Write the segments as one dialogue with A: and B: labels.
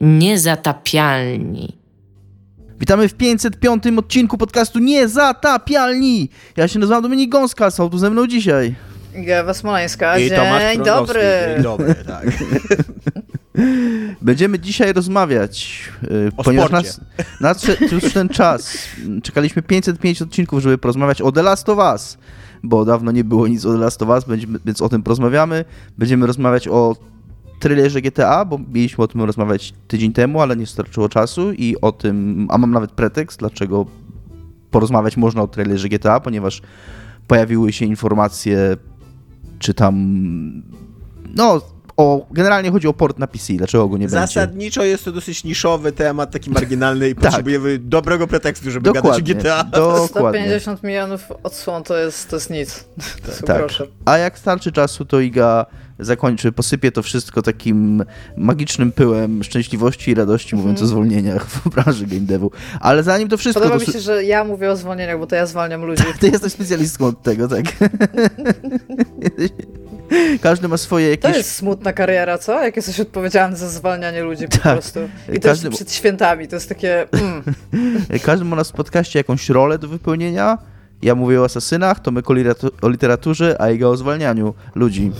A: Niezatapialni.
B: Witamy w 505 odcinku podcastu Niezatapialni. Ja się nazywam Dominik Gąska, są tu ze mną dzisiaj.
C: Gewa Smoleńska,
D: I
C: dzień dobry.
D: Dzień dobry, tak.
B: Będziemy dzisiaj rozmawiać, yy,
D: O
B: ponieważ nas, nadszedł już ten czas. Czekaliśmy 505 odcinków, żeby porozmawiać o The Last of Us, bo dawno nie było nic o The Last of Us, będziemy, więc o tym porozmawiamy. Będziemy rozmawiać o trailerze GTA, bo mieliśmy o tym rozmawiać tydzień temu, ale nie starczyło czasu i o tym, a mam nawet pretekst, dlaczego porozmawiać można o trailerze GTA, ponieważ pojawiły się informacje, czy tam, no, o, generalnie chodzi o port na PC, dlaczego go nie będzie.
D: Zasadniczo jest to dosyć niszowy temat, taki marginalny i
B: Tak.
D: potrzebujemy dobrego pretekstu, żeby gadać o
B: Dokładnie,
D: GTA.
B: dokładnie.
C: 150 milionów odsłon to jest, to jest nic. To
B: Tak.
C: Proszę.
B: A jak starczy czasu, to Iga zakończy, posypie to wszystko takim magicznym pyłem szczęśliwości i radości, mówiąc o
C: Mhm.
B: zwolnieniach w branży game devu. Ale zanim to wszystko...
C: Podoba
B: to
C: mi się, że ja mówię o zwolnieniach, bo to ja zwalniam ludzi.
B: Ty jesteś specjalistką od tego, tak? Każdy ma swoje
C: To
B: jakieś...
C: jest smutna kariera, co? Jak jesteś odpowiedzialny za zwalnianie ludzi po
B: Tak.
C: prostu. I
B: Każdy-
C: też przed świętami, to jest takie... Mm.
B: Każdy ma na w podcaście jakąś rolę do wypełnienia. Ja mówię o asasynach, Tomek o, literatu- o literaturze, a Iga o zwalnianiu ludzi.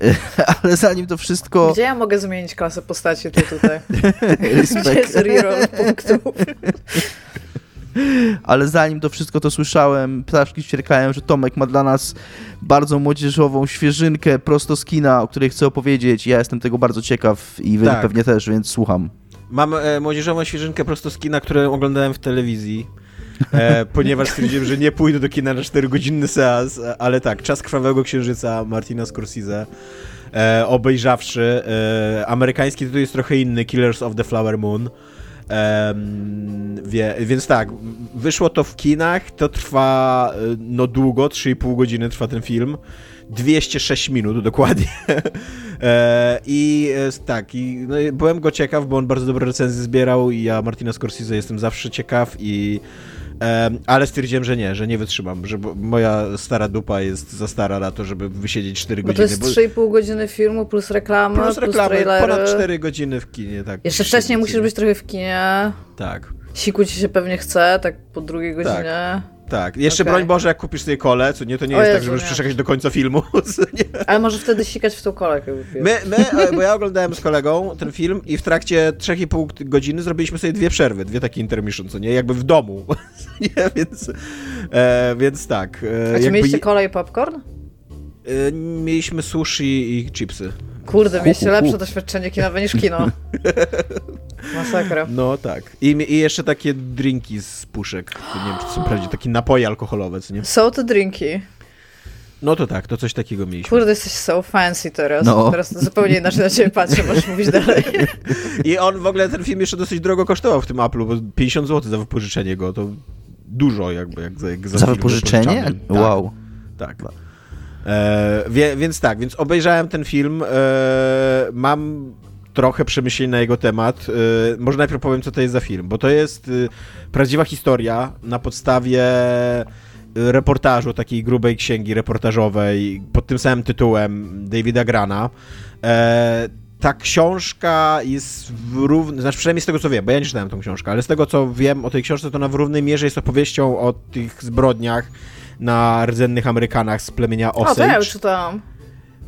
B: Ale zanim to wszystko...
C: Gdzie ja mogę zmienić klasę postaci tu tutaj? Gdzie jest reroll punktów?
B: Ale zanim to wszystko to słyszałem, ptaszki ćwierkają, że Tomek ma dla nas bardzo młodzieżową świeżynkę prosto z kina, o której chcę opowiedzieć. Ja jestem tego bardzo ciekaw i wy
D: Tak.
B: pewnie też, więc słucham.
D: Mam e, młodzieżową świeżynkę prosto z kina, którą oglądałem w telewizji. E, ponieważ stwierdziłem, że nie pójdę do kina na 4-godzinny seans, e, ale tak, Czas Krwawego Księżyca Martina Scorsese, e, obejrzawszy. E, amerykański tytuł jest trochę inny, Killers of the Flower Moon. Em, wie, więc tak, wyszło to w kinach, to trwa e, no długo, 3,5 godziny trwa ten film. 206 minut dokładnie. e, I tak, i no, byłem go ciekaw, bo on bardzo dobre recenzje zbierał i ja Martina Scorsese jestem zawsze ciekaw i ale stwierdziłem, że nie, że nie wytrzymam, że moja stara dupa jest za stara na to, żeby wysiedzieć 4
C: Bo to
D: godziny.
C: jest
D: bo-
C: 3,5 godziny filmu plus reklama,
D: plus
C: plus,
D: reklamy,
C: trailery.
D: ponad 4 godziny w kinie, tak.
C: Jeszcze wcześniej musisz być trochę w kinie.
D: Tak.
C: Siku ci się pewnie chce, tak po drugiej godzinie.
D: Tak, jeszcze
C: Okej.
D: broń Boże, jak kupisz sobie kole, co nie, to nie
C: O
D: jest tak,
C: Jezu,
D: że możesz
C: nie.
D: przeczekać do końca filmu.
C: Ale może wtedy sikać w tą kolę.
D: My, my, bo ja oglądałem z kolegą ten film i w trakcie 3,5 godziny zrobiliśmy sobie dwie przerwy, dwie takie intermission, co nie, jakby w domu, nie, więc, e, więc tak. E,
C: A czy
D: jakby
C: mieliście kolę i popcorn?
D: E, mieliśmy sushi i chipsy.
C: Kurde, mieliście
B: hu, hu.
C: lepsze doświadczenie kinowe niż kino. Masakra.
D: No tak. I, I jeszcze takie drinki z puszek, nie wiem, czy to są prawdziwe, takie napoje alkoholowe, co nie?
C: Są te drinki.
D: No to tak, to coś takiego mieliśmy.
C: Kurde, jesteś so fancy teraz.
B: No.
C: Teraz to zupełnie inaczej na ciebie patrzę, możesz mówić dalej.
D: I on w ogóle, ten film jeszcze dosyć drogo kosztował w tym Apple'u, bo 50 zł za wypożyczenie go, to dużo jakby, jak za, jak za,
B: Za wypożyczenie?
D: wypożyczany. Tak.
B: Wow.
D: Tak. E, wie, więc tak, więc obejrzałem ten film. E, mam trochę przemyśleń na jego temat. E, może najpierw powiem, co to jest za film, bo to jest e, prawdziwa historia na podstawie e, reportażu, takiej grubej księgi reportażowej pod tym samym tytułem Davida Grana. E, ta książka jest w równym, znaczy przynajmniej z tego co wiem, bo ja nie czytałem tą książkę, ale z tego co wiem o tej książce, to ona w równej mierze jest opowieścią o tych zbrodniach na rdzennych Amerykanach z plemienia
C: O, to ja już
D: Osage.
C: czytałam.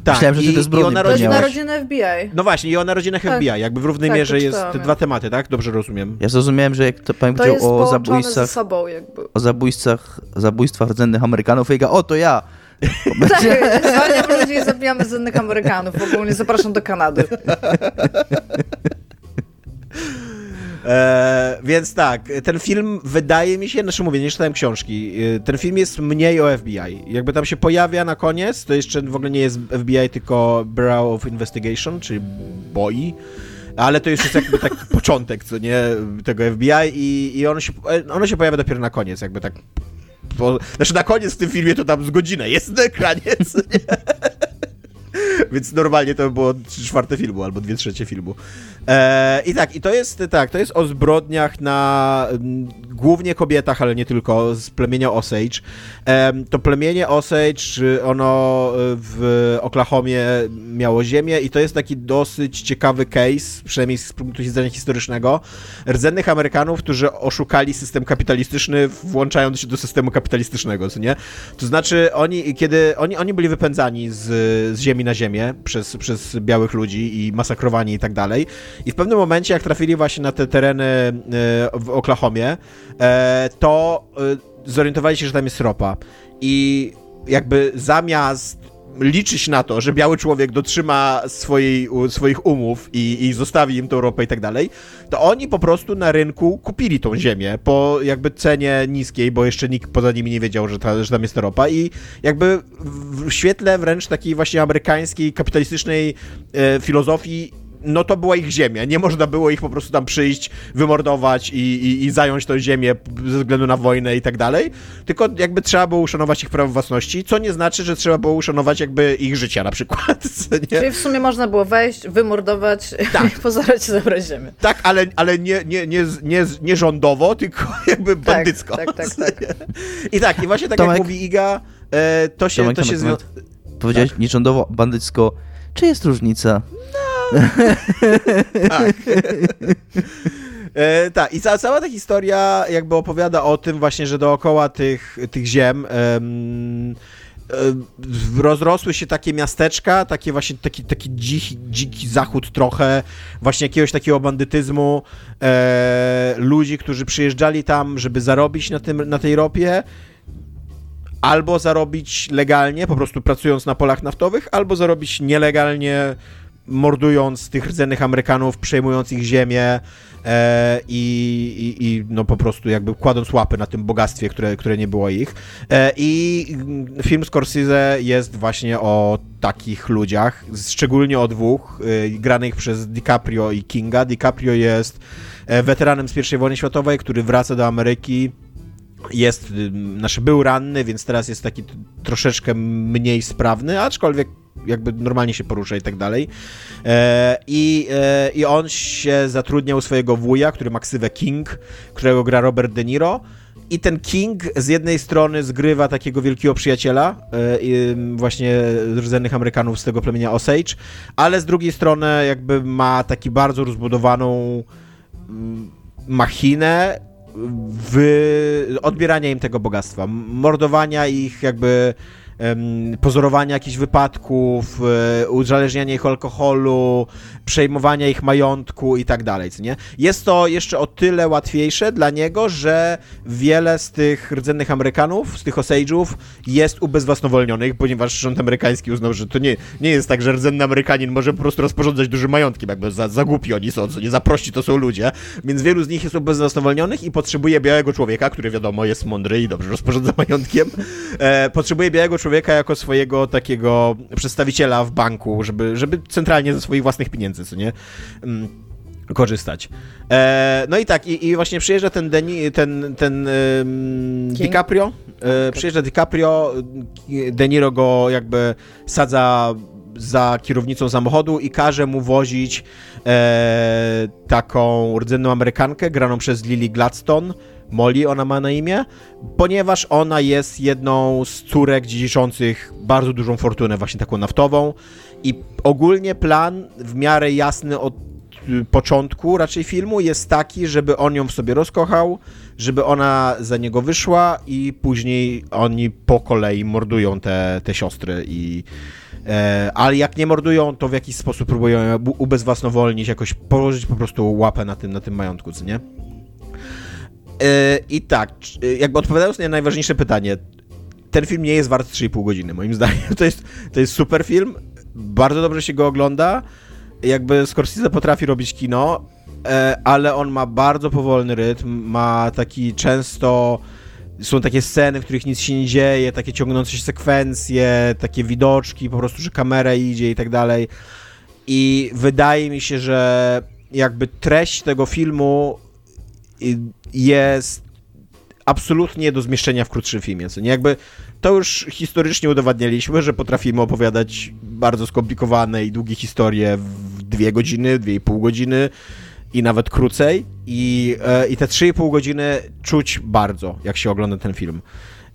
D: Tak,
B: Myślałem, że ty
D: i, i o
C: To jest
B: Miałaś-
C: narodziny FBI.
D: No właśnie, i o narodzinach
C: Tak.
D: FBI, jakby w równej
C: Tak, to
D: mierze jest te
C: ja.
D: dwa tematy, tak? Dobrze rozumiem.
B: Ja zrozumiałem, że jak to pan
C: To
B: powiedział
C: jest
B: o zabójstwach,
C: sobą jakby.
B: o zabójstwach, zabójstwach rdzennych Amerykanów, Iga, o to ja!
C: Tak, zwalniam ludzi i zabijamy z innych Amerykanów. Ogólnie zapraszam do Kanady.
D: E, więc tak, ten film wydaje mi się, znaczy mówię, nie czytałem książki, e, ten film jest mniej o FBI. Jakby tam się pojawia na koniec, to jeszcze w ogóle nie jest FBI, tylko Bureau of Investigation, czyli BOI. Ale to już jest jakby taki początek, co nie, tego FBI i, i ono, się, e, ono się pojawia dopiero na koniec, jakby tak bo, znaczy na koniec w tym filmie to tam z godzinę jest na ekranie? Więc normalnie to by było 3 czwarte filmu albo 2 trzecie filmu. E, I tak, i to jest tak, to jest o zbrodniach na m, głównie kobietach, ale nie tylko, z plemienia Osage. To plemienie Osage, ono w Oklahomie miało ziemię i to jest taki dosyć ciekawy case, przynajmniej z punktu widzenia historycznego, rdzennych Amerykanów, którzy oszukali system kapitalistyczny, włączając się do systemu kapitalistycznego, co nie? To znaczy, oni, kiedy oni, oni byli wypędzani z, z ziemi na ziemię przez, przez białych ludzi i masakrowani i tak dalej. I w pewnym momencie, jak trafili właśnie na te tereny e, w Oklahomie, e, to e, zorientowali się, że tam jest ropa. I jakby zamiast liczyć na to, że biały człowiek dotrzyma swojej, swoich umów i, i zostawi im tą ropę i tak dalej, to oni po prostu na rynku kupili tą ziemię po jakby cenie niskiej, bo jeszcze nikt poza nimi nie wiedział, że, ta, że tam jest ropa i jakby w świetle wręcz takiej właśnie amerykańskiej, kapitalistycznej e, filozofii no to była ich ziemia. Nie można było ich po prostu tam przyjść, wymordować i, i, i, zająć tą ziemię ze względu na wojnę i tak dalej. Tylko jakby trzeba było uszanować ich prawo własności, co nie znaczy, że trzeba było uszanować jakby ich życia na przykład.
C: Nie? Czyli w sumie można było wejść, wymordować tak. i pozorać zabrać ziemię.
D: Tak, ale, ale nie, nie, nie, nie, nie rządowo, tylko jakby tak, bandycko.
C: Tak, tak, tak.
D: I tak, i właśnie tak Tomek, jak mówi Iga, e, to się...
B: Tomek,
D: to się
B: Tomek, Powiedziałeś tak. rządowo, bandycko. Czy jest różnica?
D: tak. E, tak, i ca cała ta historia jakby opowiada o tym właśnie, że dookoła tych, tych ziem em, rozrosły się takie miasteczka, takie właśnie taki, taki dziki, dziki zachód trochę, właśnie jakiegoś takiego bandytyzmu, e, ludzi, którzy przyjeżdżali tam, żeby zarobić na, tym, na tej ropie, albo zarobić legalnie, po prostu pracując na polach naftowych, albo zarobić nielegalnie, mordując tych rdzennych Amerykanów, przejmując ich ziemię e, i, i, no po prostu jakby kładąc łapy na tym bogactwie, które, które nie było ich. E, I film Scorsese jest właśnie o takich ludziach, szczególnie o dwóch, e, granych przez DiCaprio i Kinga. DiCaprio jest e, weteranem z I wojny światowej, który wraca do Ameryki jest, znaczy był ranny, więc teraz jest taki troszeczkę mniej sprawny, aczkolwiek jakby normalnie się porusza i tak dalej. E, I, e, I on się zatrudniał swojego wuja, który ma ksywę King, którego gra Robert De Niro. I ten King z jednej strony zgrywa takiego wielkiego przyjaciela, e, właśnie rdzennych Amerykanów z tego plemienia Osage, ale z drugiej strony jakby ma taki bardzo rozbudowaną machinę w odbierania im tego bogactwa, mordowania ich jakby pozorowania jakichś wypadków, e, uzależniania ich alkoholu, przejmowania ich majątku i tak dalej, nie? Jest to jeszcze o tyle łatwiejsze dla niego, że wiele z tych rdzennych Amerykanów, z tych Osage'ów jest ubezwłasnowolnionych, ponieważ rząd amerykański uznał, że to nie, nie jest tak, że rdzenny Amerykanin może po prostu rozporządzać dużym majątkiem, jakby za, za głupi oni są, co nie za prości to są ludzie, więc wielu z nich jest ubezwłasnowolnionych i potrzebuje białego człowieka, który wiadomo jest mądry i dobrze rozporządza majątkiem, e, potrzebuje białego jako swojego takiego przedstawiciela w banku, żeby, żeby centralnie ze swoich własnych pieniędzy, co nie? Mm, korzystać. E, no i tak, i, i, właśnie przyjeżdża ten, Deni, ten, ten um, DiCaprio, e, przyjeżdża DiCaprio, De Niro go jakby sadza za kierownicą samochodu i każe mu wozić e, taką rdzenną Amerykankę graną przez Lily Gladstone, Molly ona ma na imię, ponieważ ona jest jedną z córek dziedziczących bardzo dużą fortunę, właśnie taką naftową. I ogólnie plan w miarę jasny od y, początku raczej filmu jest taki, żeby on ją w sobie rozkochał, żeby ona za niego wyszła i później oni po kolei mordują te, te siostry i e, ale jak nie mordują, to w jakiś sposób próbują ją ubezwłasnowolnić, jakoś położyć po prostu łapę na tym, na tym majątku, co nie? E, I tak, e, jakby odpowiadając na najważniejsze pytanie, ten film nie jest wart 3,5 godziny, moim zdaniem. To jest, to jest super film, bardzo dobrze się go ogląda. Jakby Scorsese potrafi robić kino, e, ale on ma bardzo powolny rytm, ma taki często są takie sceny, w których nic się nie dzieje, takie ciągnące się sekwencje, takie widoczki, po prostu, że kamera idzie i tak dalej. I wydaje mi się, że jakby treść tego filmu jest absolutnie do zmieszczenia w krótszym filmie. Co nie jakby to już historycznie udowadnialiśmy, że potrafimy opowiadać bardzo skomplikowane i długie historie w dwie godziny, dwie i pół godziny i nawet krócej. I, e, i te 3,5 godziny czuć bardzo, jak się ogląda ten film.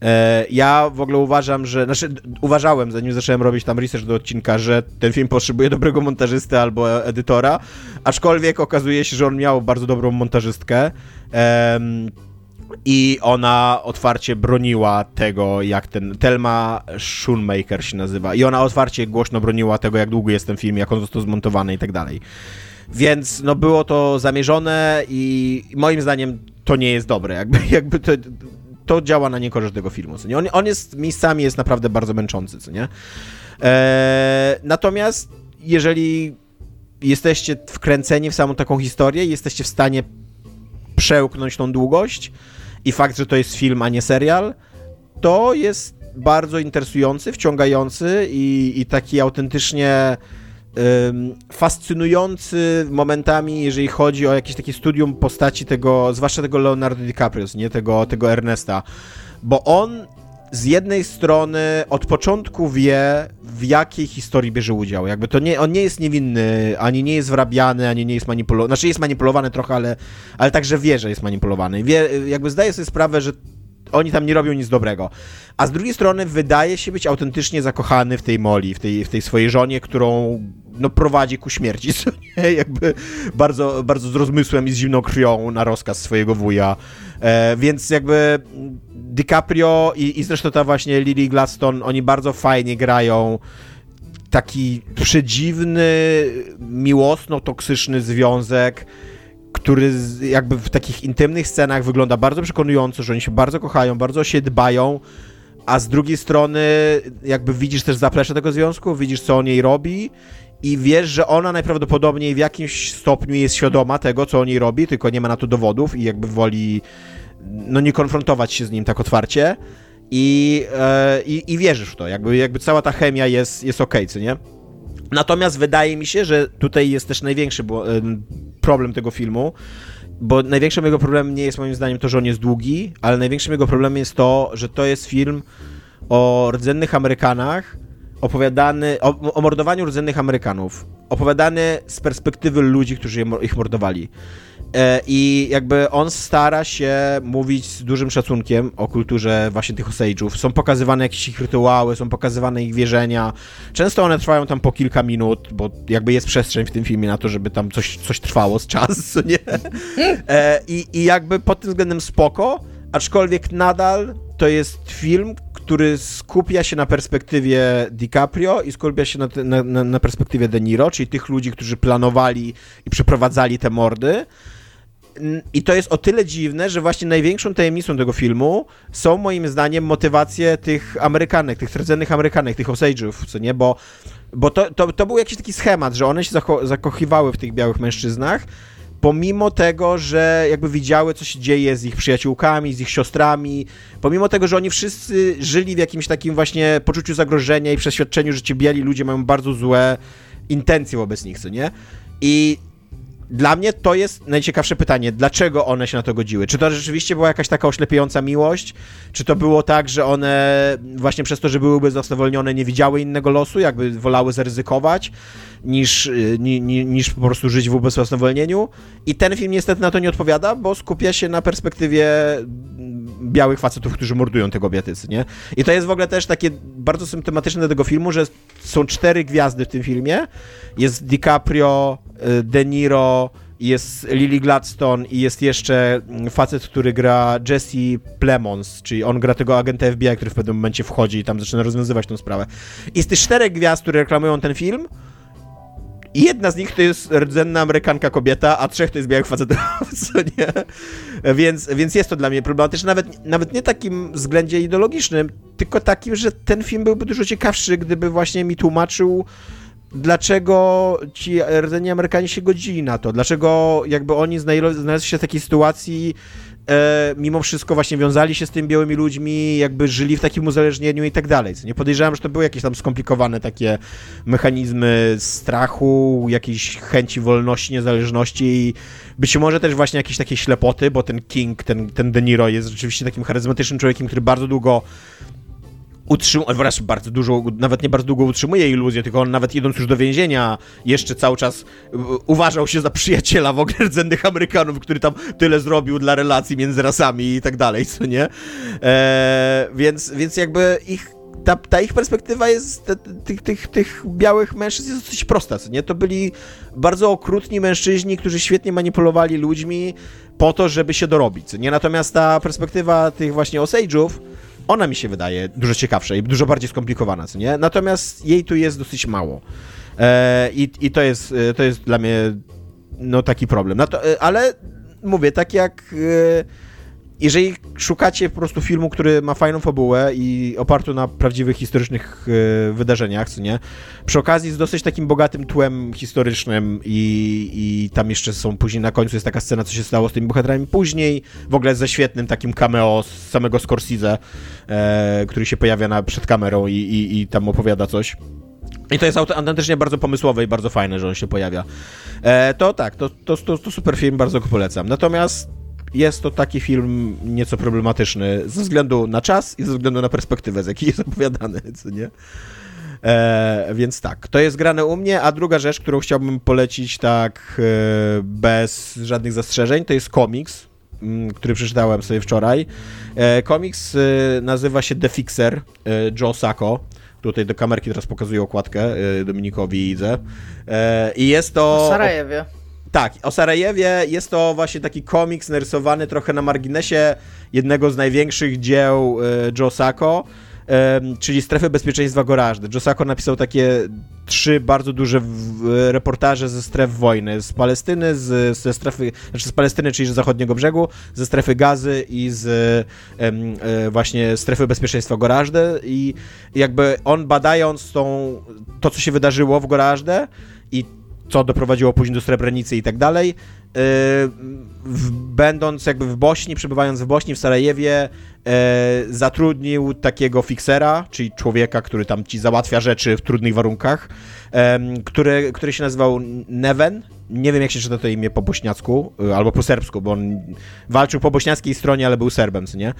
D: E, ja w ogóle uważam, że. Znaczy, uważałem, zanim zacząłem robić tam research do odcinka, że ten film potrzebuje dobrego montażysty albo edytora, aczkolwiek okazuje się, że on miał bardzo dobrą montażystkę. I ona otwarcie broniła tego, jak ten. Telma Schoonmaker się nazywa. I ona otwarcie głośno broniła tego, jak długo jest ten film, jak on został zmontowany i tak dalej. Więc no było to zamierzone i moim zdaniem to nie jest dobre. Jakby, jakby to, to działa na niekorzyść tego filmu. Co nie? On, on jest miejscami jest naprawdę bardzo męczący, co nie? Eee, natomiast jeżeli jesteście wkręceni w samą taką historię, jesteście w stanie przełknąć tą długość i fakt, że to jest film, a nie serial, to jest bardzo interesujący, wciągający i, i taki autentycznie fascynujący momentami, jeżeli chodzi o jakieś takie studium postaci tego, zwłaszcza tego Leonardo DiCaprio, nie tego, tego Ernesta, bo on z jednej strony od początku wie, w jakiej historii bierze udział. Jakby to nie, on nie jest niewinny, ani nie jest wrabiany, ani nie jest manipulowany. Znaczy jest manipulowany trochę, ale, ale także wie, że jest manipulowany. Wie, jakby zdaje sobie sprawę, że oni tam nie robią nic dobrego. A z drugiej strony wydaje się być autentycznie zakochany w tej Moli, w tej, w tej swojej żonie, którą no, prowadzi ku śmierci, co nie? Jakby bardzo, bardzo z rozmysłem i z zimną krwią na rozkaz swojego wuja. E, więc jakby DiCaprio i, i zresztą ta właśnie Lily Gladstone, oni bardzo fajnie grają taki przedziwny, miłosno-toksyczny związek, który jakby w takich intymnych scenach wygląda bardzo przekonująco, że oni się bardzo kochają, bardzo się dbają, a z drugiej strony jakby widzisz też zaplecze tego związku, widzisz co on jej robi i wiesz, że ona najprawdopodobniej w jakimś stopniu jest świadoma tego, co on jej robi, tylko nie ma na to dowodów i jakby woli no nie konfrontować się z nim tak otwarcie i, e, i, wierzysz w to, jakby, jakby cała ta chemia jest, jest okej, okay, co nie? Natomiast wydaje mi się, że tutaj jest też największy problem tego filmu, bo największym jego problemem nie jest moim zdaniem to, że on jest długi, ale największym jego problemem jest to, że to jest film o rdzennych Amerykanach, opowiadany, o, o mordowaniu rdzennych Amerykanów, opowiadany z perspektywy ludzi, którzy ich mordowali. E, I jakby on stara się mówić z dużym szacunkiem o kulturze właśnie tych Osage'ów. Są pokazywane jakieś ich rytuały, są pokazywane ich wierzenia. Często one trwają tam po kilka minut, bo jakby jest przestrzeń w tym filmie na to, żeby tam coś, coś trwało z czasu, nie? E, I, I jakby pod tym względem spoko, aczkolwiek nadal to jest film, który skupia się na perspektywie DiCaprio i skupia się na, na, na perspektywie De Niro, czyli tych ludzi, którzy planowali i przeprowadzali te mordy. I to jest o tyle dziwne, że właśnie największą tajemnicą tego filmu są moim zdaniem motywacje tych Amerykanek, tych rdzennych Amerykanek, tych Osage'ów, co nie, bo, bo to, to, to był jakiś taki schemat, że one się zako zakochiwały w tych białych mężczyznach, pomimo tego, że jakby widziały, co się dzieje z ich przyjaciółkami, z ich siostrami, pomimo tego, że oni wszyscy żyli w jakimś takim właśnie poczuciu zagrożenia i przeświadczeniu, że ci biali ludzie mają bardzo złe intencje wobec nich, co nie? I dla mnie to jest najciekawsze pytanie, dlaczego one się na to godziły? Czy to rzeczywiście była jakaś taka oślepiająca miłość? Czy to było tak, że one właśnie przez to, że byłyby zasowolnione, nie widziały innego losu, jakby wolały zaryzykować, niż, ni, ni, niż po prostu żyć w ubezwłasnowolnieniu? I ten film niestety na to nie odpowiada, bo skupia się na perspektywie białych facetów, którzy mordują te kobiety, nie? I to jest w ogóle też takie bardzo symptomatyczne tego filmu, że są cztery gwiazdy w tym filmie. Jest DiCaprio, y, De Niro, jest Lily Gladstone i jest jeszcze facet, który gra Jesse Plemons, czyli on gra tego agenta FBI, który w pewnym momencie wchodzi i tam zaczyna rozwiązywać tę sprawę. I z tych czterech gwiazd, które reklamują ten film, jedna z nich to jest rdzenna Amerykanka kobieta, a trzech to jest białych facetów, co nie? Więc, więc jest to dla mnie problematyczne, nawet, nawet nie takim względzie ideologicznym, tylko takim, że ten film byłby dużo ciekawszy, gdyby właśnie mi tłumaczył, dlaczego ci rdzenni Amerykanie się godzili na to, dlaczego jakby oni znaleźli się w takiej sytuacji, e, mimo wszystko właśnie wiązali się z tymi białymi ludźmi, jakby żyli w takim uzależnieniu i tak dalej. Nie podejrzewam, że to były jakieś tam skomplikowane takie mechanizmy strachu, jakiejś chęci wolności, niezależności i być może też właśnie jakieś takie ślepoty, bo ten King, ten, ten De Niro jest rzeczywiście takim charyzmatycznym człowiekiem, który bardzo długo utrzymuje, wręcz bardzo dużo, nawet nie bardzo długo utrzymuje iluzję, tylko on nawet idąc już do więzienia, jeszcze cały czas y, uważał się za przyjaciela w ogóle rdzennych Amerykanów, który tam tyle zrobił dla relacji między rasami i tak dalej, co nie? E, więc, więc jakby ich ta, ta ich perspektywa jest, te, tych, tych, tych białych mężczyzn jest dosyć prosta, co nie? To byli bardzo okrutni mężczyźni, którzy świetnie manipulowali ludźmi po to, żeby się dorobić, co nie? Natomiast ta perspektywa tych właśnie Osage'ów, ona mi się wydaje dużo ciekawsza i dużo bardziej skomplikowana, co nie? Natomiast jej tu jest dosyć mało. E, i, I to jest, e, to jest dla mnie no taki problem. To, e, ale mówię, tak jak e, jeżeli szukacie po prostu filmu, który ma fajną fabułę i oparty na prawdziwych historycznych e, wydarzeniach, co nie? Przy okazji z dosyć takim bogatym tłem historycznym i, i tam jeszcze są później na końcu jest taka scena, co się stało z tymi bohaterami później, w ogóle ze świetnym takim cameo z samego Scorsese, e, który się pojawia na, przed kamerą i, i, i tam opowiada coś. I to jest autentycznie bardzo pomysłowe i bardzo fajne, że on się pojawia. E, to tak, to, to, to, to super film, bardzo go polecam. Natomiast jest to taki film nieco problematyczny ze względu na czas i ze względu na perspektywę, z jakiej jest opowiadany, co nie? E, więc tak, to jest grane u mnie, a druga rzecz, którą chciałbym polecić tak e, bez żadnych zastrzeżeń, to jest komiks, m, mm, który przeczytałem sobie wczoraj. E, komiks e, nazywa się The Fixer, e, Joe Sacco. Tutaj do kamerki teraz pokazuję okładkę e, Dominikowi Idze. I jest to...
C: W Sarajewie.
D: Tak, o Sarajewie jest to właśnie taki komiks narysowany trochę na marginesie jednego z największych dzieł e, Joe Sacco, czyli Strefy Bezpieczeństwa Gorażdy. Joe napisał takie trzy bardzo duże reportaże ze stref wojny. Z Palestyny, z, ze strefy, znaczy z Palestyny, czyli z zachodniego brzegu, ze strefy gazy i z e, właśnie strefy bezpieczeństwa Gorażdy i jakby on badając tą, to, co się wydarzyło w Gorażdę i co doprowadziło później do Srebrenicy i tak dalej. Yy, będąc jakby w Bośni, przebywając w Bośni, w Sarajewie, yy, zatrudnił takiego fiksera, czyli człowieka, który tam ci załatwia rzeczy w trudnych warunkach, który, który się nazywał Neven. Nie wiem, jak się czyta to imię po bośniacku, albo po serbsku, bo on walczył po bośniackiej stronie, ale był Serbem, co nie?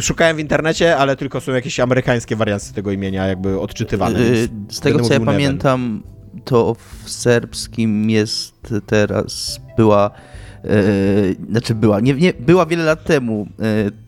D: szukałem w internecie, ale tylko są jakieś amerykańskie warianty tego imienia jakby odczytywane.
B: z tego, co ja Neven. To w serbskim jest teraz, była, e, znaczy była, nie, nie, była wiele lat temu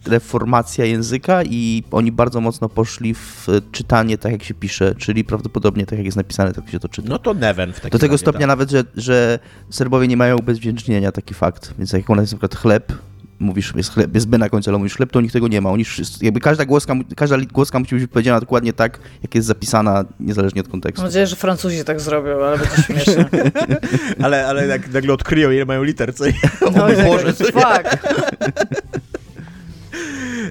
B: e, reformacja języka i oni bardzo mocno poszli w czytanie tak, jak się pisze, czyli prawdopodobnie tak, jak jest napisane, tak się to czyta.
D: No to neven w takim
B: Do tego razie, stopnia tak. nawet, że, że Serbowie nie mają ubezwdzięcznienia, taki fakt. Więc jak u nas jest na przykład chleb, mówisz, jest, chleb, jest by na końcu, ale mówisz chleb, to nikt tego nie ma. Oni wszyscy, jakby każda głoska, każda głoska musi być powiedziana dokładnie tak, jak jest zapisana, niezależnie od kontekstu.
C: Mam nadzieję, że Francuzi tak zrobią, ale będzie śmieszne.
D: ale, ale jak nagle odkryją, ile mają liter, co? No,
C: o Boże, co fuck.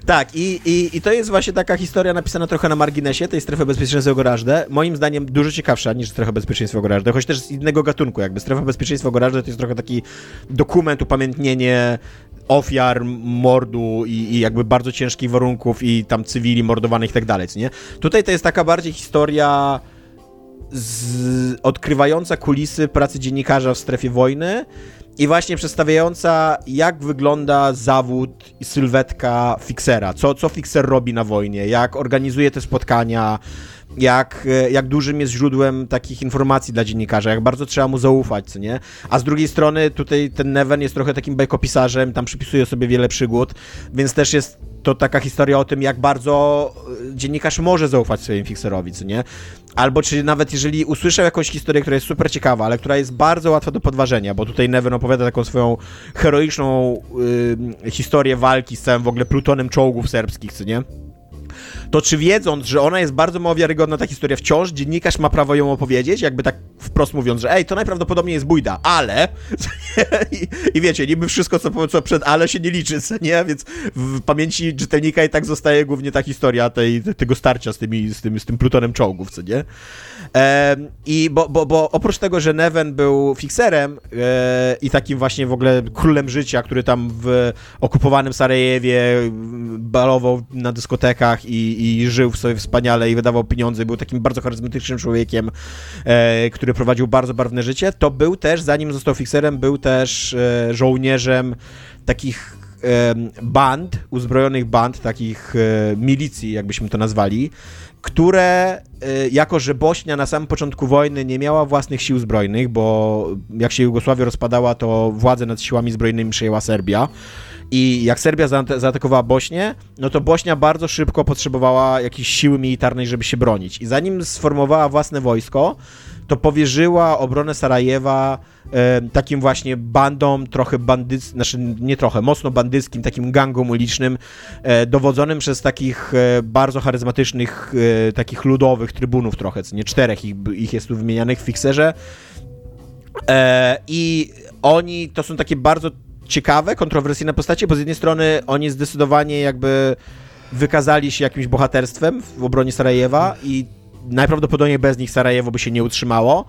D: Tak, i, i, i to jest właśnie taka historia napisana trochę na marginesie tej strefy bezpieczeństwa Gorażde. Moim zdaniem dużo ciekawsza niż strefa bezpieczeństwa Gorażde, choć też z innego gatunku. Jakby strefa bezpieczeństwa Gorażde to jest trochę taki dokument, upamiętnienie ofiar mordu i, i, jakby bardzo ciężkich warunków i tam cywili mordowanych i tak dalej, nie? Tutaj to jest taka bardziej historia z, odkrywająca kulisy pracy dziennikarza w strefie wojny i właśnie przedstawiająca, jak wygląda zawód i sylwetka fiksera, co, co fikser robi na wojnie, jak organizuje te spotkania, jak, e, jak dużym jest źródłem takich informacji dla dziennikarza, jak bardzo trzeba mu zaufać, co nie? A z drugiej strony tutaj ten Neven jest trochę takim bajkopisarzem, tam przypisuje sobie wiele przygód, więc też jest to taka historia o tym, jak bardzo e, dziennikarz może zaufać swojemu fikserowi, co nie? Albo czy nawet jeżeli usłyszał jakąś historię, która jest super ciekawa, ale która jest bardzo łatwa do podważenia, bo tutaj Neven opowiada taką swoją heroiczną yy, historię walki z całym w ogóle plutonem czołgów serbskich, co nie? To czy wiedząc, że ona jest bardzo mało wiarygodna, ta historia wciąż, dziennikarz ma prawo ją opowiedzieć, jakby tak wprost mówiąc, że ej, to najprawdopodobniej jest bójda, ale I, i wiecie, niby wszystko, co, co przed ale się nie liczy, nie? Więc w pamięci czytelnika i tak zostaje głównie ta historia tej, tego starcia z, tymi, z, tym, z tym plutonem czołgów, co nie? I bo, bo, bo oprócz tego, że Neven był fikserem e, i takim właśnie w ogóle królem życia, który tam w okupowanym Sarajewie balował na dyskotekach i, i żył sobie wspaniale i wydawał pieniądze, był takim bardzo charyzmatycznym człowiekiem, e, który prowadził bardzo barwne życie, to był też, zanim został fikserem, był też e, żołnierzem takich band, uzbrojonych band, takich e, milicji, jakbyśmy to nazwali, które, e, jako że Bośnia na samym początku wojny nie miała własnych sił zbrojnych, bo jak się Jugosławia rozpadała, to władzę nad siłami zbrojnymi przejęła Serbia. I jak Serbia zaata- zaatakowała Bośnię, no to Bośnia bardzo szybko potrzebowała jakiejś siły militarnej, żeby się bronić. I zanim sformowała własne wojsko, to powierzyła obronę Sarajewa e, takim właśnie bandom, trochę bandyc, znaczy nie trochę, mocno bandyckim, takim gangom ulicznym, e, dowodzonym przez takich e, bardzo charyzmatycznych, e, takich ludowych trybunów trochę, nie czterech ich, ich jest tu wymienianych w fikserze. E, I oni to są takie bardzo ciekawe, kontrowersyjne postacie, bo z jednej strony oni zdecydowanie jakby wykazali się jakimś bohaterstwem w obronie Sarajewa i najprawdopodobniej bez nich Sarajewo by się nie utrzymało.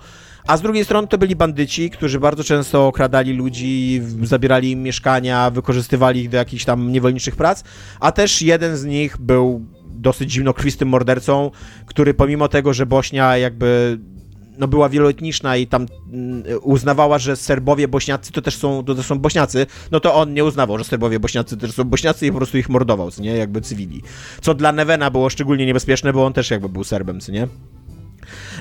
D: A z drugiej strony to byli bandyci, którzy bardzo często okradali ludzi, zabierali im mieszkania, wykorzystywali ich do jakichś tam niewolniczych prac, a też jeden z nich był dosyć zimnokrwistym mordercą, który pomimo tego, że Bośnia jakby no była wieloetniczna i tam mm, uznawała, że Serbowie bośniacy to też są, to też są bośniacy, no to on nie uznawał, że Serbowie bośniacy też są bośniacy i po prostu ich mordował, nie, jakby cywili. Co dla Nevena było szczególnie niebezpieczne, bo on też jakby był Serbem, co nie.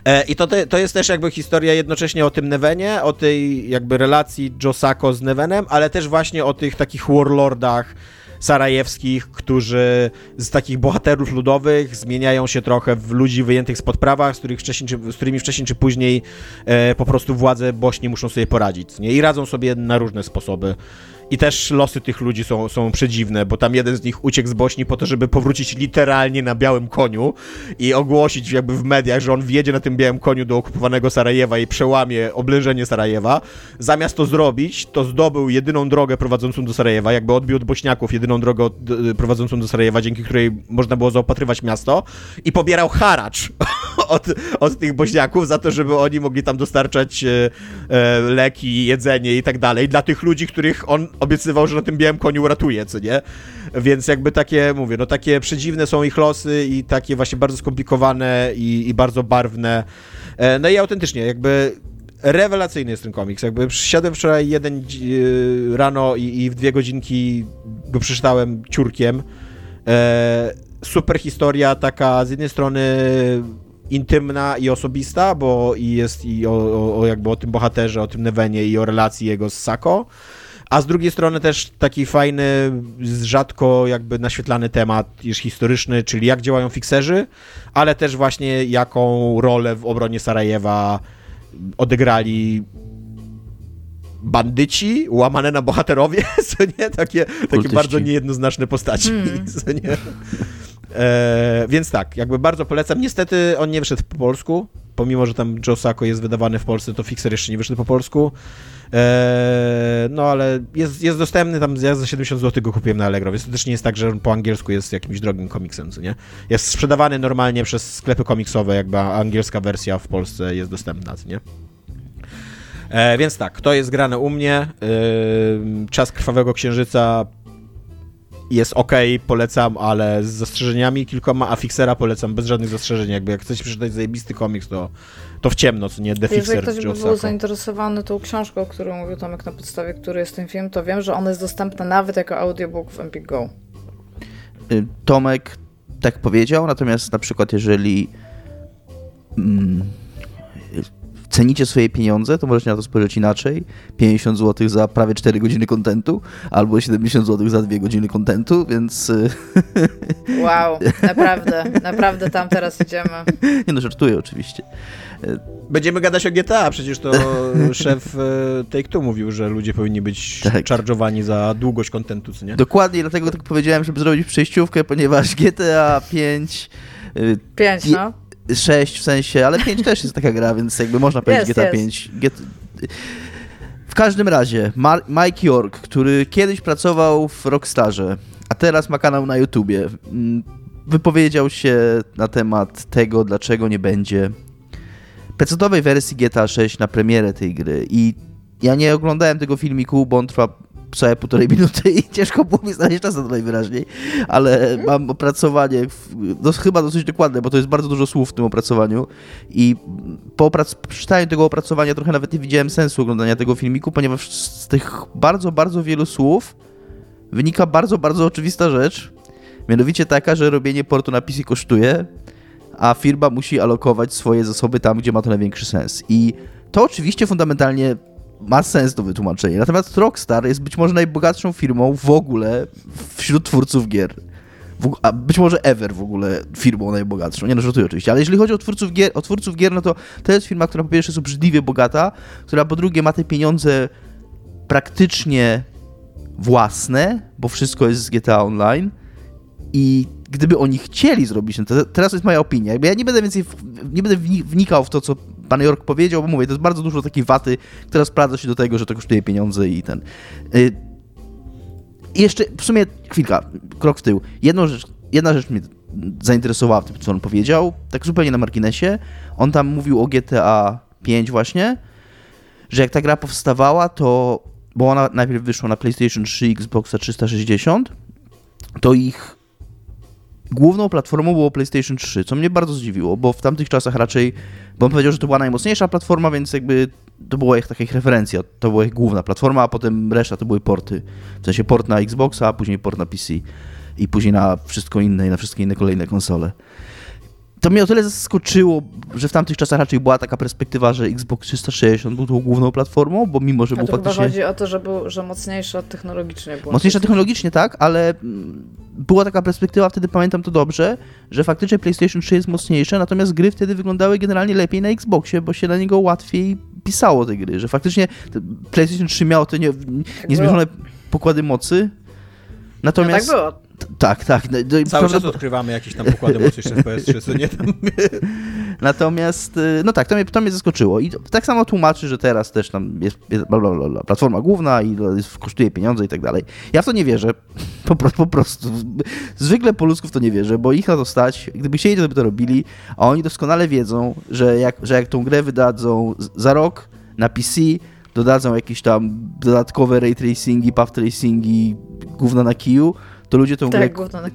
D: E, I to, to jest też jakby historia jednocześnie o tym Nevenie, o tej jakby relacji Josako z Nevenem, ale też właśnie o tych takich warlordach sarajewskich, którzy z takich bohaterów ludowych zmieniają się trochę w ludzi wyjętych spod prawa, z, których wcześniej, czy, z którymi wcześniej czy później e, po prostu władze Bośni muszą sobie poradzić. Nie? I radzą sobie na różne sposoby. I też losy tych ludzi są, są przedziwne, bo tam jeden z nich uciekł z Bośni po to, żeby powrócić literalnie na białym koniu i ogłosić jakby w mediach, że on wjedzie na tym białym koniu do okupowanego Sarajewa i przełamie oblężenie Sarajewa. Zamiast to zrobić, to zdobył jedyną drogę prowadzącą do Sarajewa, jakby odbił od Bośniaków jedyną drogę od, d- prowadzącą do Sarajewa, dzięki której można było zaopatrywać miasto i pobierał haracz od, od tych Bośniaków za to, żeby oni mogli tam dostarczać e, e, leki, jedzenie i tak dalej dla tych ludzi, których on obiecywał, że na tym białym koniu uratuje, co nie? Więc jakby takie, mówię, no takie przedziwne są ich losy i takie właśnie bardzo skomplikowane i, i bardzo barwne. E, no i autentycznie, jakby rewelacyjny jest ten komiks. Jakby przysiadłem wczoraj jeden e, rano i, i w dwie godzinki go przeczytałem ciurkiem. E, super historia, taka z jednej strony intymna i osobista, bo i jest i o, o, o jakby o tym bohaterze, o tym Nevenie i o relacji jego z Sako, a z drugiej strony też taki fajny, rzadko jakby naświetlany temat już historyczny, czyli jak działają fikserzy, ale też właśnie jaką rolę w obronie Sarajewa odegrali bandyci, łamane na bohaterowie, co nie? Takie, takie bardzo niejednoznaczne postaci, co nie? E, więc tak, jakby bardzo polecam. Niestety on nie wyszedł po polsku, pomimo, że tam Joe Sacco jest wydawany w Polsce, to Fixer jeszcze nie wyszedł po polsku. E, no ale jest, jest dostępny, tam ja za 70 zł go kupiłem na Allegro, więc to też nie jest tak, że on po angielsku jest jakimś drogim komiksem, co nie? Jest sprzedawany normalnie przez sklepy komiksowe, jakby angielska wersja w Polsce jest dostępna, co nie? E, więc tak, to jest grane u mnie. E, Czas Krwawego Księżyca jest ok, polecam, ale z zastrzeżeniami kilkoma, a Fixera polecam bez żadnych zastrzeżeń. Jakby jak chcecie przeczytać zajebisty komiks, to, to w ciemno, co nie? The
C: Jeżeli
D: Fixer
C: ktoś by był zainteresowany tą książką, o którą mówił Tomek, na podstawie której jest ten film, to wiem, że ona jest dostępna nawet jako audiobook w Empik Go.
B: Y, Tomek tak powiedział, natomiast na przykład jeżeli mm, cenicie swoje pieniądze, to możecie na to spojrzeć inaczej. 50 zł za prawie 4 godziny kontentu, albo 70 zł za 2 godziny kontentu, więc y,
C: Wow, naprawdę, naprawdę tam teraz idziemy.
B: nie no, żartuję oczywiście.
D: Będziemy gadać o GTA, przecież to szef e, Take-Two mówił, że ludzie powinni być
B: Tak.
D: charge'owani za długość kontentu, co nie?
B: Dokładnie dlatego tak powiedziałem, żeby zrobić przejściówkę, ponieważ GTA 5 y,
C: Pięć,
B: Je-
C: no.
B: 6 w sensie, ale 5 też jest taka gra, więc jakby można powiedzieć
C: Jest,
B: GTA
C: jest.
B: 5. Get... W każdym razie, Mar- Mike York, który kiedyś pracował w Rockstarze, a teraz ma kanał na YouTubie, mm, wypowiedział się na temat tego, dlaczego nie będzie pecetowej wersji GTA 6 na premierę tej gry i ja nie oglądałem tego filmiku, bo on trwa całe półtorej minuty i ciężko było mi znaleźć czas na to najwyraźniej, ale mam opracowanie, no, chyba dosyć dokładne, bo to jest bardzo dużo słów w tym opracowaniu i po oprac- przeczytaniu tego opracowania trochę nawet nie widziałem sensu oglądania tego filmiku, ponieważ z tych bardzo, bardzo wielu słów wynika bardzo, bardzo oczywista rzecz. Mianowicie taka, że robienie portu na PC kosztuje, a firma musi alokować swoje zasoby tam, gdzie ma to największy sens. I to oczywiście fundamentalnie ma sens do wytłumaczenia. Natomiast Rockstar jest być może najbogatszą firmą w ogóle wśród twórców gier. a być może ever w ogóle firmą najbogatszą. Nie no, żartuję oczywiście, ale jeżeli chodzi o twórców gier, o twórców gier, no to to jest firma, która po pierwsze jest obrzydliwie bogata, która po drugie ma te pieniądze praktycznie własne, bo wszystko jest z GTA Online i gdyby oni chcieli zrobić, to teraz jest moja opinia, ja nie będę więcej, nie będę wnikał w to, co pan York powiedział, bo mówię, to jest bardzo dużo takiej waty, która sprawdza się do tego, że to kosztuje pieniądze i ten. Y, I jeszcze w sumie chwilka, krok w tył. Jedną rzecz, jedna rzecz mnie zainteresowała w tym, co on powiedział, tak zupełnie na marginesie. On tam mówił o GTA 5 właśnie, że jak ta gra powstawała, to bo ona najpierw wyszła na PlayStation 3, Xboxa 360, to ich główną platformą było PlayStation 3, co mnie bardzo zdziwiło, bo w tamtych czasach raczej, bo on powiedział, że to była najmocniejsza platforma, więc jakby to była ich taka ich referencja, to była ich główna platforma, a potem reszta to były porty. W sensie port na Xboxa, a później port na PC i później na wszystko inne i na wszystkie inne kolejne konsole to mnie o tyle zaskoczyło, że w tamtych czasach raczej była taka perspektywa, że Xbox 360 był tą główną platformą, bo mimo, że
C: A
B: był
C: to
B: faktycznie...
C: chodzi o to, że, był, że mocniejsza technologicznie była.
B: Mocniejsza technologicznie, tak, ale mm, była taka perspektywa, wtedy pamiętam to dobrze, że faktycznie PlayStation 3 jest mocniejsze, natomiast gry wtedy wyglądały generalnie lepiej na Xboxie, bo się na niego łatwiej pisało te gry, że faktycznie PlayStation 3 miało te nie, tak niezmierzone pokłady mocy, natomiast...
C: No tak było
B: tak, tak. No,
D: Cały czas odkrywamy jakieś tam pokłady mocy jeszcze w PS3, co nie tam...
B: Natomiast, y, no tak, to mnie, to mnie zaskoczyło. I tak samo tłumaczy, że teraz też tam jest, jest bla, bla, bla, platforma główna i kosztuje pieniądze i tak dalej. Ja w to nie wierzę. Po, po prostu. Zwykle po ludzku w to nie wierzę, bo ich na to stać. Gdyby chcieli, to by to robili, a oni doskonale wiedzą, że jak, że jak tą grę wydadzą za rok na PC, dodadzą jakieś tam dodatkowe ray tracingi, path tracingi, gówna na kiju, to ludzie tą
C: tak,
B: grę...
C: na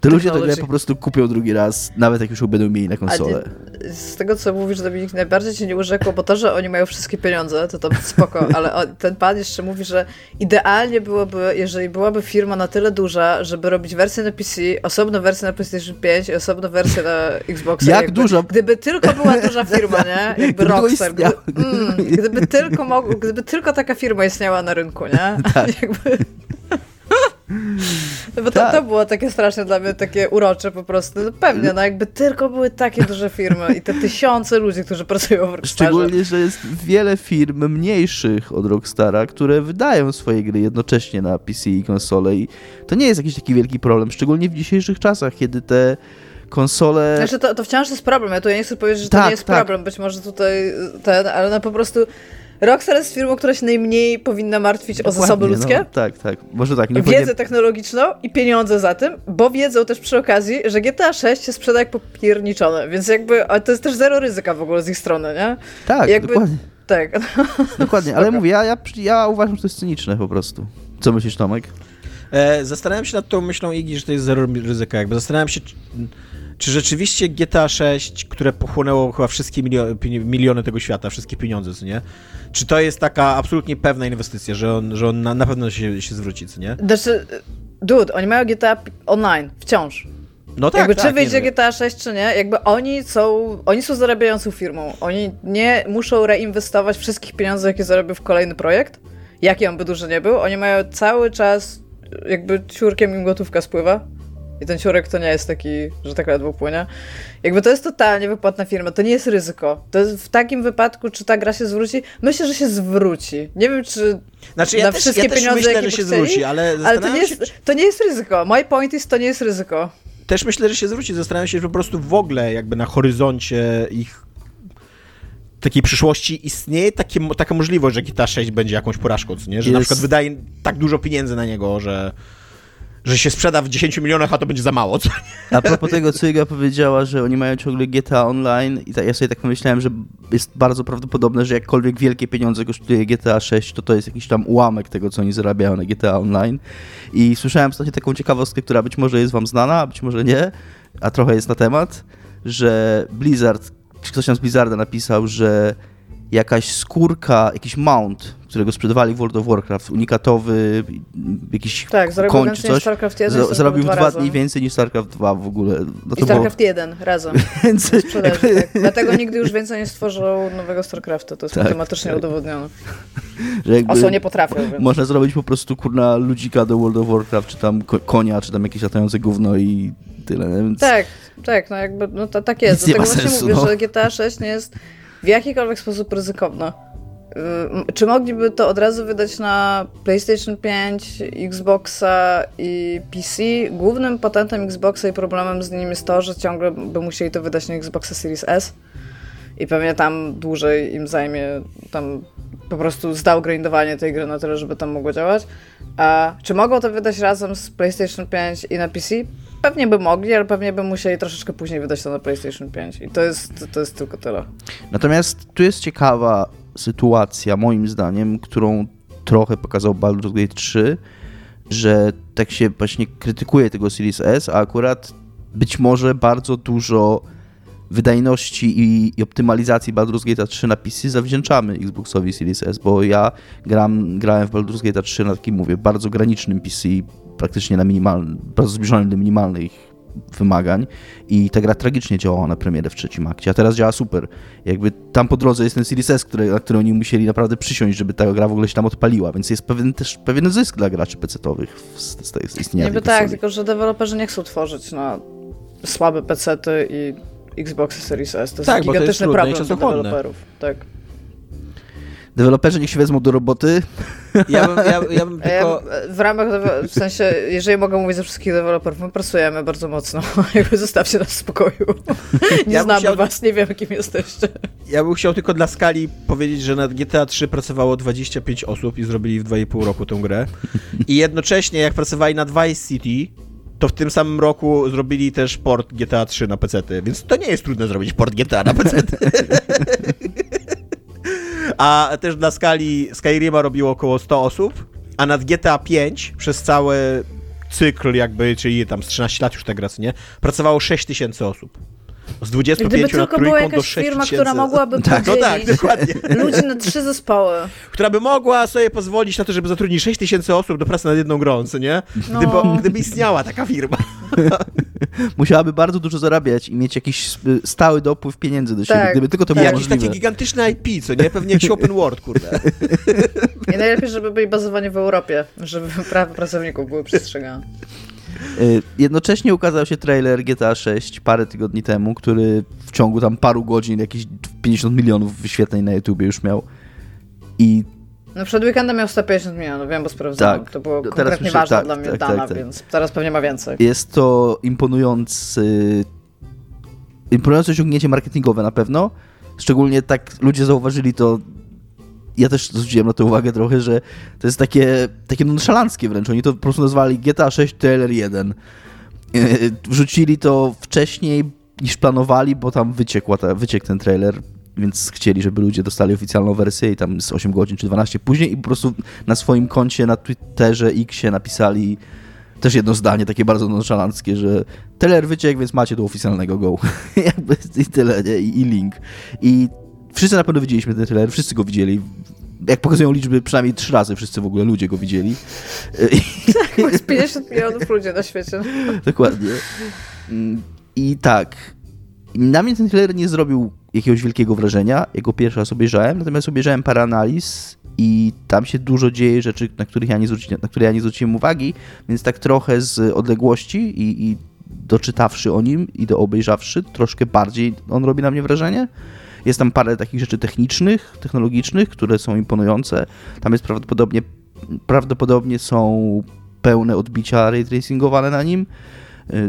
B: to ludzie tę grę po prostu kupią drugi raz, nawet jak już ją będą mieli na konsolę.
C: z tego, co mówisz, Dominik, najbardziej cię nie urzekło, bo to, że oni mają wszystkie pieniądze, to to spoko, ale on, ten pan jeszcze mówi, że idealnie byłoby, jeżeli byłaby firma na tyle duża, żeby robić wersję na PC, osobną wersję na PlayStation 5 i osobną wersję na Xbox.
B: Jak jakby, duża?
C: Gdyby tylko była duża firma, nie? Jakby Rockstar. Gdyby, mm, gdyby, tylko mogło, gdyby tylko taka firma istniała na rynku, nie? Tak. Jakby... No bo to, tak. to było takie strasznie dla mnie takie urocze po prostu. No pewnie, no jakby tylko były takie duże firmy i te tysiące ludzi, którzy pracują w Rockstarze.
B: Szczególnie, że jest wiele firm mniejszych od Rockstara, które wydają swoje gry jednocześnie na PC i konsole i to nie jest jakiś taki wielki problem, szczególnie w dzisiejszych czasach, kiedy te konsole...
C: Znaczy to, to wciąż jest problem, ja tu ja nie chcę powiedzieć, że tak, to nie jest tak. problem, być może tutaj ten, ale no po prostu Rockstar jest firmą, która się najmniej powinna martwić Dokładnie, o zasoby ludzkie.
B: No, tak, tak. Może tak. Nie
C: wiedzę powinien... technologiczną i pieniądze za tym, bo wiedzą też przy okazji, że GTA 6 się sprzeda jak popierniczone, więc jakby to jest też zero ryzyka w ogóle z ich strony, nie?
B: Tak, jakby, dokładnie.
C: Tak.
B: Dokładnie, ale mówię, ja, ja, ja uważam, że to jest cyniczne po prostu. Co myślisz, Tomek?
D: E, zastanawiam się nad tą myślą Igi, że to jest zero ryzyka. Jakby zastanawiam się, czy czy rzeczywiście GTA 6, które pochłonęło chyba wszystkie miliony, miliony tego świata, wszystkie pieniądze, co nie? Czy to jest taka absolutnie pewna inwestycja, że on, że on na, na pewno się, się zwróci, co nie?
C: Znaczy, dude, oni mają GTA Online, wciąż. No tak, jakby tak, czy wyjdzie GTA 6, czy nie, jakby oni są, oni są zarabiającą firmą. Oni nie muszą reinwestować wszystkich pieniędzy, jakie zarobią w kolejny projekt, jaki on by duży nie był. Oni mają cały czas, jakby ciurkiem im gotówka spływa i ten ciurek to nie jest taki, że tak ledwo płynie. Jakby to jest totalnie wypłatna firma, to nie jest ryzyko. To jest w takim wypadku, czy ta gra się zwróci? Myślę, że się zwróci. Nie wiem, czy
D: znaczy, ja na też, wszystkie ja pieniądze, myślę, że się chcieli, zwróci, ale,
C: ale to, nie jest, się... to nie jest ryzyko. My point is, to nie jest ryzyko.
D: Też myślę, że się zwróci. Zastanawiam się, że po prostu w ogóle jakby na horyzoncie ich takiej przyszłości istnieje takie, taka możliwość, że GTA 6 będzie jakąś porażką, nie? Że jest... na przykład wydaje tak dużo pieniędzy na niego, że że się sprzeda w 10 milionach, a to będzie za mało. Co?
B: A propos tego, co Iga powiedziała, że oni mają ciągle GTA Online i ja sobie tak pomyślałem, że jest bardzo prawdopodobne, że jakkolwiek wielkie pieniądze kosztuje GTA 6, to to jest jakiś tam ułamek tego, co oni zarabiają na GTA Online. I słyszałem ostatnio taką ciekawostkę, która być może jest wam znana, a być może nie, a trochę jest na temat, że Blizzard, ktoś tam z Blizzarda napisał, że jakaś skórka, jakiś mount, którego sprzedawali w World of Warcraft, unikatowy, jakiś
C: tak, koń czy coś. StarCraft 1
B: zarobił
C: dwa,
B: dwa dni więcej niż StarCraft 2 w ogóle.
C: No I StarCraft było... 1 razem. Więc... tak. Dlatego nigdy już więcej nie stworzył nowego StarCrafta, to jest tak, matematycznie tak. udowodnione. Że Oso nie potrafią. Więc.
B: Można zrobić po prostu kurna ludzika do World of Warcraft, czy tam konia, czy tam jakieś latające gówno i tyle. Więc...
C: Tak, tak, no jakby no to, tak jest. Dlatego właśnie sensu, mówię, no. że GTA 6 nie jest w jakikolwiek sposób ryzykowna. Czy mogliby to od razu wydać na PlayStation 5, Xboxa i PC? Głównym patentem Xboxa i problemem z nim jest to, że ciągle by musieli to wydać na Xboxa Series S i pewnie tam dłużej im zajmie tam po prostu zdowgrindowanie tej gry na tyle, żeby tam mogło działać. A czy mogą to wydać razem z PlayStation 5 i na PC? Pewnie by mogli, ale pewnie by musieli troszeczkę później wydać to na PlayStation 5 i to jest, to jest tylko tyle.
B: Natomiast tu jest ciekawa sytuacja, moim zdaniem, którą trochę pokazał Baldur's Gate 3, że tak się właśnie krytykuje tego Series S, a akurat być może bardzo dużo wydajności i, i optymalizacji Baldur's Gate 3 na PC zawdzięczamy Xboxowi Series S, bo ja gram, grałem w Baldur's Gate 3 na takim, mówię, bardzo granicznym PC, praktycznie na minimalnym, bardzo zbliżonym do minimalnych wymagań i ta gra tragicznie działała na premierę w trzecim akcie, a teraz działa super. Jakby tam po drodze jest ten Series S, który, na który oni musieli naprawdę przysiąść, żeby ta gra w ogóle się tam odpaliła, więc jest pewien też pewien zysk dla graczy PC-owych z, z, z istnienia
C: Niby tak, tylko że deweloperzy nie chcą tworzyć na słabe PC-ty i Xbox Series S. To jest tak, gigantyczny problem dla deweloperów. Tak.
B: Deweloperzy niech się wezmą do roboty.
D: Ja bym, ja, ja bym tylko...
C: w ramach, w sensie, jeżeli mogę mówić za wszystkich deweloperów, my pracujemy bardzo mocno. Jakby zostawcie nas w spokoju. Nie ja znamy chciał... was, nie wiemy kim jesteście.
D: Ja bym chciał tylko dla skali powiedzieć, że nad GTA 3 pracowało 25 osób i zrobili w 2,5 roku tę grę. I jednocześnie jak pracowali nad Vice City, to w tym samym roku zrobili też port GTA 3 na PC, więc to nie jest trudne zrobić port GTA na PC. A też dla skali Skyrima robiło około 100 osób, a nad GTA 5 przez cały cykl jakby, czyli tam z 13 lat już ta gra, nie? Pracowało 6 tysięcy osób. Z 25 Gdyby trójką do 6
C: firma, która mogłaby
D: tak, no tak, dokładnie.
C: ludzi na trzy zespoły.
D: Która by mogła sobie pozwolić na to, żeby zatrudnić 6 tysięcy osób do pracy nad jedną grą, nie? Gdyby, no. gdyby istniała taka firma.
B: Musiałaby bardzo dużo zarabiać i mieć jakiś stały dopływ pieniędzy do siebie, tak, gdyby tylko to tak. było
D: Jakiś takie gigantyczne IP, co nie? Pewnie jakiś open world, kurde.
C: I najlepiej, żeby byli bazowani w Europie, żeby prawa pracowników były przestrzegane.
B: Y, jednocześnie ukazał się trailer GTA 6 parę tygodni temu, który w ciągu tam paru godzin jakieś 50 milionów wyświetleń na YouTubie już miał. I
C: no przed weekendem miał 150 milionów, wiem, bo sprawdzałem. Tak. To było teraz konkretnie myślę, ważne tak, dla mnie tak, dana, tak, tak, więc teraz pewnie ma więcej.
B: Jest to imponujący imponujące osiągnięcie marketingowe na pewno. Szczególnie tak ludzie zauważyli to ja też zwróciłem na to uwagę trochę, że to jest takie, takie nonszalanckie wręcz. Oni to po prostu nazwali GTA 6 Trailer 1. Wrzucili to wcześniej niż planowali, bo tam wyciekła ta, wyciekł ten trailer, więc chcieli, żeby ludzie dostali oficjalną wersję i tam z 8 godzin czy 12 później i po prostu na swoim koncie na Twitterze, Xie napisali też jedno zdanie takie bardzo nonszalanckie, że trailer wyciekł, więc macie do oficjalnego go. Jakby i tyle, nie? I, I link. I Wszyscy na pewno widzieliśmy ten trailer, wszyscy go widzieli. Jak pokazują liczby, przynajmniej trzy razy wszyscy w ogóle ludzie go widzieli.
C: Tak, bo jest 50 milionów ludzi na świecie.
B: Dokładnie. I tak, na mnie ten trailer nie zrobił jakiegoś wielkiego wrażenia, jako pierwszy raz obejrzałem, natomiast obejrzałem parę analiz i tam się dużo dzieje rzeczy, na, których ja nie na które ja nie zwróciłem uwagi, więc tak trochę z odległości i, i doczytawszy o nim i do obejrzawszy, troszkę bardziej on robi na mnie wrażenie. Jest tam parę takich rzeczy technicznych, technologicznych, które są imponujące. Tam jest prawdopodobnie, prawdopodobnie są pełne odbicia ray tracingowane na nim.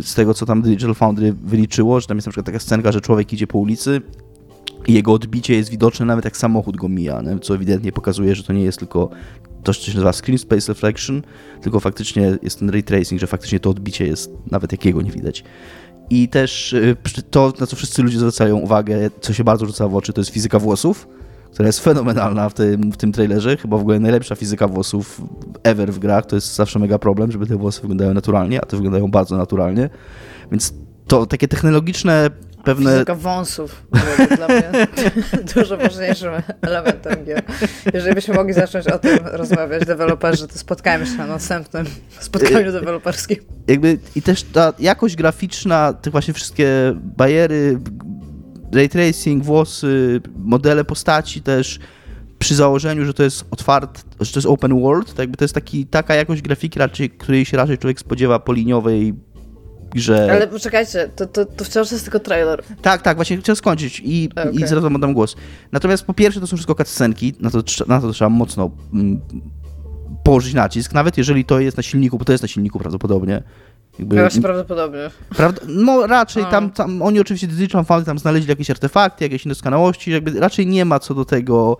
B: Z tego, co tam Digital Foundry wyliczyło, że tam jest na przykład taka scenka, że człowiek idzie po ulicy jego odbicie jest widoczne nawet jak samochód go mija, co ewidentnie pokazuje, że to nie jest tylko to, co się nazywa screen space reflection, tylko faktycznie jest ten ray tracing, że faktycznie to odbicie jest nawet jakiego nie widać. I też y, to, na co wszyscy ludzie zwracają uwagę, co się bardzo rzuca w oczy, to jest fizyka włosów, która jest fenomenalna w tym, w tym trailerze. Chyba w ogóle najlepsza fizyka włosów ever w grach. To jest zawsze mega problem, żeby te włosy wyglądały naturalnie, a te wyglądają bardzo naturalnie. Więc to takie technologiczne pewne...
C: Fizyka wąsów dla mnie dużo ważniejszym elementem gier. Jeżeli byśmy mogli zacząć o tym rozmawiać, deweloperzy, to spotkajmy się na następnym spotkaniu deweloperskim.
B: Jakby i też ta jakość graficzna, te właśnie wszystkie bariery, ray tracing, włosy, modele postaci też przy założeniu, że to jest otwart, że to jest open world, to jakby to jest taki, taka jakość grafiki, raczej, której się raczej człowiek spodziewa po liniowej grze.
C: Ale poczekajcie, to, to, to wciąż jest tylko trailer.
B: Tak, tak, właśnie chciałem skończyć i, okay. i zaraz wam oddam głos. Natomiast po pierwsze to są wszystko cutscenki, na to, na to trzeba mocno mm, położyć nacisk, nawet jeżeli to jest na silniku, bo to jest na silniku prawdopodobnie.
C: Jakby, Właśnie prawdopodobnie.
B: Prawda, no raczej tam, tam, oni oczywiście Digital Foundry tam znaleźli jakieś artefakty, jakieś niedoskonałości, jakby raczej nie ma co do tego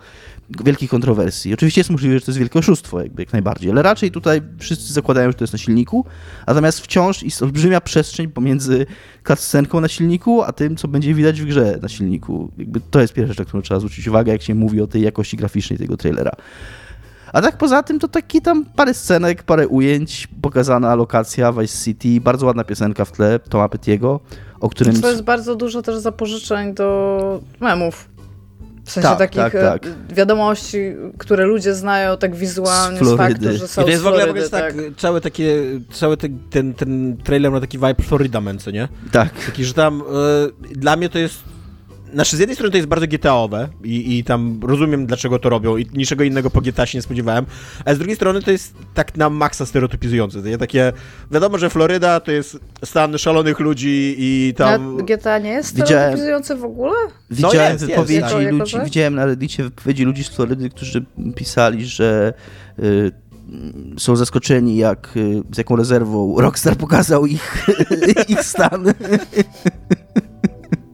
B: wielkich kontrowersji. Oczywiście jest możliwe, że to jest wielkie oszustwo, jakby jak najbardziej, ale raczej tutaj wszyscy zakładają, że to jest na silniku, natomiast wciąż jest olbrzymia przestrzeń pomiędzy cutscenką na silniku, a tym, co będzie widać w grze na silniku. Jakby to jest pierwsza rzecz, na którą trzeba zwrócić uwagę, jak się mówi o tej jakości graficznej tego trailera. A tak poza tym to taki tam parę scenek, parę ujęć, pokazana lokacja Vice City, bardzo ładna piosenka w tle Toma Petiego, o którym...
C: To jest bardzo dużo też zapożyczeń do memów. W sensie tak, takich tak, tak. E, wiadomości, które ludzie znają tak wizualnie z, z faktu, że są I
D: to jest w ogóle, Florydy, tak, tak, cały, takie, cały te, ten, ten trailer ma taki vibe Florida Man, co nie?
B: Tak.
D: Taki, że tam y, dla mnie to jest znaczy, z jednej strony to jest bardzo GTA-owe i, i tam rozumiem, dlaczego to robią i niczego innego po GTA się nie spodziewałem, a z drugiej strony to jest tak na maksa stereotypizujące. To takie, wiadomo, że Floryda to jest stan szalonych ludzi i tam...
C: A GTA nie jest stereotypizujące w ogóle?
B: Widziałem no jest, wypowiedzi jest, ludzi, jako, widziałem na Reddicie wypowiedzi ludzi z Florydy, którzy pisali, że... Y, są zaskoczeni, jak, y, z jaką rezerwą Rockstar pokazał ich, ich stan.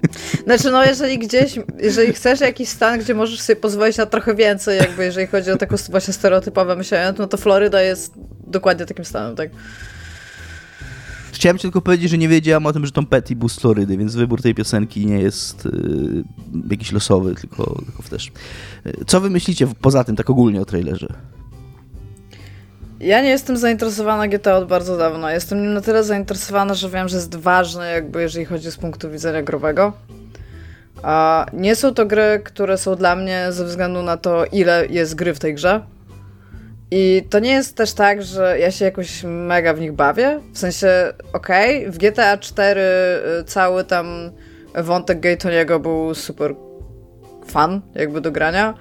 C: Znaczy, no jeżeli gdzieś, jeżeli chcesz jakiś stan, gdzie możesz sobie pozwolić na trochę więcej, jakby jeżeli chodzi o taką właśnie stereotypowe myślenie, no to Floryda jest dokładnie takim stanem, tak?
B: Chciałem tylko powiedzieć, że nie wiedziałam o tym, że Tom Petty był z Florydy, więc wybór tej piosenki nie jest yy, jakiś losowy, tylko, tylko też. Co wy myślicie poza tym tak ogólnie o trailerze?
C: Ja nie jestem zainteresowana GTA od bardzo dawna. Jestem na tyle zainteresowana, że wiem, że jest ważne, jakby jeżeli chodzi z punktu widzenia growego. A nie są to gry, które są dla mnie ze względu na to, ile jest gry w tej grze. I to nie jest też tak, że ja się jakoś mega w nich bawię. W sensie, okej, okay, w GTA 4 y, cały tam wątek Gaytoniego był super fan, jakby do grania.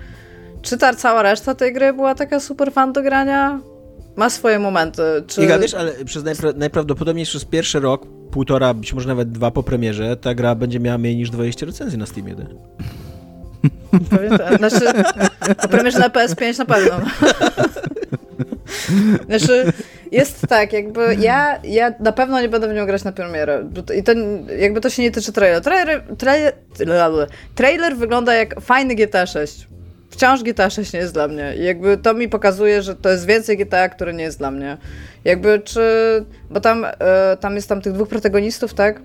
C: Czy ta cała reszta tej gry była taka super fan do grania? Ma swoje momenty. Czy...
D: Iga, wiesz, ale przez najpra najprawdopodobniej przez pierwszy rok, półtora, być może nawet dwa po premierze, ta gra będzie miała mniej niż 20 recenzji na Steamie.
C: Pewnie tak. Znaczy, po premierze na PS5 na pewno. Znaczy, jest tak, jakby ja, ja na pewno nie będę w nią grać na premierę. I ten, jakby to się nie tyczy trailer. Trailer, trailer, trailer wygląda jak fajny GTA 6 wciąż GTA 6 nie jest dla mnie. I jakby to mi pokazuje, że to jest więcej GTA, które nie jest dla mnie. Jakby czy... Bo tam, e, tam jest tam tych dwóch protagonistów, tak?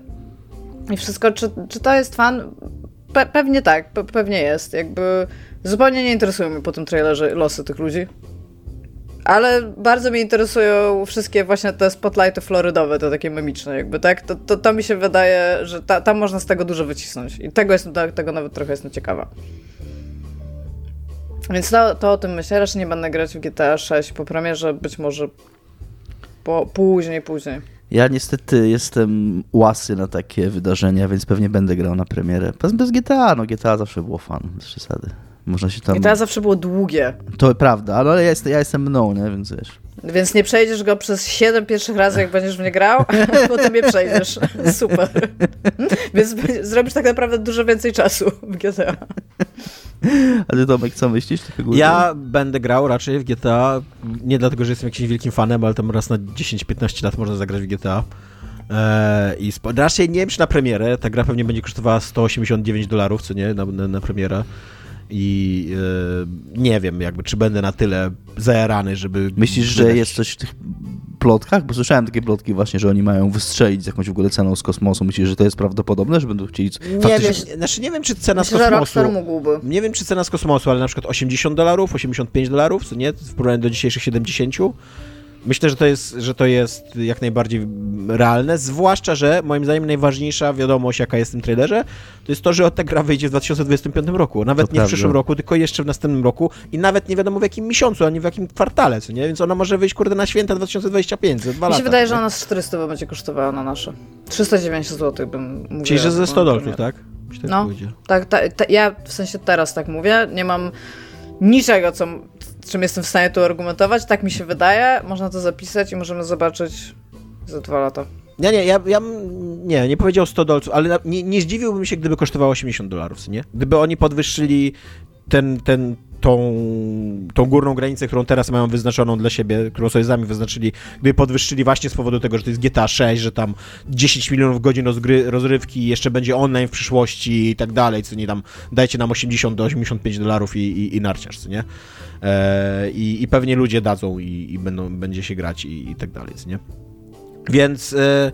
C: I wszystko, czy, czy to jest fan? Pe pewnie tak, pe pewnie jest. Jakby zupełnie nie interesują mnie po tym trailerze losy tych ludzi. Ale bardzo mnie interesują wszystkie właśnie te spotlighty florydowe, te takie memiczne jakby, tak? To, to, to mi się wydaje, że ta, tam można z tego dużo wycisnąć. I tego, jest, tego nawet trochę jestem ciekawa. Więc to, to o tym myślę. Raczej nie będę grać w GTA 6 po premierze, być może po, później, później.
B: Ja niestety jestem łasy na takie wydarzenia, więc pewnie będę grał na premierę. Bez, bez GTA, no GTA zawsze było fan, bez przesady. Można się tam...
C: GTA zawsze było długie.
B: To prawda, ale ja, jest, ja jestem mną, nie? więc wiesz.
C: Więc nie przejdziesz go przez 7 pierwszych razy, jak będziesz w nie grał, potem je przejdziesz. Super. Więc zrobisz tak naprawdę dużo więcej czasu w GTA.
B: A ty Tomek, co myślisz?
D: Ja będę grał raczej w GTA, nie dlatego, że jestem jakimś wielkim fanem, ale tam raz na 10-15 lat można zagrać w GTA. Eee, I raczej nie wiem, czy na premierę. Ta gra pewnie będzie kosztowała 189 dolarów, co nie, na, na, na premierę i e, nie wiem, jakby, czy będę na tyle zajarany, żeby...
B: Myślisz, że jest coś w tych plotkach? Bo słyszałem takie plotki właśnie, że oni mają wystrzelić z jakąś w ogóle ceną z kosmosu. Myślisz, że to jest prawdopodobne, że będą chcieli...
D: Nie faktycznie... wiem, znaczy nie wiem, czy cena Myślę, z kosmosu... mógłby. Nie wiem, czy cena z kosmosu, ale na przykład 80 dolarów, 85 dolarów, co nie? W porównaniu do dzisiejszych 70 Myślę, że to, jest, że to jest jak najbardziej realne, zwłaszcza, że moim zdaniem najważniejsza wiadomość, jaka jest w tym trailerze, to jest to, że ta gra wyjdzie w 2025 roku. Nawet to nie prawda. w przyszłym roku, tylko jeszcze w następnym roku i nawet nie wiadomo w jakim miesiącu, ani w jakim kwartale, co nie? Więc ona może wyjść, kurde, na święta 2025, za dwa
C: Mi
D: się
C: lata, wydaje, nie? że ona z 400 będzie kosztowała na nasze. 390 zł bym mówiła.
D: Czyli, że ze 100 dolców, tak?
C: tak no, tak, ta, ta, ja w sensie teraz tak mówię, nie mam niczego, co czym jestem w stanie tu argumentować. Tak mi się wydaje. Można to zapisać i możemy zobaczyć za dwa lata.
D: Nie, nie, ja, ja nie, nie powiedział 100 dolców, ale nie, nie zdziwiłbym się, gdyby kosztowało 80 dolarów, nie? Gdyby oni podwyższyli ten, ten, tą, tą górną granicę, którą teraz mają wyznaczoną dla siebie, którą sobie sami wyznaczyli, gdyby podwyższyli właśnie z powodu tego, że to jest GTA 6, że tam 10 milionów godzin rozgry, rozrywki, jeszcze będzie online w przyszłości i tak dalej, co nie tam, dajcie nam 80 do 85 dolarów i, i, i narciarz, co nie? E, i, i, pewnie ludzie dadzą i, i będą, będzie się grać i, i tak dalej, nie? Więc e,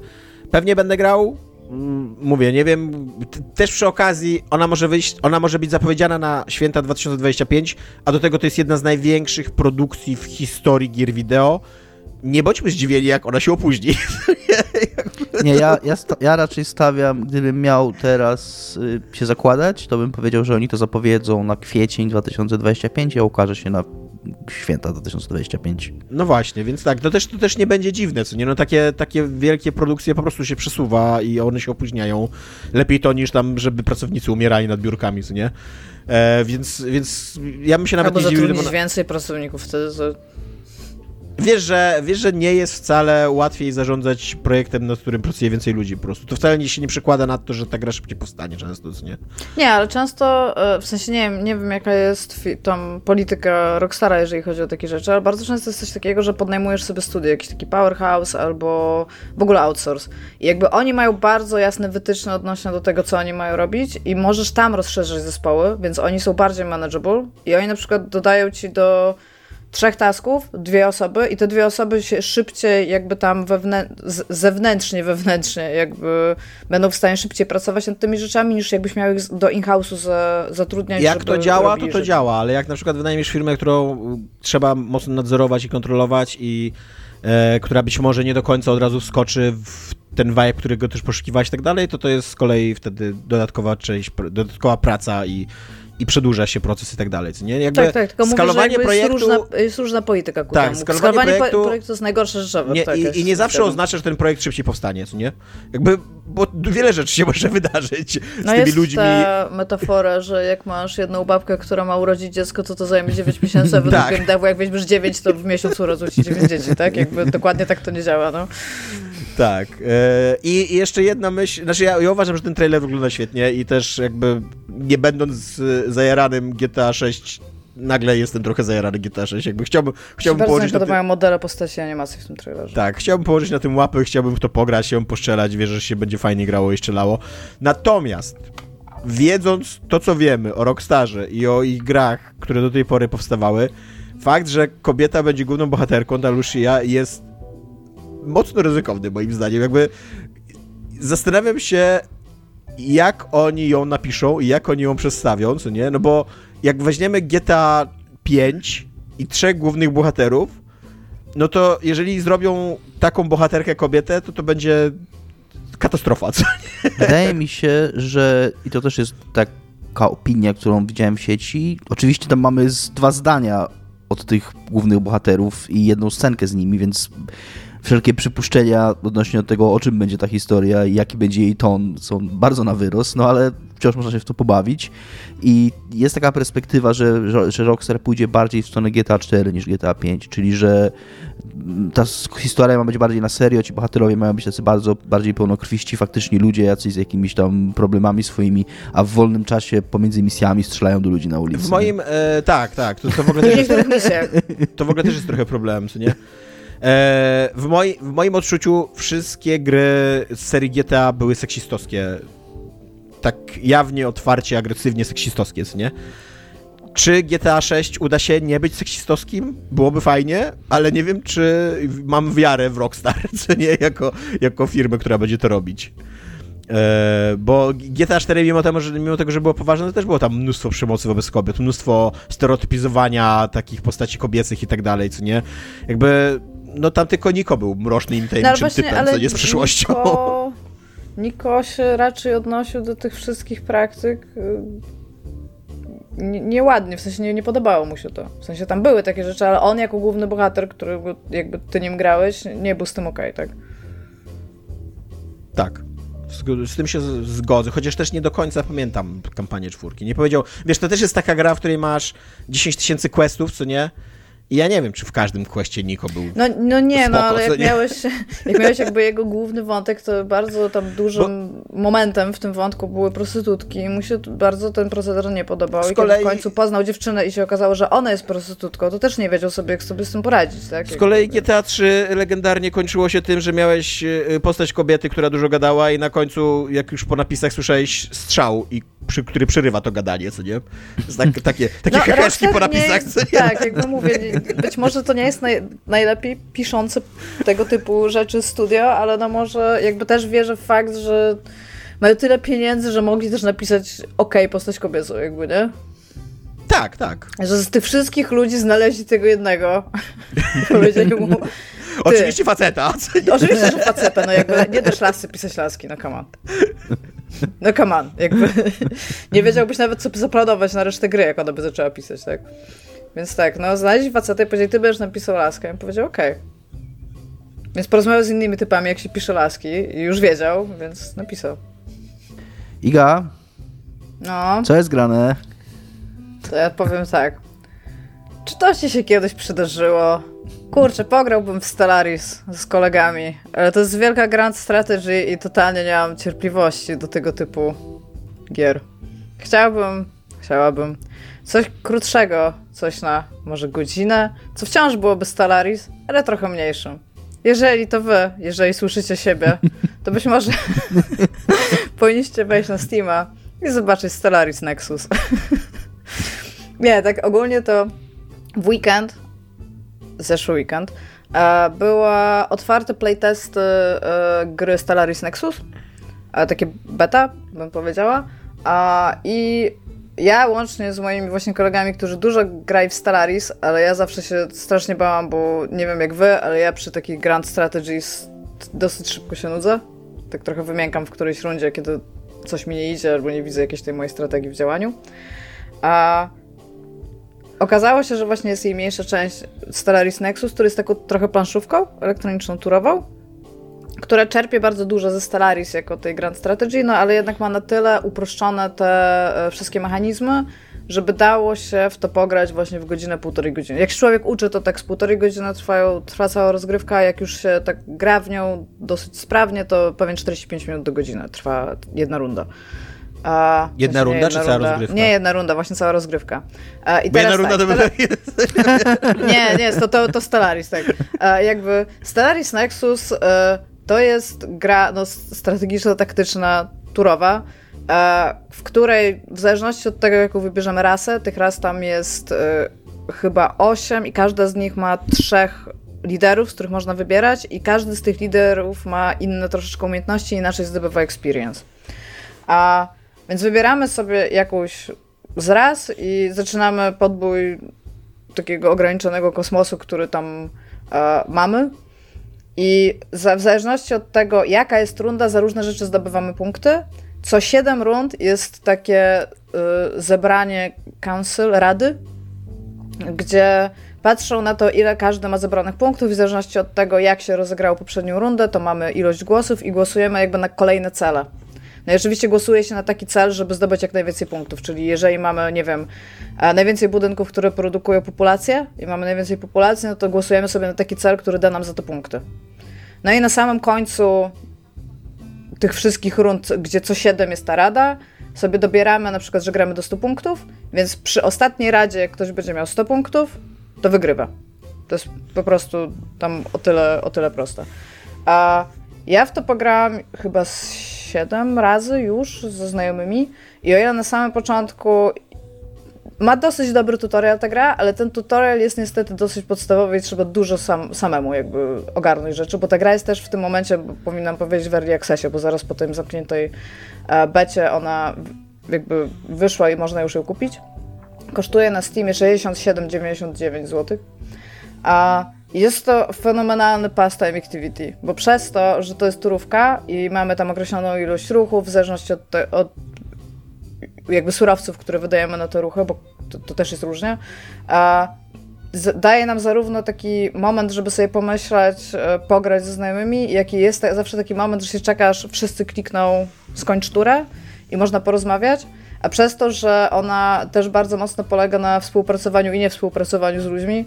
D: pewnie będę grał, Mm, mówię, nie wiem, też przy okazji ona może wyjść, ona może być zapowiedziana na święta 2025, a do tego to jest jedna z największych produkcji w historii gier wideo. Nie bądźmy zdziwieni, jak ona się opóźni.
B: Nie, ja, ja, ja raczej stawiam, gdybym miał teraz y, się zakładać, to bym powiedział, że oni to zapowiedzą na kwiecień 2025, a ukaże się na święta 2025.
D: No właśnie, więc tak, to też, to też nie będzie dziwne, co nie? No takie, takie wielkie produkcje po prostu się przesuwa i one się opóźniają. Lepiej to niż tam, żeby pracownicy umierali nad biurkami, co nie? E, więc, więc ja bym się nawet
C: Albo
D: nie
C: zdziwił... Albo więcej pracowników wtedy, to
D: Wiesz że, wiesz, że nie jest wcale łatwiej zarządzać projektem, nad którym pracuje więcej ludzi po prostu. To wcale się nie przekłada na to, że ta gra szybciej powstanie często, nie?
C: Nie, ale często, e, w sensie nie wiem, nie wiem jaka jest tam polityka Rockstara, jeżeli chodzi o takie rzeczy, ale bardzo często jest coś takiego, że podnajmujesz sobie studio, jakiś taki powerhouse albo w ogóle outsource. I jakby oni mają bardzo jasne wytyczne odnośnie do tego, co oni mają robić i możesz tam rozszerzyć zespoły, więc oni są bardziej manageable i oni na przykład dodają ci do trzech tasków, dwie osoby i te dwie osoby się szybciej jakby tam wewnę zewnętrznie, wewnętrznie jakby będą w stanie szybciej pracować nad tymi rzeczami, niż jakbyś miał ich do in-house'u za, zatrudniać.
D: Jak to działa, to to działa, ale jak na przykład wynajmiesz firmę, którą trzeba mocno nadzorować i kontrolować i e, która być może nie do końca od razu wskoczy w ten vibe, którego też poszukiwałeś i tak dalej, to to jest z kolei wtedy dodatkowa część, dodatkowa praca i i przedłuża się proces i tak dalej, nie?
C: Jakby tak, tak, tylko skalowanie mówię, projektu... Jest różna, jest różna polityka ku
D: tak,
C: temu.
D: Skalowanie, skalowanie projektu... projektu
C: jest najgorsze rzecz
D: nie,
C: tak,
D: I, I nie zawsze oznacza, że ten projekt szybciej powstanie, co nie? Jakby, bo wiele rzeczy się może wydarzyć z
C: no
D: tymi jest
C: ludźmi. ta metafora, że jak masz jedną babkę, która ma urodzić dziecko, to to zajmie 9 miesięcy, a według tak. BMW jak weźmiesz 9, to w miesiącu urodzą ci 9 dzieci, tak? Jakby dokładnie tak to nie działa, no.
D: Tak. E, I jeszcze jedna myśl, znaczy ja, ja, uważam, że ten trailer wygląda świetnie i też jakby nie będąc zajaranym GTA 6 nagle jestem trochę zajarany GTA 6, jakby chciałbym, chciałbym położyć
C: na tym... modele postaci animacji w tym trailerze.
D: Tak, chciałbym położyć na tym łapy, chciałbym w to pograć, chciałbym postrzelać, wierzę, że się będzie fajnie grało i strzelało. Natomiast wiedząc to, co wiemy o Rockstarze i o ich grach, które do tej pory powstawały, fakt, że kobieta będzie główną bohaterką, ta Lucia, jest mocno ryzykowny moim zdaniem. Jakby zastanawiam się, jak oni ją napiszą i jak oni ją przedstawią, co nie? No bo jak weźmiemy GTA 5 i trzech głównych bohaterów, no to jeżeli zrobią taką bohaterkę kobietę, to to będzie katastrofa, co nie?
B: Wydaje mi się, że i to też jest taka opinia, którą widziałem w sieci. Oczywiście tam mamy dwa zdania od tych głównych bohaterów i jedną scenkę z nimi, więc wszelkie przypuszczenia odnośnie do tego, o czym będzie ta historia i jaki będzie jej ton, są bardzo na wyrost, no ale wciąż można się w to pobawić. I jest taka perspektywa, że, że Rockstar pójdzie bardziej w stronę GTA 4 niż GTA 5, czyli że ta historia ma być bardziej na serio, ci bohaterowie mają być tacy bardzo bardziej pełnokrwiści, faktycznie ludzie jacyś z jakimiś tam problemami swoimi, a w wolnym czasie pomiędzy misjami strzelają do ludzi na ulicy.
D: W moim, e, tak, tak, to, to, w ogóle też jest, to w ogóle też jest trochę problem, co nie? E, w, moj, w moim odczuciu wszystkie gry z serii GTA były seksistowskie. Tak jawnie, otwarcie, agresywnie seksistowskie, nie? Czy GTA 6 uda się nie być seksistowskim? Byłoby fajnie, ale nie wiem, czy mam wiarę w Rockstar, co nie, jako, jako firmę, która będzie to robić. E, bo GTA 4 mimo tego, że, mimo tego, że było poważne, też było tam mnóstwo przemocy wobec kobiet, mnóstwo stereotypizowania takich postaci kobiecych i tak dalej, co nie? Jakby no tam tylko Niko był mrocznym i tajemniczym no, typem, co nie z przyszłością.
C: Niko, Niko się raczej odnosił do tych wszystkich praktyk y, nieładnie, w sensie nie, nie podobało mu się to. W sensie tam były takie rzeczy, ale on jako główny bohater, który jakby ty nim grałeś, nie był z tym okej, okay, tak?
D: Tak. Z, z, tym się zgodzę, chociaż też nie do końca pamiętam kampanię czwórki. Nie powiedział, wiesz, to też jest taka gra, w której masz 10 tysięcy questów, co nie? I ja nie wiem, czy w każdym kwestie Niko był.
C: No, no nie, no, spoko, no ale jak, nie? Miałeś, jak miałeś jakby jego główny wątek, to bardzo tam dużym Bo... momentem w tym wątku były prostytutki i mu się bardzo ten proceder nie podobał. Z I kolei... kiedy w końcu poznał dziewczynę i się okazało, że ona jest prostytutką, to też nie wiedział sobie, jak sobie z tym poradzić. Tak?
D: Z kolei GTA 3 legendarnie kończyło się tym, że miałeś y, postać kobiety, która dużo gadała i na końcu, jak już po napisach słyszałeś strzał i przy, który przerywa to gadanie, co nie? Tak, takie takie no, heheszki po napisach, co nie?
C: Tak, jak mówię, być może to nie jest naj, najlepiej piszące tego typu rzeczy studio, ale no może jakby też wierzę w fakt, że mają tyle pieniędzy, że mogli też napisać ok, postać kobiecą, jakby, nie?
D: Tak, tak.
C: Że z tych wszystkich ludzi znaleźli tego jednego. Powiedzieli mu...
D: Ty. Oczywiście faceta.
C: Oczywiście, że faceta, no jakby nie dasz lasy pisać laski, no come on. No come on, jakby nie wiedziałbyś nawet, co zaplanować na resztę gry, jak ona by zaczęła pisać, tak? Więc tak, no znaleźli facetę i powiedzieli, ty będziesz napisał laskę. Ja powiedział, okej. Okay. Więc porozmawiał z innymi typami, jak się pisze laski i już wiedział, więc napisał.
B: Iga? No? Co jest grane?
C: To ja powiem tak. Czy to ci się kiedyś przydarzyło? Kurczę, pograłbym w Stellaris z kolegami, ale to jest wielka grand strategy i totalnie nie mam cierpliwości do tego typu gier. Chciałbym, chciałabym coś krótszego, coś na może godzinę, co wciąż byłoby Stellaris, ale trochę mniejszym. Jeżeli to wy, jeżeli słyszycie siebie, to być może powinniście wejść na Steama i zobaczyć Stellaris Nexus. nie, tak ogólnie to w weekend zeszły weekend, e, była otwarte playtest e, gry Stellaris Nexus, e, takie beta, bym powiedziała, i ja łącznie z moimi właśnie kolegami, którzy dużo grają w Stellaris, ale ja zawsze się strasznie bałam, bo nie wiem jak wy, ale ja przy takich Grand Strategies dosyć szybko się nudzę. Tak trochę wymiękam w którejś rundzie, kiedy coś mi nie idzie albo nie widzę jakiejś tej mojej strategii w działaniu. A Okazało się, że właśnie jest jej mniejsza część Stellaris Nexus, który jest taką trochę planszówką elektroniczną, turową, która czerpie bardzo dużo ze Stellaris jako tej Grand Strategy, no ale jednak ma na tyle uproszczone te e, wszystkie mechanizmy, żeby dało się w to pograć właśnie w godzinę, półtorej godziny. Jak się człowiek uczy, to tak z półtorej godziny trwają, trwa cała rozgrywka, jak już się tak gra w nią dosyć sprawnie, to pewnie 45 minut do godziny trwa jedna runda.
D: A, jedna runda, jedna czy runda. cała rozgrywka?
C: Nie, jedna runda, właśnie cała rozgrywka.
D: A, i Bo jedna runda tak, to tele...
C: Nie, nie, to, to, to Stellaris, tak. A, jakby Stellaris Nexus y, to jest gra no, strategiczno-taktyczna, turowa, w której w zależności od tego, jaką wybierzemy rasę, tych ras tam jest y, chyba osiem i każda z nich ma trzech liderów, z których można wybierać i każdy z tych liderów ma inne troszeczkę umiejętności inaczej zdobywa experience. A więc wybieramy sobie jakąś z raz i zaczynamy podbój takiego ograniczonego kosmosu, który tam e, mamy. I w zależności od tego, jaka jest runda, za różne rzeczy zdobywamy punkty. Co 7 rund jest takie y, zebranie council, rady, gdzie patrzą na to, ile każdy ma zebranych punktów i w zależności od tego, jak się rozegrało poprzednią rundę, to mamy ilość głosów i głosujemy jakby na kolejne cele. No i oczywiście głosuje się na taki cel, żeby zdobyć jak najwięcej punktów, czyli jeżeli mamy, nie wiem, najwięcej budynków, które produkują populację i mamy najwięcej populacji, no to głosujemy sobie na taki cel, który da nam za to punkty. No i na samym końcu tych wszystkich rund, gdzie co 7 jest ta rada, sobie dobieramy na przykład, że gramy do 100 punktów, więc przy ostatniej radzie, jak ktoś będzie miał 100 punktów, to wygrywa. To jest po prostu tam o tyle, o tyle proste. A ja w to pograłam chyba z 7 razy już ze znajomymi i o ile na samym początku ma dosyć dobry tutorial ta gra, ale ten tutorial jest niestety dosyć podstawowy i trzeba dużo sam, samemu jakby ogarnąć rzeczy, bo ta gra jest też w tym momencie, powinnam powiedzieć, w early accessie, bo zaraz po tym zamkniętej e, becie ona jakby wyszła i można już ją kupić. Kosztuje na Steamie 67,99 zł. A jest to fenomenalny pastime activity, bo przez to, że to jest turówka i mamy tam określoną ilość ruchów, w zależności od, te, od jakby surowców, które wydajemy na te ruchy, bo to, to też jest różnie, daje nam zarówno taki moment, żeby sobie pomyśleć, e, pograć ze znajomymi, jak i jest zawsze taki moment, że się czekasz, wszyscy klikną skończ turę i można porozmawiać, a przez to, że ona też bardzo mocno polega na współpracowaniu i nie współpracowaniu z ludźmi,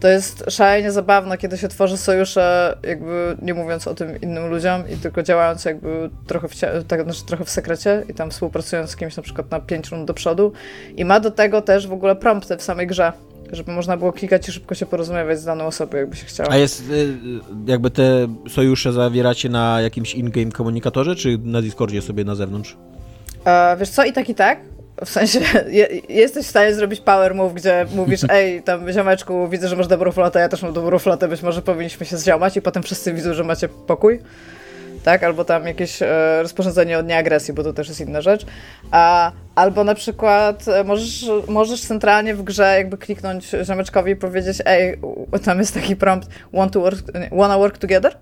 C: to jest szalenie zabawne, kiedy się tworzy sojusze, jakby nie mówiąc o tym innym ludziom i tylko działając jakby trochę w, tak, znaczy trochę w sekrecie i tam współpracując z kimś na przykład na pięć rund do przodu. I ma do tego też w ogóle prompty w samej grze, żeby można było klikać i szybko się porozmawiać z daną osobą, jakby się chciało.
D: A jest, y, jakby te sojusze zawieracie na jakimś in-game komunikatorze, czy na Discordzie sobie na zewnątrz?
C: E, wiesz co, i tak i tak. W sensie, je, jesteś w stanie zrobić power move, gdzie mówisz, ej, tam ziomeczku, widzę, że masz dobrą flotę, ja też mam dobrą flotę, być może powinniśmy się zziomać i potem wszyscy widzą, że macie pokój. Tak? Albo tam jakieś e, rozporządzenie od nieagresji, bo to też jest inna rzecz. A, albo na przykład e, możesz, możesz centralnie w grze jakby kliknąć ziomeczkowi i powiedzieć, ej, tam jest taki prompt, want to work, wanna work together?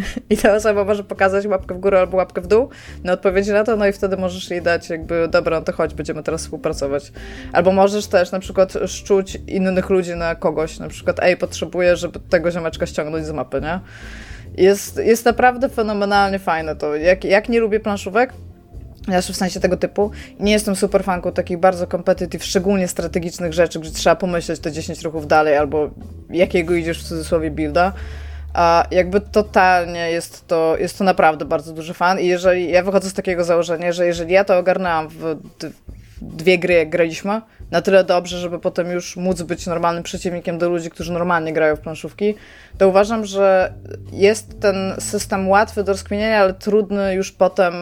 C: I ta osoba może pokazać łapkę w górę albo łapkę w dół na odpowiedzi na to, no i wtedy możesz jej dać jakby, dobra, no to chodź, będziemy teraz współpracować. Albo możesz też na przykład szczuć innych ludzi na kogoś, na przykład, ej, potrzebuję, żeby tego ziomeczka ściągnąć z mapy, nie? Jest, jest naprawdę fenomenalnie fajne to. Jak, jak nie lubię planszówek, znaczy w sensie tego typu. Nie jestem super fanką takich bardzo competitive, szczególnie strategicznych rzeczy, gdzie trzeba pomyśleć te 10 ruchów dalej, albo jakiego idziesz w cudzysłowie builda. A jakby totalnie jest to, jest to naprawdę bardzo duży fan i jeżeli, ja wychodzę z takiego założenia, że jeżeli ja to ogarnęłam w dwie gry, jak graliśmy, na tyle dobrze, żeby potem już móc być normalnym przeciwnikiem do ludzi, którzy normalnie grają w planszówki, to uważam, że jest ten system łatwy do rozkminienia, ale trudny już potem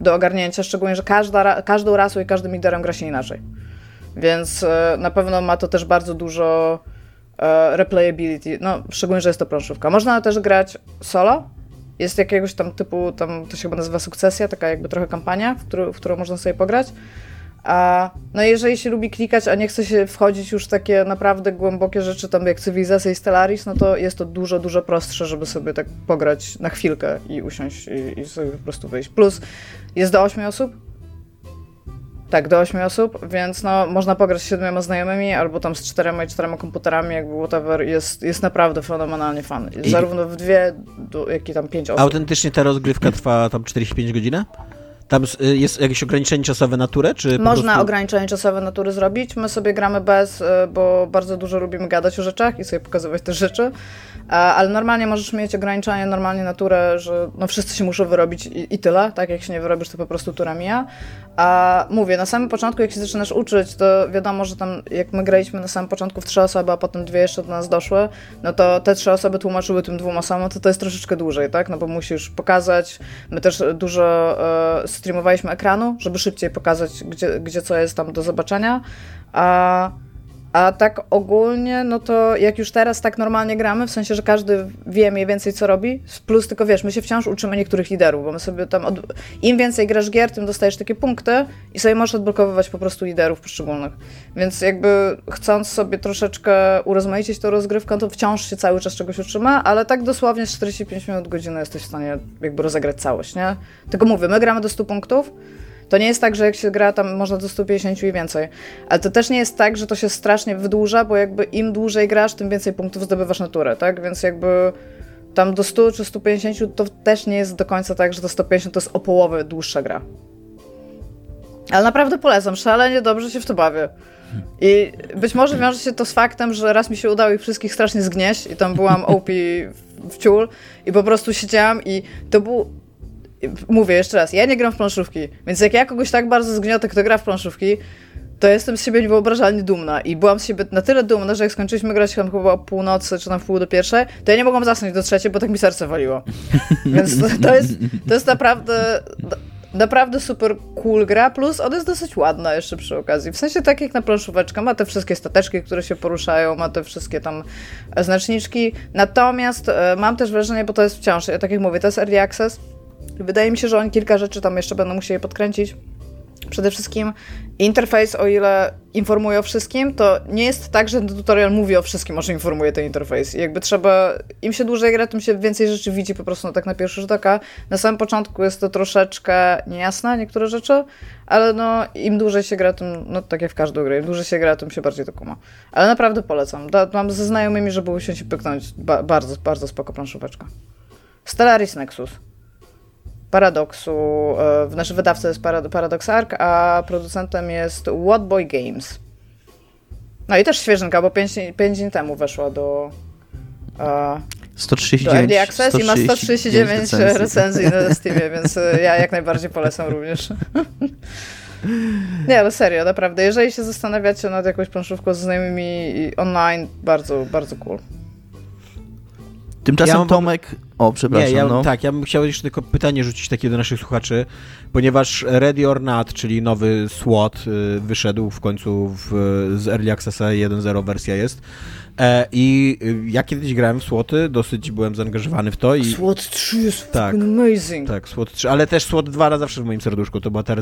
C: do ogarnięcia, szczególnie, że każda, każdą rasą i każdym liderem gra się inaczej. Więc e, na pewno ma to też bardzo dużo replayability, no szczególnie, że jest to planszówka. Można też grać solo, jest jakiegoś tam typu, tam to się chyba nazywa sukcesja, taka jakby trochę kampania, w, którą, w którą można sobie pograć. A, no jeżeli się lubi klikać, a nie chce się wchodzić już w takie naprawdę głębokie rzeczy, tam jak cywilizacja i Stellaris, no to jest to dużo, dużo prostsze, żeby sobie tak pograć na chwilkę i usiąść i, i sobie po prostu wyjść. Plus jest do 8 osób, tak, do 8 osób, więc no, można pograć z siedmioma znajomymi, albo tam z czterema i czterema komputerami, jakby whatever, jest, jest naprawdę fenomenalnie fan. I... Zarówno w dwie, jak i tam pięć osób.
D: Autentycznie ta rozgrywka trwa tam 45 godzin? Tam y, jest jakieś ograniczenie czasowe natury? Czy
C: Można
D: prostu...
C: ograniczenie czasowe natury zrobić. My sobie gramy bez, y, bo bardzo dużo lubimy gadać o rzeczach i sobie pokazywać te rzeczy. Ale normalnie możesz mieć ograniczenie, normalnie naturę, że no wszyscy się muszą wyrobić i, i tyle. Tak, jak się nie wyrobisz, to po prostu tura mija. A mówię, na samym początku, jak się zaczynasz uczyć, to wiadomo, że tam jak my graliśmy na samym początku w trzy osoby, a potem dwie jeszcze do nas doszły, no to te trzy osoby tłumaczyły tym dwóm osobom, to to jest troszeczkę dłużej, tak? No bo musisz pokazać. My też dużo e, streamowaliśmy ekranu, żeby szybciej pokazać, gdzie, gdzie co jest tam do zobaczenia. A a tak ogólnie, no to jak już teraz tak normalnie gramy, w sensie, że każdy wie mniej więcej co robi, plus tylko wiesz, my się wciąż uczymy niektórych liderów, bo my sobie tam, od... im więcej grasz gier, tym dostajesz takie punkty i sobie możesz odblokowywać po prostu liderów poszczególnych. Więc jakby chcąc sobie troszeczkę urozmaicić tą rozgrywkę, to wciąż się cały czas czegoś uczymy, ale tak dosłownie 45 minut, godziny jesteś w stanie jakby rozegrać całość, nie? Tylko mówię, my gramy do 100 punktów, to nie jest tak, że jak się gra, tam można do 150 i więcej. Ale to też nie jest tak, że to się strasznie wydłuża, bo jakby im dłużej grasz, tym więcej punktów zdobywasz naturę, tak? Więc jakby tam do 100 czy 150 to też nie jest do końca tak, że do 150 to jest o połowę dłuższa gra. Ale naprawdę polecam, szalenie dobrze się w to bawię. I być może wiąże się to z faktem, że raz mi się udało ich wszystkich strasznie zgnieść i tam byłam OP w ciul i po prostu siedziałam i to był mówię jeszcze raz, ja nie gram w planszówki, więc jak ja kogoś tak bardzo zgniotę, kto gra w planszówki, to jestem z siebie niewyobrażalnie dumna i byłam z siebie na tyle dumna, że jak skończyliśmy grać tam chyba o północy, czy tam w pół do pierwszej, to ja nie mogłam zasnąć do trzeciej, bo tak mi serce waliło. Więc to, to, jest, to jest naprawdę naprawdę super cool gra, plus ona jest dosyć ładna jeszcze przy okazji. W sensie tak jak na planszóweczkę, ma te wszystkie stateczki, które się poruszają, ma te wszystkie tam znaczniczki. Natomiast e, mam też wrażenie, bo to jest wciąż, tak jak mówię, to jest early access, Wydaje mi się, że oni kilka rzeczy tam jeszcze będą musieli podkręcić, Przede wszystkim interfejs, o ile informuje o wszystkim, to nie jest tak, że tutorial mówi o wszystkim, o czym informuje ten interfejs. I jakby trzeba, im się dłużej gra, tym się więcej rzeczy widzi po prostu no, tak na pierwszy rzut oka. Na samym początku jest to troszeczkę niejasne, niektóre rzeczy, ale no im dłużej się gra, tym, no tak jak w każdą grę, im dłużej się gra, tym się bardziej to kuma. Ale naprawdę polecam. Da, mam ze znajomymi, żeby usiąść i pyknąć. Ba bardzo, bardzo spoko planszóweczka. Stellaris Nexus. Paradoksu, e, nasz wydawca jest Paradox Arc, a producentem jest Whatboy Games. No i też świeżynka, bo 5, 5 dni temu weszła do,
B: 139,
C: do Access i ma 139 recenzji, recenzji na Steamie, więc e, ja jak najbardziej polecam również. Nie, ale serio, naprawdę. Jeżeli się zastanawiacie nad jakąś planszówką z znajomymi online, bardzo, bardzo cool.
B: Tymczasem ja Tomek... O, przepraszam.
D: Nie, ja,
B: no.
D: Tak, ja bym chciał jeszcze tylko pytanie rzucić takie do naszych słuchaczy, ponieważ Ready or Not, czyli nowy SWOT y, wyszedł w końcu w, z Early Accessa 1.0 wersja jest. E, I y, ja kiedyś grałem w SWOTy, dosyć byłem zaangażowany w to. I...
C: SWOT 3 jest tak, amazing.
D: Tak, SWOT 3, ale też SWOT 2 zawsze w moim serduszku, to była ta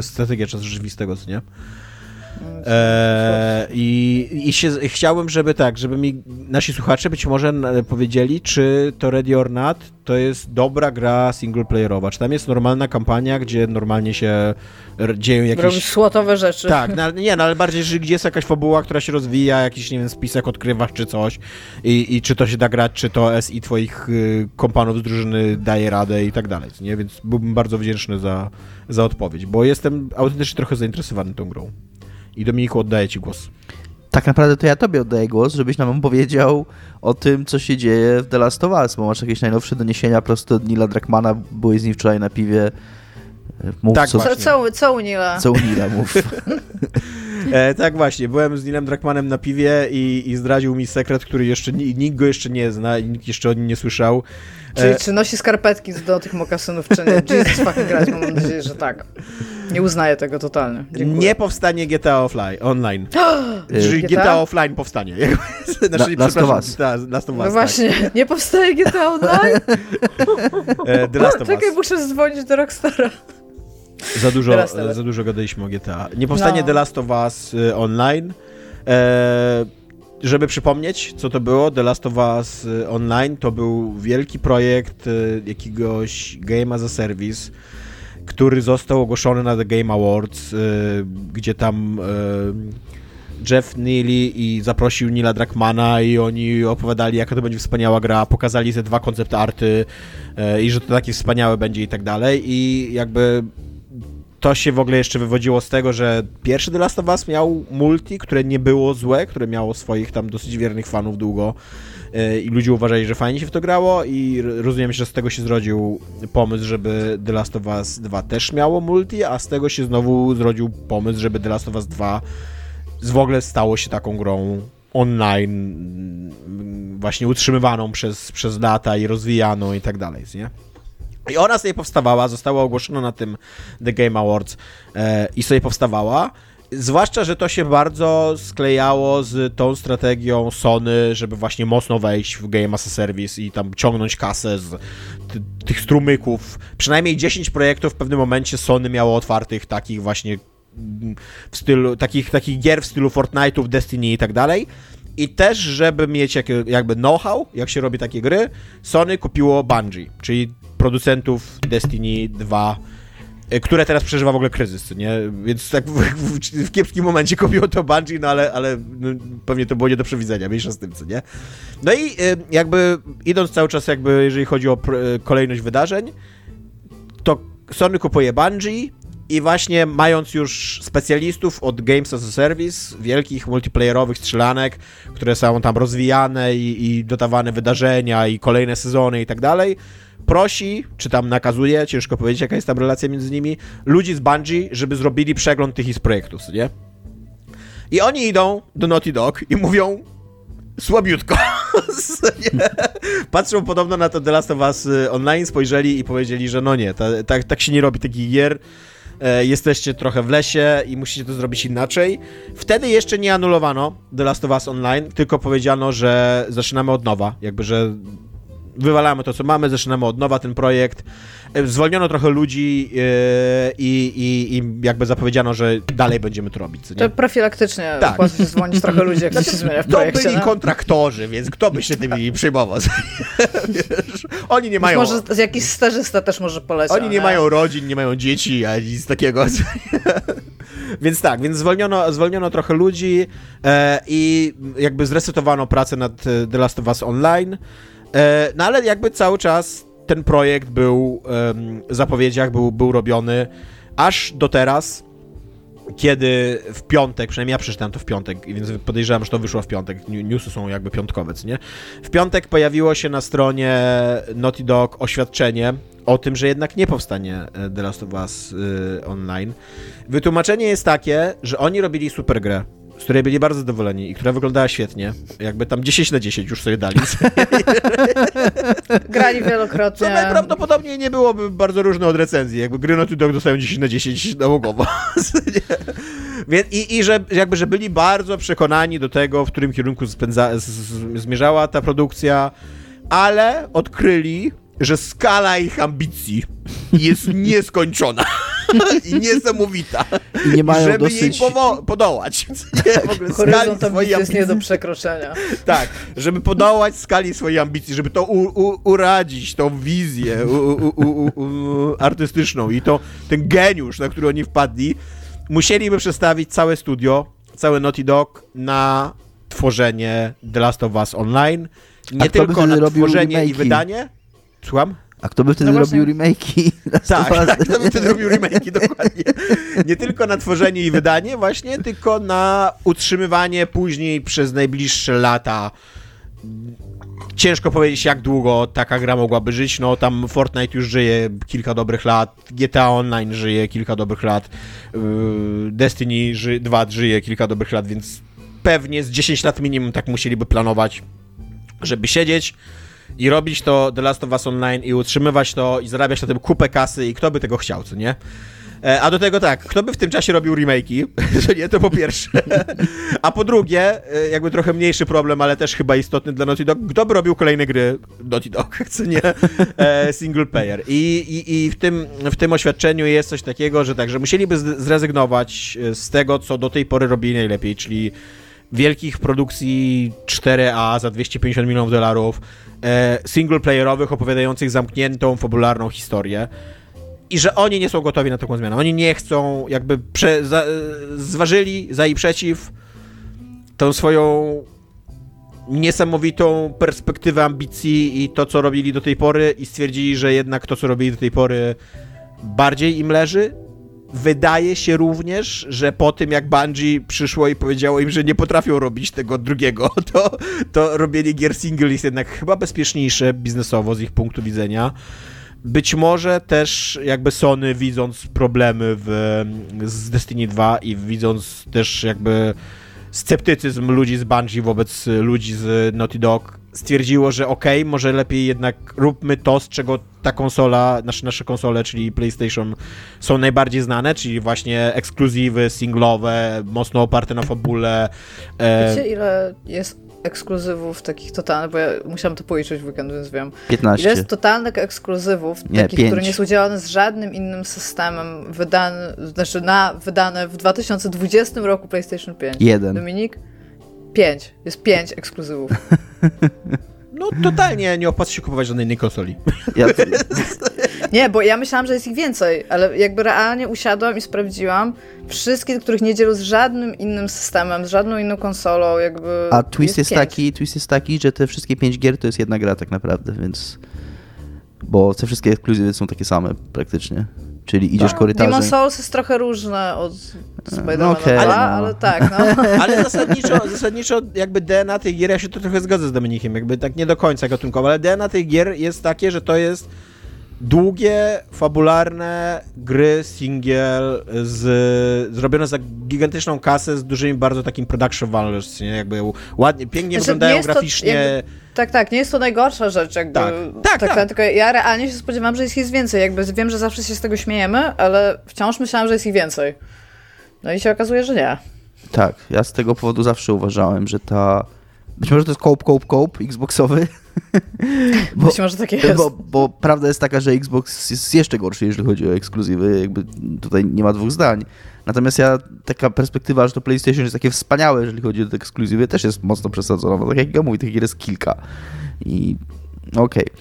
D: strategia czasu rzeczywistego, co nie? E, i, i się, chciałem, żeby tak, żeby mi nasi słuchacze być może powiedzieli, czy to Ready or Not to jest dobra gra singleplayerowa, czy tam jest normalna kampania, gdzie normalnie się dzieją jakieś...
C: Robisz słotowe rzeczy.
D: Tak, no, nie, no ale bardziej, że gdzie jest jakaś fabuła, która się rozwija, jakiś, nie wiem, spisek odkrywasz, czy coś i, i czy to się da grać, czy to SI twoich y, kompanów z drużyny daje radę i tak dalej, nie? Więc byłbym bardzo wdzięczny za, za odpowiedź, bo jestem autentycznie trochę zainteresowany tą grą. I Dominiku, oddaję Ci głos.
B: Tak naprawdę to ja Tobie oddaję głos, żebyś nam opowiedział o tym, co się dzieje w The Last of Us, bo masz jakieś najnowsze doniesienia prosto od Nila Drakmana, byłeś z nim wczoraj na piwie.
C: Mów, tak, co, co, co, co u Nila?
B: Co u Nila, mów.
D: e, tak właśnie, byłem z Nilem Drakmanem na piwie i, i zdradził mi sekret, który jeszcze nikt go jeszcze nie zna, nikt jeszcze o nim nie słyszał.
C: Czyli e... czy nosi skarpetki do tych mokasynów, czy nie? Jesus fucking grać, mam nadzieję, że tak. Nie uznaję tego totalnie. Dziękuję.
D: Nie powstanie GTA offline, online. Czyli GTA? GTA? offline powstanie.
B: znaczy, Last of Us.
C: Last of Us, No właśnie, tak. nie powstaje GTA online?
D: e, The Last of
C: Czekaj, muszę dzwonić do Rockstara.
D: Za dużo, za dużo gadaliśmy o GTA. Nie powstanie no. The Last of Us y, online. E, żeby przypomnieć, co to było, The Last of Us y, Online to był wielki projekt y, jakiegoś Game as a Service, który został ogłoszony na The Game Awards, gdzie tam Jeff Neely i zaprosił Nila Drakmana i oni opowiadali, jaka to będzie wspaniała gra, pokazali te dwa koncept arty i że to takie wspaniałe będzie i tak dalej. I jakby to się w ogóle jeszcze wywodziło z tego, że pierwszy The Last of Us miał multi, które nie było złe, które miało swoich tam dosyć wiernych fanów długo i ludzie uważali, że fajnie się w to grało i rozumiem, że z tego się zrodził pomysł, żeby The Last of Us 2 też miało multi, a z tego się znowu zrodził pomysł, żeby The Last of Us 2 w ogóle stało się taką grą online, mm, właśnie utrzymywaną przez, przez lata i rozwijaną i tak dalej, nie? I ona sobie powstawała, została ogłoszona na tym The Game Awards e, i sobie powstawała. Zwłaszcza, że to się bardzo sklejało z tą strategią Sony, żeby właśnie mocno wejść w Game as a Service i tam ciągnąć kasę z tych strumyków. Przynajmniej 10 projektów w pewnym momencie Sony miało otwartych takich właśnie w stylu, takich, takich gier w stylu Fortnite'ów, Destiny i tak dalej. I też, żeby mieć jakby know-how, jak się robi takie gry, Sony kupiło Bungie, czyli producentów Destiny 2, e, które teraz przeżywa w ogóle kryzys, nie? Więc tak w, w, w kiepskim momencie kupiło to Bungie, no ale, ale no, pewnie to było nie do przewidzenia, mniejsza z tym, co nie? No i e, jakby idąc cały czas jakby, jeżeli chodzi o e, kolejność wydarzeń, to Sony kupuje Bungie, i właśnie mając już specjalistów od Games as a Service, wielkich multiplayerowych strzelanek, które są tam rozwijane i, i dodawane wydarzenia i kolejne sezony i tak dalej, prosi, czy tam nakazuje, ciężko powiedzieć jaka jest tam relacja między nimi, ludzi z Bungie, żeby zrobili przegląd tych ich projektów, nie? I oni idą do Naughty Dog i mówią słabiutko. Patrzą podobno na to The Last of Us y, Online, spojrzeli i powiedzieli, że no nie, tak, tak się nie robi takich gier. E, jesteście trochę w lesie i musicie to zrobić inaczej. Wtedy jeszcze nie anulowano The Last of Us Online, tylko powiedziano, że zaczynamy od nowa, jakby, że wywalamy to, co mamy, zaczynamy od nowa ten projekt. E, zwolniono trochę ludzi yy, i, i, i, jakby zapowiedziano, że dalej będziemy to robić.
C: To profilaktycznie tak. zwolnić trochę ludzi, jak znaczy, się zmienia w projekcie.
D: To byli no? kontraktorzy, więc kto by się tymi przejmował? Wiesz, oni nie mają...
C: Może jakiś stażysta też może poleciał.
D: Oni nie, nie, mają rodzin, nie mają dzieci, ani nic takiego. więc tak, więc zwolniono, zwolniono trochę ludzi e, i jakby zresetowano pracę nad e, The Last of Us Online. E, no ale jakby cały czas ten projekt był w zapowiedziach, był, był robiony aż do teraz, kiedy w piątek, przynajmniej ja przeczytałem to w piątek, więc podejrzewam, że to wyszło w piątek. Newsy są jakby piątkowe, nie? W piątek pojawiło się na stronie Naughty Dog oświadczenie o tym, że jednak nie powstanie e, The Last of Us y, online. Wytłumaczenie jest takie, że oni robili super grę z której byli bardzo zadowoleni i która wyglądała świetnie. Jakby tam 10 na 10 już sobie dali.
C: Grali wielokrotnie.
D: Co najprawdopodobniej nie byłoby bardzo różne od recenzji. Jakby gry Naughty Dog dostają 10 na 10 nałogowo. Więc, i, I że jakby, że byli bardzo przekonani do tego, w którym kierunku spędza, z, z, zmierzała ta produkcja, ale odkryli, że skala ich ambicji jest nieskończona i niesamowita.
B: I nie mają
D: żeby
B: dosyć...
D: jej podołać.
C: Nie, w ogóle Horyzont ambicji jest nie do przekroczenia.
D: Tak, żeby podołać skali swojej ambicji, żeby to u, u, uradzić, tą wizję u, artystyczną i to ten geniusz, na który oni wpadli, musieliby przestawić całe studio, cały Naughty Dog na tworzenie The Last of Us Online. Nie tylko na tworzenie i wydanie, Słucham?
B: A kto by wtedy no robił remake'i?
D: Tak, tak, kto by wtedy robił remake'i, dokładnie. Nie tylko na tworzenie i wydanie właśnie, tylko na utrzymywanie później przez najbliższe lata ciężko powiedzieć, jak długo taka gra mogłaby żyć. No, tam Fortnite już żyje kilka dobrych lat, GTA Online żyje kilka dobrych lat, yy, Destiny 2 żyje kilka dobrych lat, więc pewnie z 10 lat minimum tak musieliby planować, żeby siedzieć i robić to The Last of Us Online i utrzymywać to i zarabiać na tym kupę kasy i kto by tego chciał, co nie? E, a do tego tak, kto by w tym czasie robił remake'i? To nie, to po pierwsze. A po drugie, e, jakby trochę mniejszy problem, ale też chyba istotny dla Naughty Dog, kto by robił kolejne gry Naughty Dog, co nie? E, single player. I, i, i w, tym, w tym oświadczeniu jest coś takiego, że tak, że musieliby zrezygnować z tego, co do tej pory robili najlepiej, czyli wielkich produkcji 4A za 250 milionów dolarów, e, singleplayerowych opowiadających zamkniętą, fabularną historię i że oni nie są gotowi na taką zmianę. Oni nie chcą, jakby prze, za, zważyli za i przeciw tą swoją niesamowitą perspektywę ambicji i to, co robili do tej pory i stwierdzili, że jednak to, co robili do tej pory bardziej im leży wydaje się również, że po tym jak Bungie przyszło i powiedziało im, że nie potrafią robić tego drugiego, to, to robienie gier single jest jednak chyba bezpieczniejsze biznesowo z ich punktu widzenia. Być może też jakby Sony widząc problemy w, z Destiny 2 i widząc też jakby sceptycyzm ludzi z Bungie wobec ludzi z Naughty Dog stwierdziło, że okej, okay, może lepiej jednak róbmy to, z czego ta konsola, nasze, nasze konsole, czyli PlayStation są najbardziej znane, czyli właśnie ekskluzywy, singlowe, mocno oparte na fabule.
C: E... Wiecie, ile jest ekskluzywów takich totalnych, bo ja musiałam to policzyć w weekend, więc wiem.
B: 15.
C: Ile jest totalnych ekskluzywów, nie, takich, 5. które nie są działane z żadnym innym systemem, wydane, znaczy na, wydane w 2020 roku PlayStation 5.
B: Jeden.
C: Dominik? 5. Jest 5 ekskluzywów.
D: No totalnie nie opłaca się kupować żadnej innej konsoli. Ja...
C: nie, bo ja myślałam, że jest ich więcej, ale jakby realnie usiadłam i sprawdziłam wszystkie, których nie dzielą z żadnym innym systemem, z żadną inną konsolą, jakby
B: A twist jest, jest taki, twist jest taki, że te wszystkie pięć gier to jest jedna gra tak naprawdę, więc bo te wszystkie ekskluzywy są takie same praktycznie. Czyli idziesz tak. korytarzem.
C: Demon Souls jest trochę różne od Spider-Mana no okay, ale, no. ale tak, no.
D: Ale zasadniczo, zasadniczo jakby DNA tych gier, ja się to trochę zgodzę z Dominikiem, jakby tak nie do końca gatunkowo, ale DNA tych gier jest takie, że to jest długie, fabularne gry single z, zrobione za gigantyczną kasę z dużymi bardzo takim production values, nie? Jakby ładnie, pięknie znaczy, wyglądają graficznie. Jakby,
C: tak, tak, nie jest to najgorsza rzecz, jakby. Tak, tak, tak, tak. Tylko ja realnie się spodziewam, że jest ich więcej, jakby wiem, że zawsze się z tego śmiejemy, ale wciąż myślałam, że jest ich więcej. No i się okazuje, że nie.
B: Tak, ja z tego powodu zawsze uważałem, że ta... Być może to jest cope, cope, cope xboxowy,
C: bo, Być może takie jest.
B: Bo, bo prawda jest taka, że Xbox jest jeszcze gorszy, jeżeli chodzi o ekskluzywy. Jakby tutaj nie ma dwóch zdań. Natomiast ja, taka perspektywa, że to PlayStation jest takie wspaniałe, jeżeli chodzi o te ekskluzywy, też jest mocno przesadzona. Bo tak jak ja mówię, tych gier jest kilka. I okej. Okay.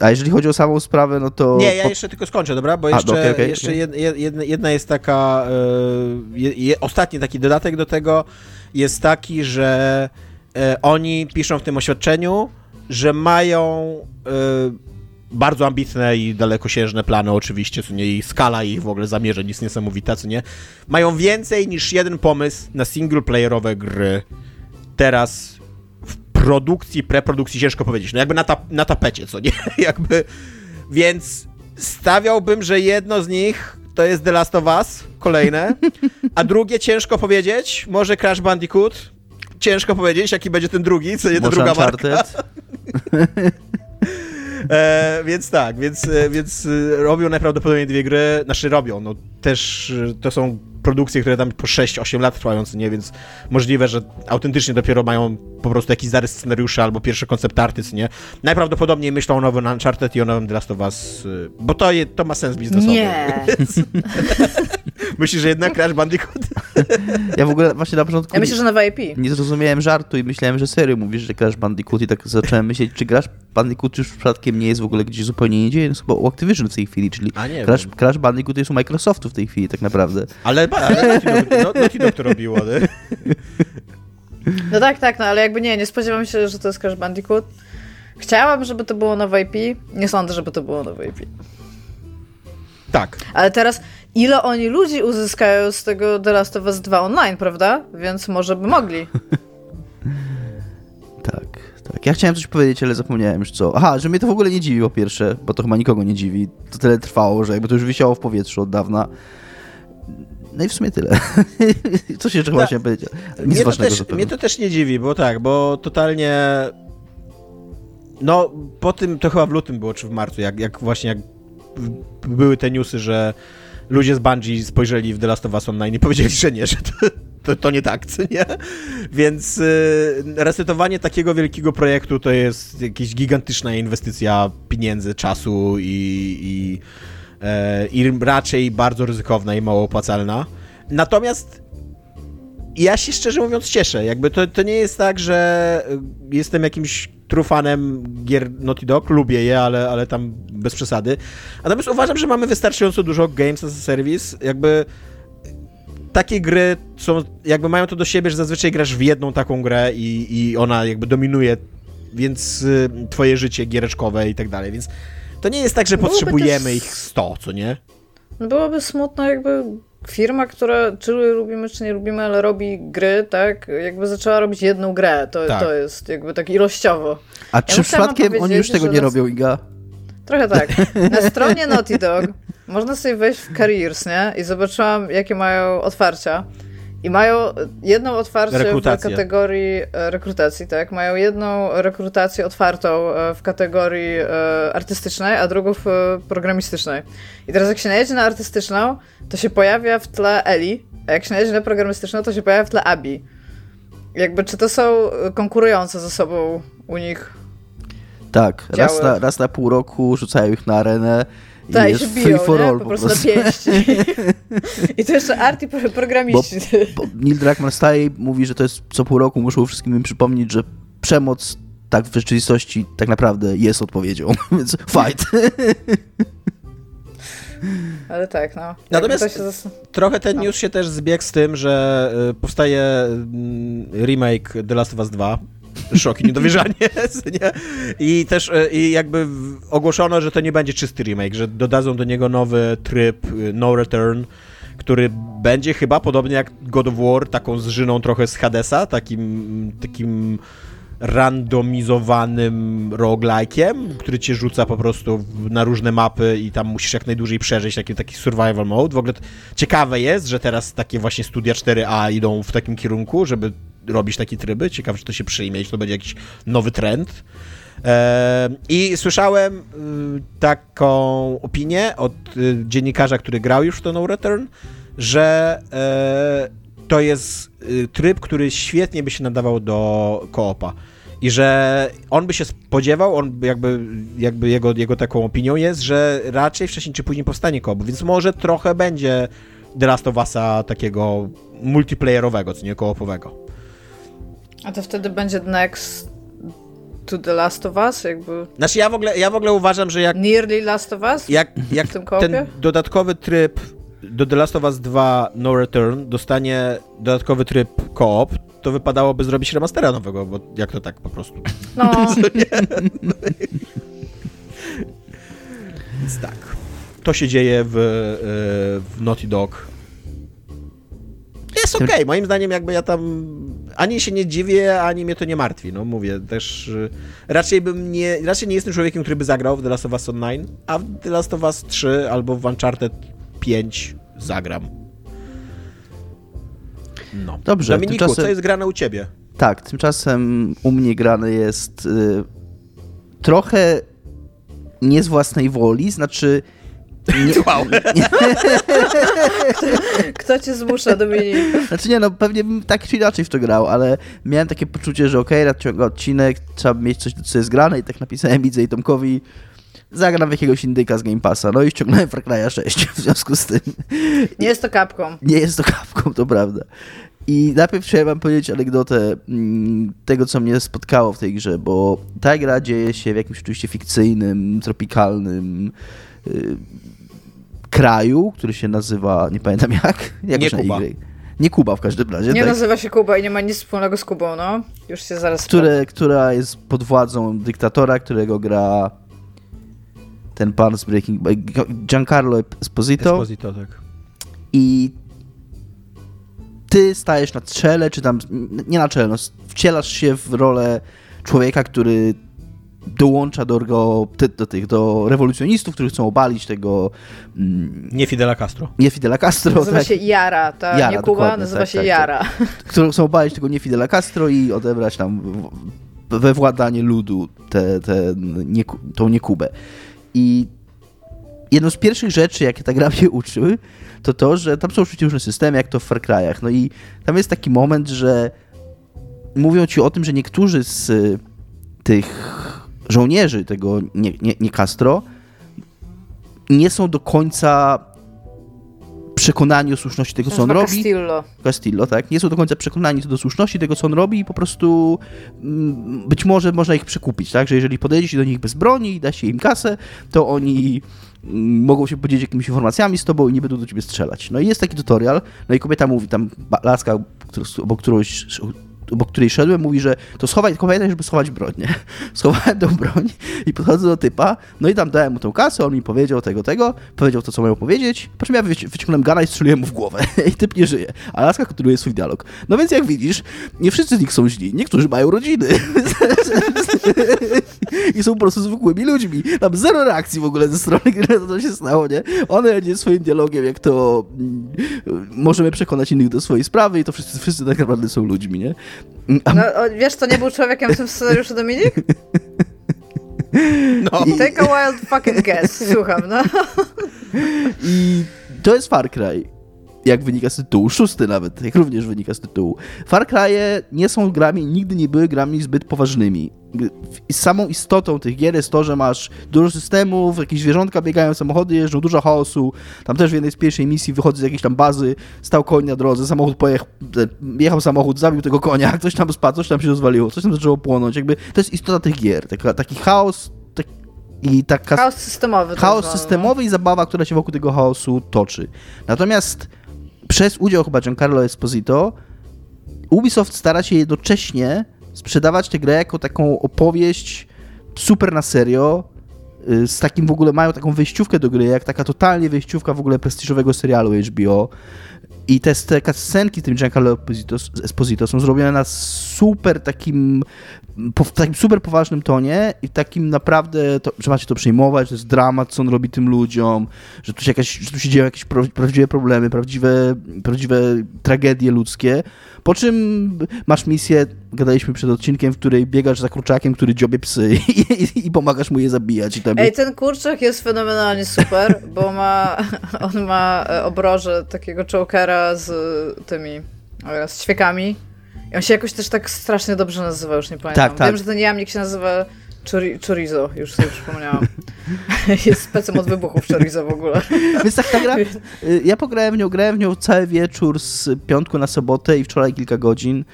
B: A jeżeli chodzi o samą sprawę, no to.
D: Nie, ja jeszcze tylko skończę, dobra? Bo jeszcze, A, okay, okay, jeszcze jedna, jedna, jest taka. Yy, ostatni taki dodatek do tego jest taki, że yy, oni piszą w tym oświadczeniu, że mają. Yy, bardzo ambitne i dalekosiężne plany oczywiście, co nie, i skala ich w ogóle zamierzeń jest niesamowita, co nie. Mają więcej niż jeden pomysł na singleplayerowe gry teraz w produkcji, preprodukcji, ciężko powiedzieć, no jakby na, ta, na tapecie, co nie, jakby, więc stawiałbym, że jedno z nich to jest The Last of Us, kolejne, a drugie ciężko powiedzieć, może Crash Bandicoot, ciężko powiedzieć, jaki będzie ten drugi, co nie, ta druga Uncharted. marka. E, więc tak, więc, e, więc e, robią najprawdopodobniej dwie gry, znaczy robią, no też e, to są produkcje, które tam po 6-8 lat trwają, nie, więc możliwe, że autentycznie dopiero mają po prostu jakiś zarys scenariusza albo pierwsze koncept arty, nie. Najprawdopodobniej myślą o nowym Uncharted i o nowym The Last of Us, bo to, je, to ma sens biznesowy.
C: Nie.
D: Myślisz, że jednak Crash Bandicoot?
B: ja w ogóle właśnie na początku...
C: Ja myślę, że nowa IP.
B: Nie zrozumiałem żartu i myślałem, że serio mówisz, że Crash Bandicoot i tak zacząłem myśleć, czy Crash Bandicoot już przypadkiem nie jest w ogóle gdzieś zupełnie indziej, jest chyba u Activision w tej chwili, czyli Crash, Crash Bandicoot jest u Microsoftu w tej chwili tak naprawdę.
D: Ale, ale Naughty Dog to robiło, nie?
C: No tak, tak, no ale jakby nie, nie spodziewam się, że to jest Crash Bandicoot. Chciałam, żeby to było nowe IP, nie sądzę, żeby to było nowe IP.
D: Tak.
C: Ale teraz, ile oni ludzi uzyskają z tego The Last of Us 2 online, prawda? Więc może by mogli.
B: tak, tak. Ja chciałem coś powiedzieć, ale zapomniałem już co. Aha, że mnie to w ogóle nie dziwi po pierwsze, bo to chyba nikogo nie dziwi. To tyle trwało, że jakby to już wisiało w powietrzu od dawna. No i w sumie tyle. Co się jeszcze chciałem powiedzieć? Nic mnie,
D: to też, mnie to też nie dziwi, bo tak, bo totalnie... No, po tym, to chyba w lutym było, czy w marcu, jak, jak właśnie jak były te newsy, że ludzie z Bungie spojrzeli w The Last of Us Online i powiedzieli, że nie, że to, to, to nie tak, co nie? Więc y, resetowanie takiego wielkiego projektu to jest jakaś gigantyczna inwestycja pieniędzy, czasu i, i, i raczej bardzo ryzykowna i mało opłacalna. Natomiast ja się szczerze mówiąc cieszę. Jakby to, to nie jest tak, że jestem jakimś trufanem gier Naughty Dog, lubię je, ale, ale tam bez przesady. Natomiast uważam, że mamy wystarczająco dużo games as a service, jakby takie gry są, jakby mają to do siebie, że zazwyczaj grasz w jedną taką grę i, i ona jakby dominuje, więc y, twoje życie giereczkowe i tak dalej, więc to nie jest tak, że Byłoby potrzebujemy też... ich 100, co nie?
C: Byłoby smutno jakby firma, która czy lubimy, czy nie lubimy, ale robi gry, tak, jakby zaczęła robić jedną grę. To, tak. to jest jakby tak ilościowo.
B: A ja czy przypadkiem oni już tego nie robią, Iga?
C: Trochę tak. Na stronie Naughty Dog można sobie wejść w Careers, nie? I zobaczyłam, jakie mają otwarcia. I mają jedną otwarcie w kategorii e, rekrutacji, tak? Mają jedną rekrutację otwartą e, w kategorii e, artystycznej, a drugą w programistycznej. I teraz jak się najedzie na artystyczną, to się pojawia w tle Eli, a jak się najedzie na programistyczną, to się pojawia w tle Abi. Jakby, czy to są konkurujące ze sobą u nich
B: tak, raz na, raz na pół roku rzucają ich na arenę
C: tak, jest się biją, free for all po, po prostu. prostu. na pięści. I to jeszcze arty programiści.
B: Bo, bo Neil Druckmann staje i mówi, że to jest co pół roku, muszą wszystkim im przypomnieć, że przemoc tak w rzeczywistości tak naprawdę jest odpowiedzią, więc fight.
C: Ale tak, no.
D: Natomiast się... trochę ten no. news się też zbiegł z tym, że y, powstaje mm, remake The Last of Us 2, szok i niedowierzanie. nie? I też e, i jakby ogłoszono, że to nie będzie czysty remake, że dodadzą do niego nowy tryb e, No Return, który będzie chyba podobnie jak God of War, taką zżyną trochę z Hadesa, takim, takim randomizowanym roguelike'iem, który cię rzuca po prostu na różne mapy i tam musisz jak najdłużej przeżyć, taki, taki survival mode. W ogóle ciekawe jest, że teraz takie właśnie studia 4A idą w takim kierunku, żeby robić takie tryby. Ciekawe, czy to się przyjmie, czy to będzie jakiś nowy trend. I słyszałem y, taką opinię od y, dziennikarza, który grał już w to No Return, że e, to jest y, tryb, który świetnie by się nadawał do koopa. I że on by się spodziewał, on jakby, jakby jego, jego taką opinią jest, że raczej wcześniej czy później powstanie koop, więc może trochę będzie The Last of Us'a takiego multiplayerowego, co nie koopowego.
C: A to wtedy będzie next to The Last of Us? Jakby...
D: Znaczy ja w ogóle, ja w ogóle uważam, że jak...
C: Nearly Last of Us?
D: Jak, jak ten dodatkowy tryb do The Last of Us 2 No Return dostanie dodatkowy tryb koop, to wypadałoby zrobić remastera nowego, bo jak to tak po prostu.
C: No.
D: Więc tak. To się dzieje w, e, w Naughty Dog. Jest okej, okay. moim zdaniem jakby ja tam ani się nie dziwię, ani mnie to nie martwi, no mówię, też e, raczej bym nie, raczej nie jestem człowiekiem, który by zagrał w The Last of Us Online, a w The Last of Us 3 albo w Uncharted 5 zagram. No. Dobrze. Dominiku, tymczasem... co jest grane u ciebie?
B: Tak, tymczasem u mnie grane jest y, trochę nie z własnej woli, znaczy... Nie...
D: Wow.
C: Kto cię zmusza, Dominik?
B: Znaczy nie, no pewnie bym tak czy inaczej w to grał, ale miałem takie poczucie, że okej, okay, nadciąga odcinek, trzeba mieć coś, co jest grane i tak napisałem Widzę i Tomkowi, zagram w jakiegoś indyka z Game Passa. No i ściągnąłem Far Cry'a 6 w związku z tym.
C: Nie jest to kapką.
B: Nie jest to kapką, to prawda. I najpierw chciałem wam powiedzieć anegdotę mm, tego, co mnie spotkało w tej grze, bo ta gra dzieje się w jakimś oczywiście fikcyjnym, tropikalnym yy, kraju, który się nazywa, nie pamiętam jak. jak
D: nie Kuba.
B: Nie Kuba w każdym razie.
C: Nie tak? nazywa się Kuba i nie ma nic wspólnego z Kubą, no. Już się zaraz
B: Które, Która jest pod władzą dyktatora, którego gra ten pan z Breaking Bad, Giancarlo Esposito.
D: Esposito, tak.
B: I ty stajesz na czele, czy tam, nie na czele, no, wcielasz się w rolę człowieka, który dołącza do, do, do, tych, do rewolucjonistów, którzy chcą obalić tego...
D: Mm, nie Fidela Castro.
B: Nie Fidela Castro,
C: Nazywa tak. się Jara, to Jara, nie Kuba, nazywa tak, się tak, Jara. Tak.
B: Którzy chcą obalić tego nie Fidela Castro i odebrać tam we władanie ludu te, te, nie, tą niekubę. I jedną z pierwszych rzeczy, jakie ta gra mnie uczy, to to, że tam są oczywiście różne systemy, jak to w Far Cry'ach. No i tam jest taki moment, że mówią ci o tym, że niektórzy z tych żołnierzy tego nie, nie, nie Castro nie są do końca przekonani o słuszności tego, co on robi.
C: Castillo.
B: Castillo, tak. Nie są do końca przekonani co do słuszności tego, co on robi i po prostu mm, być może można ich przekupić, tak, że jeżeli podejdzie się do nich bez broni i da się im kasę, to oni mm, mogą się podzielić jakimiś informacjami z tobą i nie będą do ciebie strzelać. No i jest taki tutorial, no i kobieta mówi, tam laska, obok którąś obok której szedłem, mówi, że to schowaj, tylko pamiętaj, żeby schować broń, nie? Schowałem tą broń i podchodzę do typa, no i tam dałem mu tą kasę, on mi powiedział tego, tego, powiedział to, co miał powiedzieć, po czym ja wyciągnąłem gana i strzeliłem mu w głowę i typ nie żyje. A Laska kontynuuje swój dialog. No więc jak widzisz, nie wszyscy z nich są źli, niektórzy mają rodziny. I są po prostu zwykłymi ludźmi. Tam zero reakcji w ogóle ze strony, gdy to się stało, nie? One nie swoim dialogiem, jak to mm, możemy przekonać innych do swojej sprawy i to wszyscy, wszyscy tak naprawdę są ludźmi, nie?
C: No, wiesz, to nie był człowiekiem w tym scenariuszu, Dominik? No. Take a wild fucking guess. Słucham, no.
B: I to jest Far Cry jak wynika z tytułu, szósty nawet, jak również wynika z tytułu. Far Cry'e nie są grami, nigdy nie były grami zbyt poważnymi. Samą istotą tych gier jest to, że masz dużo systemów, jakieś zwierzątka biegają, samochody jeżdżą, dużo chaosu. Tam też w jednej z pierwszej misji wychodzi z jakiejś tam bazy, stał koń na drodze, samochód pojechał, jechał samochód, zabił tego konia, ktoś tam spadł, coś tam się rozwaliło, coś tam zaczęło płonąć. Jakby to jest istota tych gier, taki, taki chaos, i taka...
C: Chaos systemowy.
B: Chaos systemowy i zabawa, która się wokół tego chaosu toczy. Natomiast przez udział chyba Giancarlo Esposito Ubisoft stara się jednocześnie sprzedawać tę grę jako taką opowieść super na serio, y, z takim w ogóle, mają taką wejściówkę do gry, jak taka totalnie wejściówka w ogóle prestiżowego serialu HBO. I te, te scenki w tym Giancarlo Esposito, są zrobione na super takim w takim super poważnym tonie i takim naprawdę, to, że macie to przejmować, to jest dramat, co on robi tym ludziom, że tu się, jakaś, że tu się dzieją jakieś prawdziwe problemy, prawdziwe, prawdziwe tragedie ludzkie. Po czym masz misję, gadaliśmy przed odcinkiem, w której biegasz za kurczakiem, który dziobie psy i, i, i pomagasz mu je zabijać. I tam...
C: Ej, ten kurczak jest fenomenalnie super, bo ma, on ma e, obroże takiego chokera z tymi, z ćwiekami I on się jakoś też tak strasznie dobrze nazywa, już nie pamiętam. Tak, tak. Wiem, że ten jamnik się nazywa Chori chorizo, już sobie przypomniałam. Jest specem od wybuchów chorizo w ogóle.
B: Więc tak ta gra, y, ja pograłem w nią, grałem w nią cały wieczór z piątku na sobotę i wczoraj kilka godzin.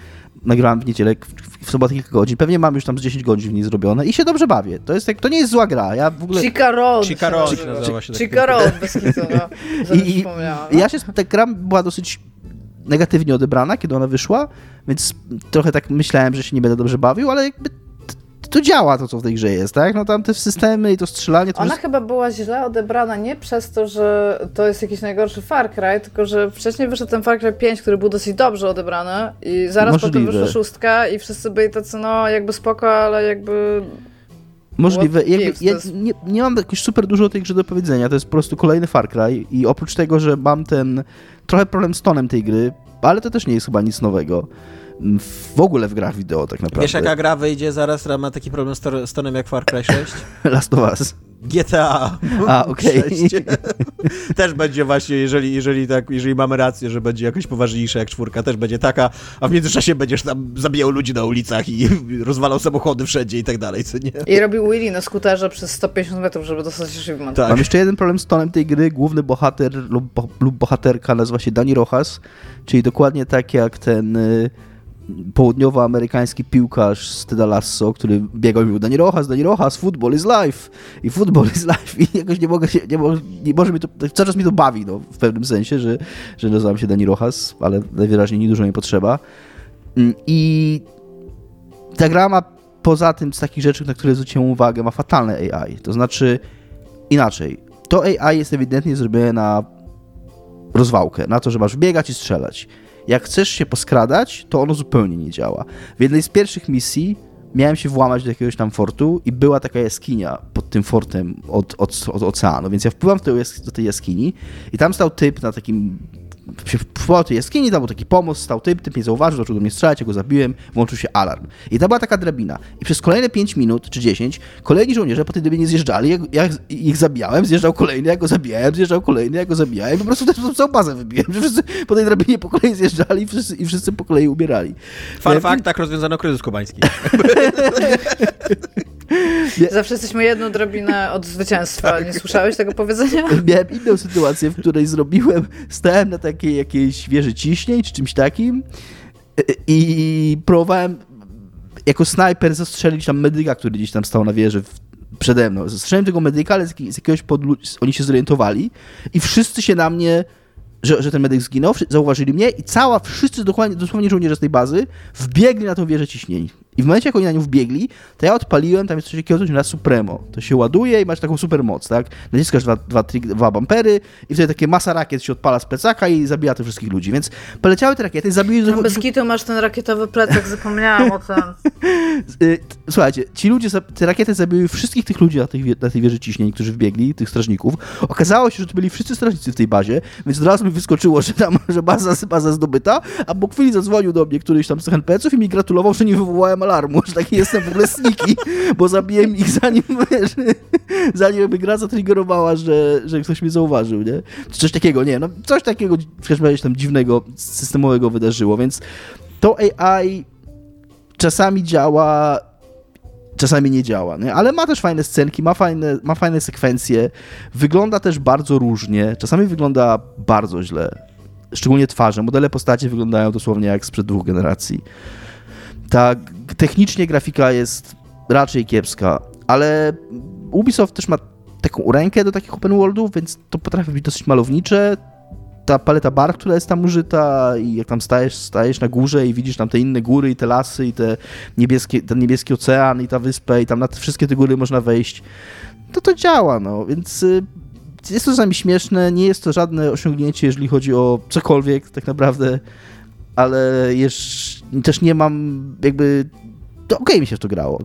B: Nagrałem w niedzielę, w sobotę kilka godzin. Pewnie mam już tam z 10 godzin w niej zrobione i się dobrze bawię. To, jest, to nie jest zła gra. Ja w ogóle...
C: Chica Road.
D: Chica Road się
C: Chica Road, bez kitu, no. I,
B: no. ja się, ta gra była dosyć negatywnie odebrana, kiedy ona wyszła, więc trochę tak myślałem, że się nie będę dobrze bawił, ale jakby to działa to, co w tej grze jest, tak? No tam te systemy i to strzelanie... To
C: Ona
B: jest...
C: chyba była źle odebrana nie przez to, że to jest jakiś najgorszy Far Cry, tylko że wcześniej wyszedł ten Far Cry 5, który był dosyć dobrze odebrany i zaraz Możliwe. potem wyszła szóstka i wszyscy byli tacy, no jakby spoko, ale jakby...
B: Możliwe. Jakby, ja nie, nie mam jakoś super dużo o tej grze do powiedzenia. To jest po prostu kolejny Far Cry i oprócz tego, że mam ten trochę problem z tonem tej gry, ale to też nie jest chyba nic nowego w ogóle w grach wideo tak naprawdę.
D: Wiesz jaka gra wyjdzie zaraz, która ma taki problem z tonem jak Far Cry 6?
B: Last of Us.
D: GTA.
B: A, okej. Okay.
D: też będzie właśnie, jeżeli, jeżeli, tak, jeżeli mamy rację, że będzie jakoś poważniejsza jak czwórka, też będzie taka, a w międzyczasie będziesz tam zabijał ludzi na ulicach i rozwalał samochody wszędzie i tak dalej, co nie?
C: I robił Willy na skuterze przez 150 metrów, żeby dostać achievement.
B: Tak. Mam jeszcze jeden problem z tonem tej gry. Główny bohater lub, lub bohaterka nazywa się Dani Rojas, czyli dokładnie tak jak ten y, południowoamerykański piłkarz z Teda Lasso, który biegał i mówił Dani Rojas, Dani Rojas, football is life. I football is life. I jakoś nie mogę się, nie, nie może mi to, cały czas mi to bawi, no, w pewnym sensie, że, że nazywam się Dani Rojas, ale najwyraźniej nie dużo mi potrzeba. Mm, i ta gra ma poza tym z takich rzeczy, na które zwróciłem uwagę, ma fatalne AI, to znaczy inaczej, to AI jest ewidentnie zrobione na rozwałkę, na to, że masz biegać i strzelać jak chcesz się poskradać, to ono zupełnie nie działa. W jednej z pierwszych misji miałem się włamać do jakiegoś tam fortu i była taka jaskinia pod tym fortem od, od, od oceanu, więc ja wpływam do tej jaskini i tam stał typ na takim w tej jaskini, tam był taki pomost, stał typ, typ mnie zauważył, zaczął do mnie strzelać, ja go zabiłem, włączył się alarm. I to była taka drabina. I przez kolejne 5 minut, czy 10, kolejni żołnierze po tej drabinie zjeżdżali, ja, ja ich zabijałem, zjeżdżał kolejny, ja go zabijałem, zjeżdżał kolejny, ja go zabijałem i po prostu też całą bazę wybiłem, że wszyscy po tej drabinie po kolei zjeżdżali i wszyscy, i wszyscy po kolei umierali.
D: Fun ja, fact, tak rozwiązano kryzys kubański.
C: Zawsze jesteśmy jedną drabinę od zwycięstwa. Nie słyszałeś tego powiedzenia?
B: Miałem inną sytuację, w której zrobiłem, stałem na takiej jakiejś wieży ciśnień, czy czymś takim i próbowałem jako snajper zastrzelić tam medyka, który gdzieś tam stał na wieży przede mną. Zastrzeliłem tego medyka, ale z jakiegoś powodu oni się zorientowali i wszyscy się na mnie że, że ten medyk zginął, zauważyli mnie i cała, wszyscy dokładnie, dosłownie żołnierze z tej bazy wbiegli na tą wieżę ciśnień. I w momencie, jak oni na nią wbiegli, to ja odpaliłem, tam jest coś takiego, coś na Supremo. To się ładuje i masz taką super moc, tak? Naciskasz dwa, dwa, dwa bumpery i wtedy takie masa rakiet się odpala z plecaka i zabija tych wszystkich ludzi. Więc poleciały te rakiety, zabiły...
C: No bez kitu masz ten rakietowy plecak, zapomniałam o tym.
B: Y, słuchajcie, ci ludzie, te rakiety zabiły wszystkich tych ludzi na tej, na tej wieży ciśnień, którzy wbiegli, tych strażników. Okazało się, że to byli wszyscy strażnicy w tej bazie, więc od razu mi wyskoczyło, że tam, że baza, baza zdobyta, a po chwili zadzwonił do mnie któryś tam z NPC-ów i mi gratulował, że nie wywołałem alarmu, że taki jestem w ogóle sniki, bo zabiłem ich zanim, zanim jakby gra zatriggerowała, że, że ktoś mnie zauważył, nie? Czy coś takiego, nie, no coś takiego w każdym razie tam dziwnego, systemowego wydarzyło, więc to AI czasami działa, czasami nie działa, nie? ale ma też fajne scenki, ma fajne, ma fajne sekwencje, wygląda też bardzo różnie, czasami wygląda bardzo źle, szczególnie twarze. Modele postaci wyglądają dosłownie jak sprzed dwóch generacji. Ta technicznie grafika jest raczej kiepska, ale Ubisoft też ma taką rękę do takich open worldów, więc to potrafi być dosyć malownicze. Ta paleta barw, która jest tam użyta i jak tam stajesz, stajesz na górze i widzisz tam te inne góry i te lasy i te niebieskie, ten niebieski ocean i ta wyspa i tam na te, wszystkie te góry można wejść, to to działa, no, więc y, jest to czasami śmieszne, nie jest to żadne osiągnięcie, jeżeli chodzi o cokolwiek tak naprawdę, ale jeszcze też nie mam jakby... To okej okay mi się w to grało.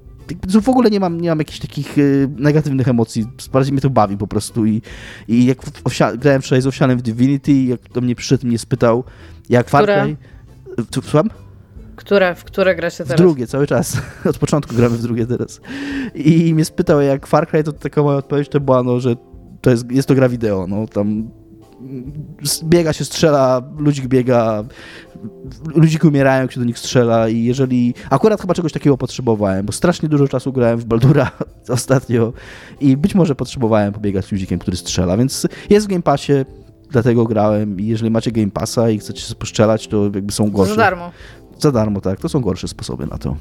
B: W ogóle nie mam, nie mam jakichś takich y, negatywnych emocji. Bardziej mnie to bawi po prostu. I, i jak owsia- grałem wczoraj z Owsianem w Divinity, jak do mnie przyszedł mnie spytał, jak Far Cry... Słucham?
C: Które, w które gra się teraz?
B: W drugie, cały czas. Od początku gramy w drugie teraz. I mnie spytał, jak Far Cry, to taka moja odpowiedź to była, no, że to jest, jest to gra wideo, no tam biega się, strzela, ludzik biega, ludziki umierają, jak się do nich strzela i jeżeli... Akurat chyba czegoś takiego potrzebowałem, bo strasznie dużo czasu grałem w Baldura ostatnio i być może potrzebowałem pobiegać z ludzikiem, który strzela, więc jest w Game Passie, dlatego grałem i jeżeli macie Game Passa i chcecie się poszczelać, to jakby są gorsze.
C: Za darmo.
B: Za darmo, tak. To są gorsze sposoby na to.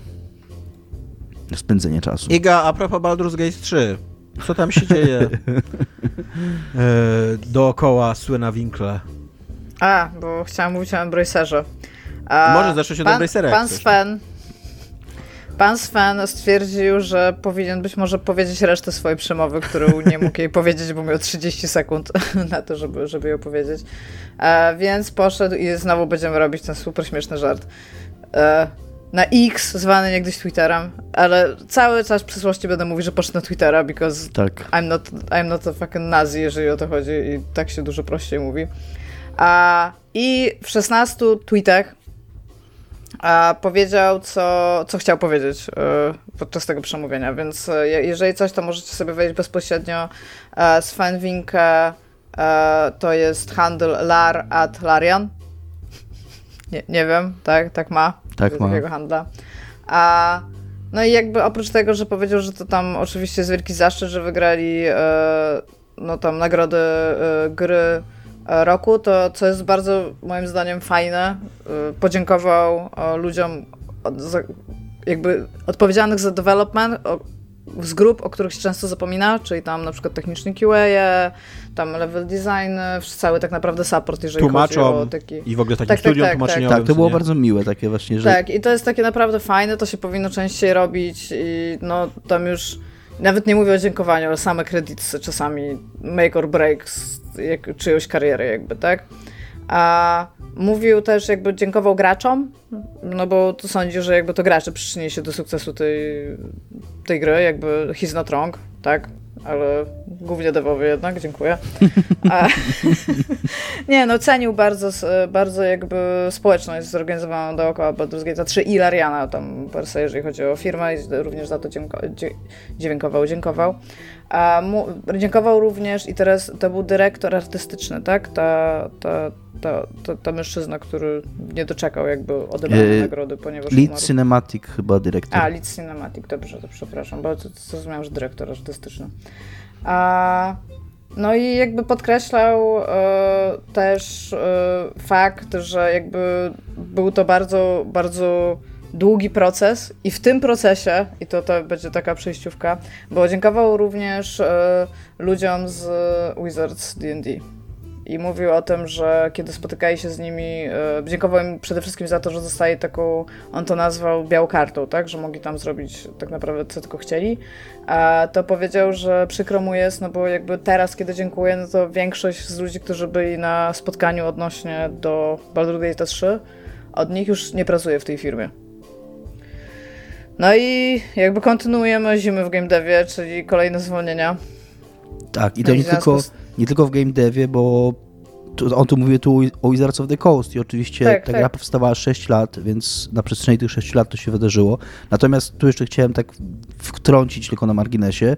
B: Spędzenie czasu.
D: Iga, a propos Baldur's Gate 3. Co tam się dzieje e, dookoła Słyna Winkle?
C: A, bo chciałam mówić o Embracerze.
D: Może zacząć od Embracera.
C: Pan Sven Pan Sven stwierdził, że powinien być może powiedzieć resztę swojej przemowy, którą nie mógł jej powiedzieć, bo miał 30 sekund na to, żeby, żeby ją powiedzieć. E, więc poszedł i znowu będziemy robić ten super śmieszny żart. E, na X, zwany niegdyś Twitterem, ale cały czas w przyszłości będę mówić, że poszedł na Twittera, because
B: tak.
C: I'm, not, I'm not a fucking nazi, jeżeli o to chodzi i tak się dużo prościej mówi. A, I w 16 tweetach a powiedział, co, co chciał powiedzieć y, podczas tego przemówienia, więc y, jeżeli coś, to możecie sobie wejść bezpośrednio z e, Fanwinkę, e, to jest handel lar at larian. Nie, nie wiem, tak, tak ma.
B: Tak ma.
C: Takiego handla. A, no i jakby oprócz tego, że powiedział, że to tam oczywiście jest wielki zaszczyt, że wygrali e, no tam nagrody gry E, roku, to co jest bardzo moim zdaniem fajne, e, podziękował e, ludziom jakby odpowiedzialnych za development z grup, o których się często zapomina, czyli tam na przykład techniczny QA, tam level design, cały tak naprawdę support, jeżeli
D: Tłumaczą
C: chodzi o taki...
D: i w ogóle takim tak, studium tak,
B: tak, tak, to było bardzo miłe takie właśnie, że...
C: Tak, i to jest takie naprawdę fajne, to się powinno częściej robić i no tam już nawet nie mówię o dziękowaniu, ale same kredyty czasami make or break jak, czyjąś karierę jakby, tak? A mówił też, jakby dziękował graczom, no bo to sądzi, że jakby to gracze przyczynili się do sukcesu tej, tej gry, jakby he's not wrong, tak? ale głównie dewowy jednak, dziękuję. A, nie, no cenił bardzo, bardzo jakby społeczność zorganizowaną dookoła Baldur's Gate 3 i Lariana tam per se, jeżeli chodzi o firmę i również za to dziękował, dziękował. A mu, dziękował również i teraz to był dyrektor artystyczny, tak? Ta, ta, ta, ta, ta mężczyzna, który nie doczekał jakby odebrania e, nagrody, ponieważ
B: Lead umarł. Cinematic chyba dyrektor.
C: A, Lead Cinematic, dobrze, to przepraszam, bo zrozumiałam, że dyrektor artystyczny. A, no i jakby podkreślał e, też e, fakt, że jakby był to bardzo, bardzo długi proces i w tym procesie, i to, to będzie taka przejściówka, bo dziękował również e, ludziom z Wizards D&D i mówił o tym, że kiedy spotykali się z nimi, e, dziękował im przede wszystkim za to, że zostali taką, on to nazwał białą kartą, tak, że mogli tam zrobić tak naprawdę co tylko chcieli, a to powiedział, że przykro mu jest, no bo jakby teraz, kiedy dziękuję, no to większość z ludzi, którzy byli na spotkaniu odnośnie do Baldur's Gate 3, od nich już nie pracuje w tej firmie. No i jakby kontynuujemy zimy w game devie, czyli kolejne zwolnienia.
B: Tak, i to no nie tylko nie tylko w game devie, bo on tu mówił tu o Wizards of the Coast i oczywiście tak, ta tak. gra powstawała 6 lat, więc na przestrzeni tych 6 lat to się wydarzyło. Natomiast tu jeszcze chciałem tak wtrącić tylko na marginesie,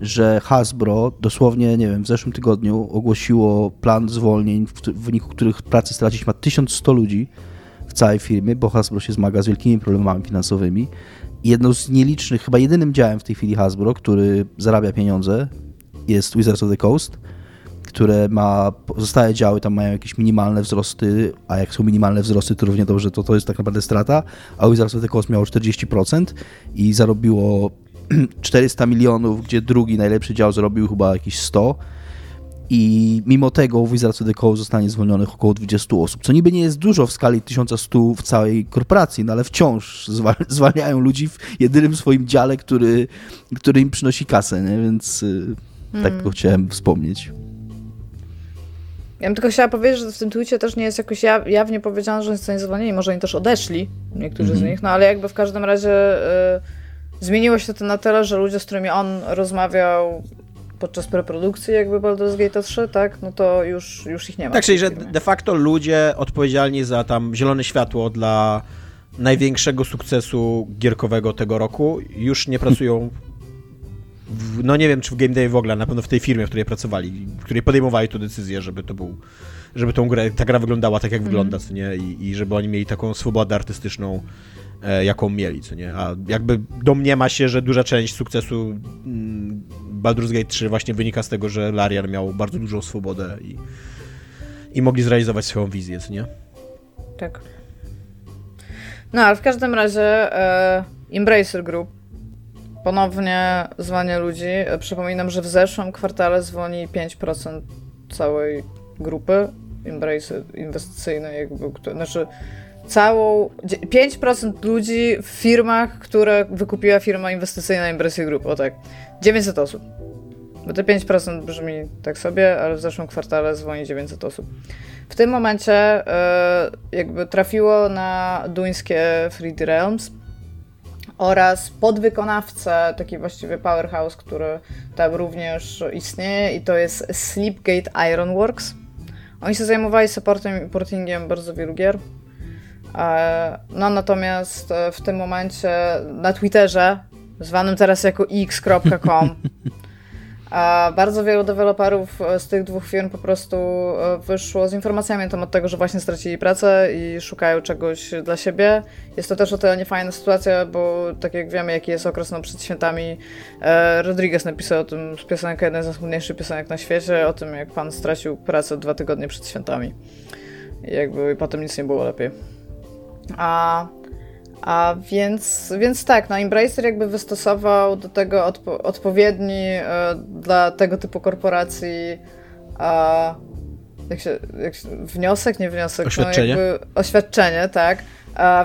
B: że Hasbro dosłownie, nie wiem, w zeszłym tygodniu ogłosiło plan zwolnień, w wyniku których pracy stracić ma 1100 ludzi w całej firmie, bo Hasbro się zmaga z wielkimi problemami finansowymi. Jedną z nielicznych, chyba jedynym działem w tej chwili Hasbro, który zarabia pieniądze, jest Wizards of the Coast które ma, pozostałe działy tam mają jakieś minimalne wzrosty, a jak są minimalne wzrosty, to równie dobrze to, to jest tak naprawdę strata, a Wizards of the Coast miało 40% i zarobiło 400 milionów, gdzie drugi najlepszy dział zarobił chyba jakieś 100 i mimo tego Wizards of the Coast zostanie zwolnionych około 20 osób, co niby nie jest dużo w skali 1100 w całej korporacji, no ale wciąż zwalniają ludzi w jedynym swoim dziale, który, który im przynosi kasę, nie? więc y, tak mm. to chciałem wspomnieć.
C: Ja bym tylko chciała powiedzieć, że w tym tweetie też nie jest jakoś jawnie powiedziane, że zostanie zwolnieni. Może oni też odeszli, niektórzy mm -hmm. z mhm. nich, no ale jakby w każdym razie y, zmieniło się to na tyle, że ludzie, z którymi on rozmawiał podczas preprodukcji jakby Baldur's Gate 3, tak, no to już, już ich nie ma.
D: Tak, czyli że de facto ludzie odpowiedzialni za tam zielone światło dla największego sukcesu gierkowego tego roku już nie pracują w, no nie wiem, czy w Game Day w ogóle, na pewno w tej firmie, w której pracowali, w której podejmowali tu decyzję, żeby to był, żeby tą grę, ta gra wyglądała tak, jak mm. wygląda, co nie? I, I żeby oni mieli taką swobodę artystyczną, jaką mieli, co nie? A jakby domniema się, że duża część sukcesu mm, Baldur's Gate 3 właśnie wynika z tego, że Larian miał bardzo dużą swobodę i, i mogli zrealizować swoją wizję, co nie?
C: Tak. No, ale w każdym razie e, Embracer Group ponownie zwania ludzi. E, przypominam, że w zeszłym kwartale zwolni 5% całej grupy Embracer inwestycyjnej, jakby, znaczy całą 5% ludzi w firmach, które wykupiła firma inwestycyjna Embracer Group, o tak, 900 osób. Bo te 5% brzmi tak sobie, ale w zeszłym kwartale zwolni 900 osób. W tym momencie e, jakby trafiło na duńskie 3D Realms oraz podwykonawcę, taki właściwie powerhouse, który tam również istnieje i to jest Sleepgate Ironworks. Oni się zajmowali supportem i portingiem bardzo wielu gier. E, no natomiast e, w tym momencie na Twitterze, zwanym teraz jako x.com, bardzo wielu deweloperów e, z tych dwóch firm po prostu e, wyszło z informacjami na temat tego, że właśnie stracili pracę i szukają czegoś dla siebie. Jest to też o tyle niefajna sytuacja, bo tak jak wiemy, jaki jest okres no, przed świętami, e, Rodriguez napisał o tym piosenkę, jeden z najsmutniejszych piosenek na świecie, o tym jak pan stracił pracę dwa tygodnie przed świętami. I jakby potem nic nie było lepiej. A a więc, więc tak, no Embracer jakby wystosował do tego odpo odpowiedni e, dla tego typu korporacji e, jak się, jak się, wniosek, nie wniosek,
D: oświadczenie.
C: No jakby oświadczenie, tak,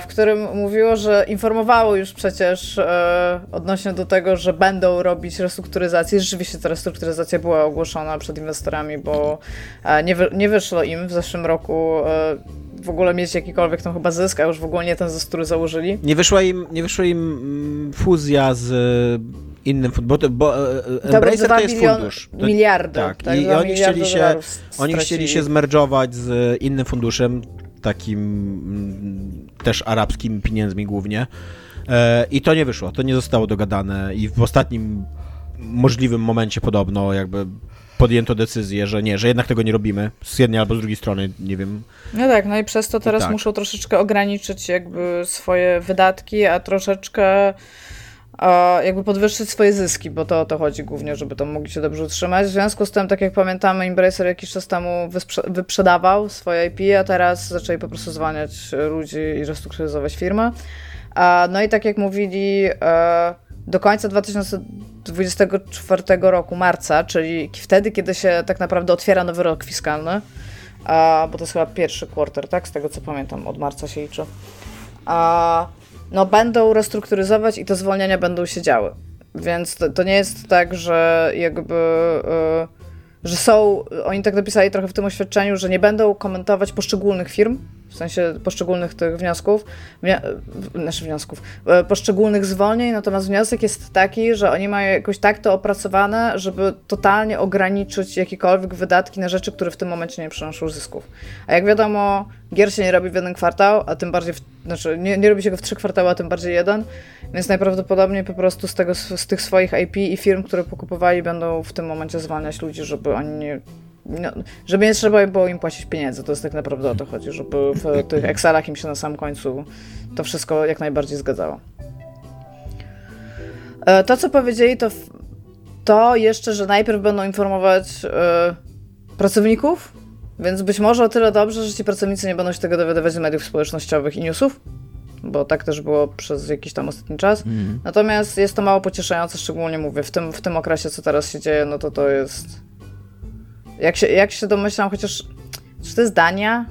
C: w którym mówiło, że informowało już przecież e, odnośnie do tego, że będą robić restrukturyzację. Rzeczywiście ta restrukturyzacja była ogłoszona przed inwestorami, bo e, nie, wy, nie wyszło im w zeszłym roku e, w ogóle mieć jakikolwiek tam chyba zysk, a już w ogóle nie ten zysk, który założyli.
D: Nie wyszła im, nie wyszła im mm, fuzja z innym fundem, bo, bo Embracer to jest fundusz.
C: To, miliardy.
D: Tak, tak i oni chcieli, się, oni chcieli się zmerdżować z innym funduszem, takim mm, też arabskimi pieniędzmi głównie. E, I to nie wyszło, to nie zostało dogadane i w ostatnim możliwym momencie podobno jakby podjęto decyzję, że nie, że jednak tego nie robimy z jednej albo z drugiej strony, nie wiem.
C: No tak, no i przez to teraz tak. muszą troszeczkę ograniczyć jakby swoje wydatki, a troszeczkę jakby podwyższyć swoje zyski, bo to o to chodzi głównie, żeby to mogli się dobrze utrzymać. W związku z tym, tak jak pamiętamy, Embracer jakiś czas temu wyprzedawał swoje IP, a teraz zaczęli po prostu zwalniać ludzi i restrukturyzować firmę. No i tak jak mówili, e, do końca 2024 roku, marca, czyli wtedy, kiedy się tak naprawdę otwiera nowy rok fiskalny, bo to jest chyba pierwszy quarter, tak? Z tego co pamiętam, od marca się liczy no będą restrukturyzować i te zwolnienia będą się działy. Więc to, to nie jest tak, że jakby. Yy, że są, oni tak napisali trochę w tym oświadczeniu, że nie będą komentować poszczególnych firm, w sensie poszczególnych tych wniosków, wnia znaczy wniosków, e, poszczególnych zwolnień, natomiast wniosek jest taki, że oni mają jakoś tak to opracowane, żeby totalnie ograniczyć jakiekolwiek wydatki na rzeczy, które w tym momencie nie przynoszą zysków. A jak wiadomo, gier się nie robi w jeden kwartał, a tym bardziej, w, znaczy nie, nie robi się go w trzy kwartały, a tym bardziej jeden, więc najprawdopodobniej po prostu z, tego, z tych swoich IP i firm, które pokupowali, będą w tym momencie zwalniać ludzi, żeby oni nie no, żeby nie trzeba było im płacić pieniędzy. To jest tak naprawdę o to chodzi, żeby w tych Excelach im się na samym końcu to wszystko jak najbardziej zgadzało. E, to, co powiedzieli, to, to jeszcze, że najpierw będą informować yy, pracowników, więc być może o tyle dobrze, że ci pracownicy nie będą się tego dowiadywać z mediów społecznościowych i newsów, bo tak też było przez jakiś tam ostatni czas. Mm. Natomiast jest to mało pocieszające, szczególnie mówię, w tym, w tym okresie, co teraz się dzieje, no to to jest jak się, jak się domyślam, chociaż czy to jest Dania,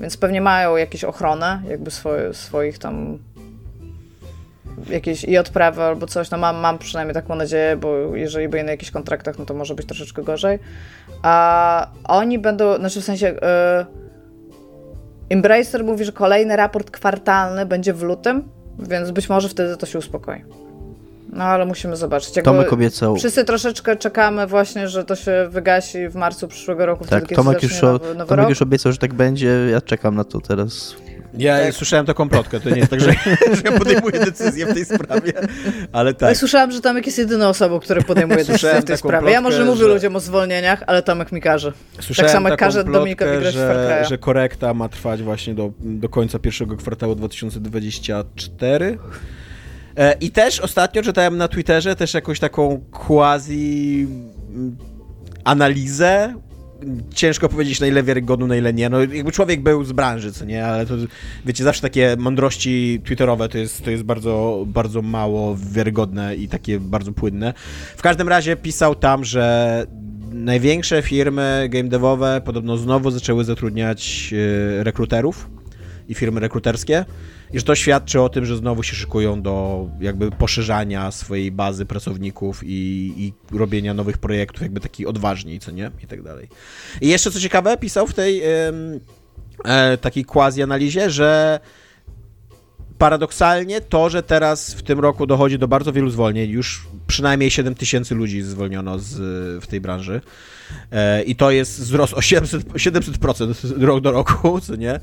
C: więc pewnie mają jakieś ochronę, jakby swoje, swoich tam jakieś i odprawy albo coś, no mam, mam przynajmniej taką nadzieję, bo jeżeli były na jakichś kontraktach, no to może być troszeczkę gorzej. A oni będą, znaczy w sensie yy, Embracer mówi, że kolejny raport kwartalny będzie w lutym, więc być może wtedy to się uspokoi. No ale musimy zobaczyć.
B: Jakby Tomek obiecał.
C: Wszyscy troszeczkę czekamy właśnie, że to się wygasi w marcu przyszłego roku.
B: Tak, wtedy, Tomek, już, nowy, nowy Tomek już obiecał, że tak będzie. Ja czekam na to teraz.
D: Ja tak. słyszałem taką plotkę, to nie jest tak, że, że ja podejmuję decyzję w tej sprawie, ale tak. Ja
C: słyszałem, że Tomek jest jedyną osobą, która podejmuje decyzję w tej sprawie. Plotkę, ja może mówię że... ludziom o zwolnieniach, ale Tomek mi każe.
D: Słyszałem tak samo jak każe Dominikowi grać że, że korekta ma trwać właśnie do, do końca pierwszego kwartału 2024. E, I też ostatnio czytałem na Twitterze też jakąś taką quasi mm, analizę ciężko powiedzieć na ile wiarygodną, na ile nie. No jakby człowiek był z branży, co nie, ale to wiecie, zawsze takie mądrości twitterowe to jest, to jest bardzo, bardzo mało wiarygodne i takie bardzo płynne. W każdym razie pisał tam, że największe firmy game devowe podobno znowu zaczęły zatrudniać e, rekruterów i firmy rekruterskie i że to świadczy o tym, że znowu się szykują do jakby poszerzania swojej bazy pracowników i, i robienia nowych projektów jakby taki odważniej, co nie? I tak dalej. I jeszcze co ciekawe, pisał w tej e, takiej quasi-analizie, że paradoksalnie to, że teraz w tym roku dochodzi do bardzo wielu zwolnień, już przynajmniej 7 tysięcy ludzi zwolniono z, w tej branży e, i to jest wzrost o 700%, 700% rok do roku, co nie?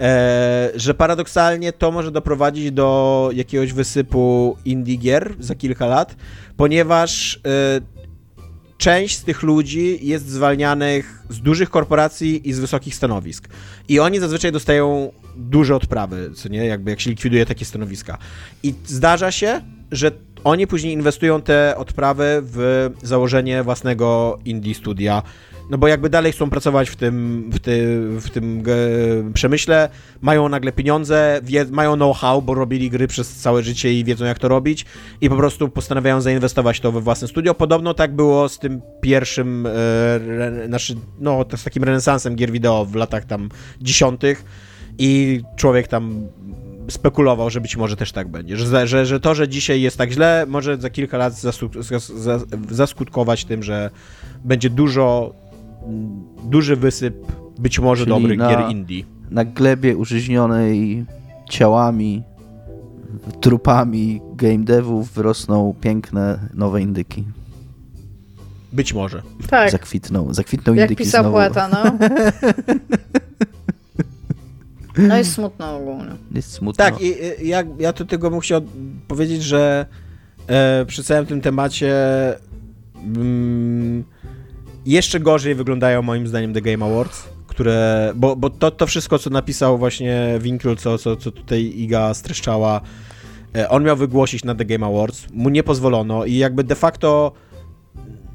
D: E, że paradoksalnie to może doprowadzić do jakiegoś wysypu indie gier za kilka lat, ponieważ e, część z tych ludzi jest zwalnianych z dużych korporacji i z wysokich stanowisk. I oni zazwyczaj dostają duże odprawy, co nie, jakby jak się likwiduje takie stanowiska. I zdarza się, że oni później inwestują te odprawy w założenie własnego indie studia, no bo jakby dalej chcą pracować w tym, w, ty, w tym e, przemyśle, mają nagle pieniądze, mają know-how, bo robili gry przez całe życie i wiedzą jak to robić i po prostu postanawiają zainwestować to we własne studio. Podobno tak było z tym pierwszym, e, naszy, no z takim renesansem gier wideo w latach tam dziesiątych i człowiek tam spekulował, że być może też tak będzie. Że, że, że to, że dzisiaj jest tak źle, może za kilka lat zaskutkować tym, że będzie dużo duży wysyp być może Czyli dobrych na, gier indie.
B: Na glebie użyźnionej ciałami, trupami game devów wyrosną piękne nowe indyki.
D: Być może.
C: Tak.
B: Zakwitną, zakwitną Jak indyki
C: pisał
B: znowu.
C: poeta, no. No jest smutno ogólnie.
B: Jest smutno.
D: Tak, i ja, ja do tego bym chciał powiedzieć, że e, przy całym tym temacie mm, jeszcze gorzej wyglądają moim zdaniem The Game Awards, które, bo, bo to, to wszystko, co napisał właśnie Winkl, co, co, co tutaj Iga streszczała, e, on miał wygłosić na The Game Awards, mu nie pozwolono i jakby de facto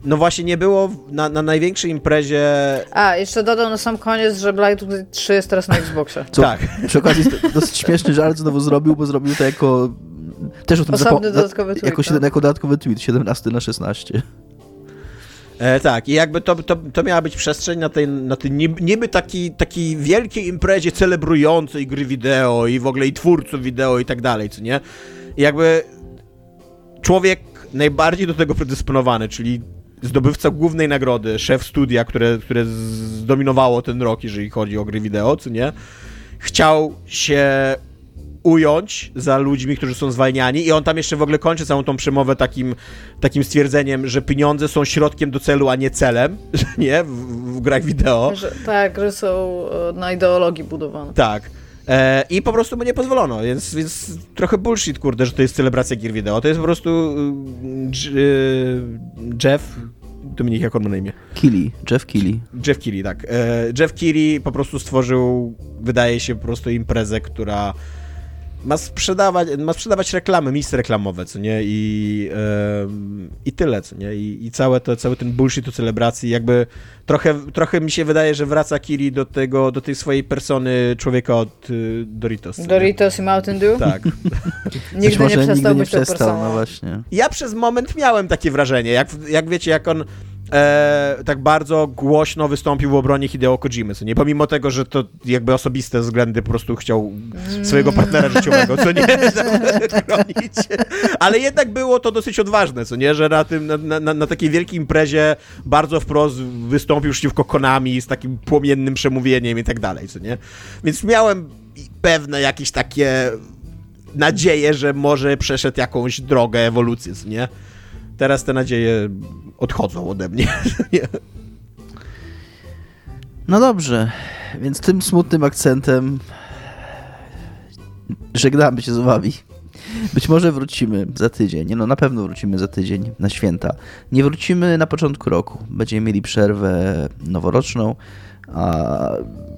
D: no właśnie nie było na, na największej imprezie...
C: A, jeszcze dodał na sam koniec, że Blight 3 jest teraz na Xboxie.
B: Co, tak. Przy okazji dosyć śmieszny żart znowu zrobił, bo zrobił to jako... Też o tym
C: Osobny dodatkowy tweet.
B: Jako,
C: tak?
B: jako dodatkowy tweet, 17 na 16.
D: E, tak, i jakby to, to, to miała być przestrzeń na tej, na tej niby taki, taki wielkiej imprezie celebrującej gry wideo i w ogóle i twórców wideo i tak dalej, co nie? I jakby człowiek najbardziej do tego predysponowany, czyli zdobywca głównej nagrody, szef studia, które, które zdominowało ten rok, jeżeli chodzi o gry wideo, co nie? Chciał się ująć za ludźmi, którzy są zwalniani i on tam jeszcze w ogóle kończy całą tą przemowę takim, takim stwierdzeniem, że pieniądze są środkiem do celu, a nie celem, nie? W, w grach wideo.
C: Że, tak, że są e, na ideologii budowane.
D: Tak. E, I po prostu mu nie pozwolono, więc, więc trochę bullshit, kurde, że to jest celebracja gier wideo. To jest po prostu y, y, Jeff, Dominik, jak on ma na imię?
B: Killy, Jeff Killy.
D: Jeff Killy, tak. E, Jeff Killy po prostu stworzył, wydaje się, po prostu imprezę, która ma sprzedawać, ma sprzedawać reklamy, miejsce reklamowe, co nie? I, yy, i tyle, co nie? I, i całe to, cały ten bullshit o celebracji, jakby trochę, trochę mi się wydaje, że wraca Kiri do tego, do tej swojej persony człowieka od y, Doritos.
C: Doritos i Mountain Dew?
D: Tak.
C: nigdy nie przestał nigdy nie być
B: przestał, no właśnie.
D: Ja przez moment miałem takie wrażenie, jak, jak wiecie, jak on e, tak bardzo głośno wystąpił w obronie Hideo Kojimy, co nie? Pomimo tego, że to jakby osobiste względy po prostu chciał swojego partnera życiowego, co nie? chronić. Ale jednak było to dosyć odważne, co nie? Że na, tym, na, na, na takiej wielkiej imprezie bardzo wprost wystąpił przeciwko Konami z takim płomiennym przemówieniem i tak dalej, co nie? Więc miałem pewne jakieś takie nadzieje, że może przeszedł jakąś drogę ewolucji, nie? Teraz te nadzieje odchodzą ode mnie.
B: no dobrze, więc tym smutnym akcentem żegnamy się z wami. Być może wrócimy za tydzień. Nie no, na pewno wrócimy za tydzień na święta. Nie wrócimy na początku roku. Będziemy mieli przerwę noworoczną, a,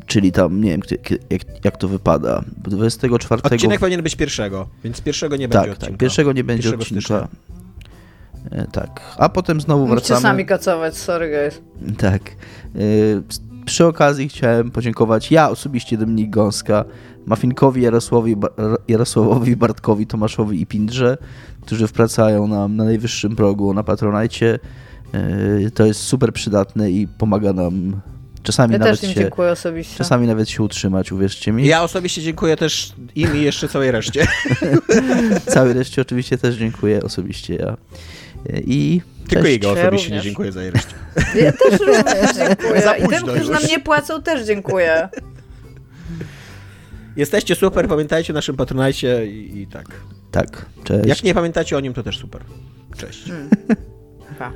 B: czyli tam, nie wiem, jak, jak to wypada. 24.
D: Odcinek powinien być pierwszego, więc pierwszego nie
B: tak,
D: będzie tak, odcinka.
B: Tak, pierwszego nie będzie pierwszego odcinka. Stycznia. E, tak, a potem znowu Musicie wracamy.
C: sami kacować, sorry guys.
B: Tak. E, przy okazji chciałem podziękować ja osobiście Dominik Gąska, Mafinkowi, Jarosławowi, Jarosławowi Bartkowi, Tomaszowi i Pindrze, którzy wpracają nam na najwyższym progu na Patronajcie. E, to jest super przydatne i pomaga nam czasami
C: ja
B: nawet
C: też im
B: się,
C: dziękuję osobiście.
B: Czasami nawet się utrzymać, uwierzcie mi.
D: Ja osobiście dziękuję też im i jeszcze całej reszcie.
B: całej reszcie oczywiście też dziękuję osobiście ja. I
D: tylko jego osobiście nie dziękuję za jej.
C: Ja też również dziękuję. I tym, którzy nam nie płacą, też dziękuję.
D: Jesteście super, pamiętajcie o naszym patronajcie i, i tak.
B: Tak, cześć.
D: Jak nie pamiętacie o nim, to też super. Cześć. Hmm. Pa.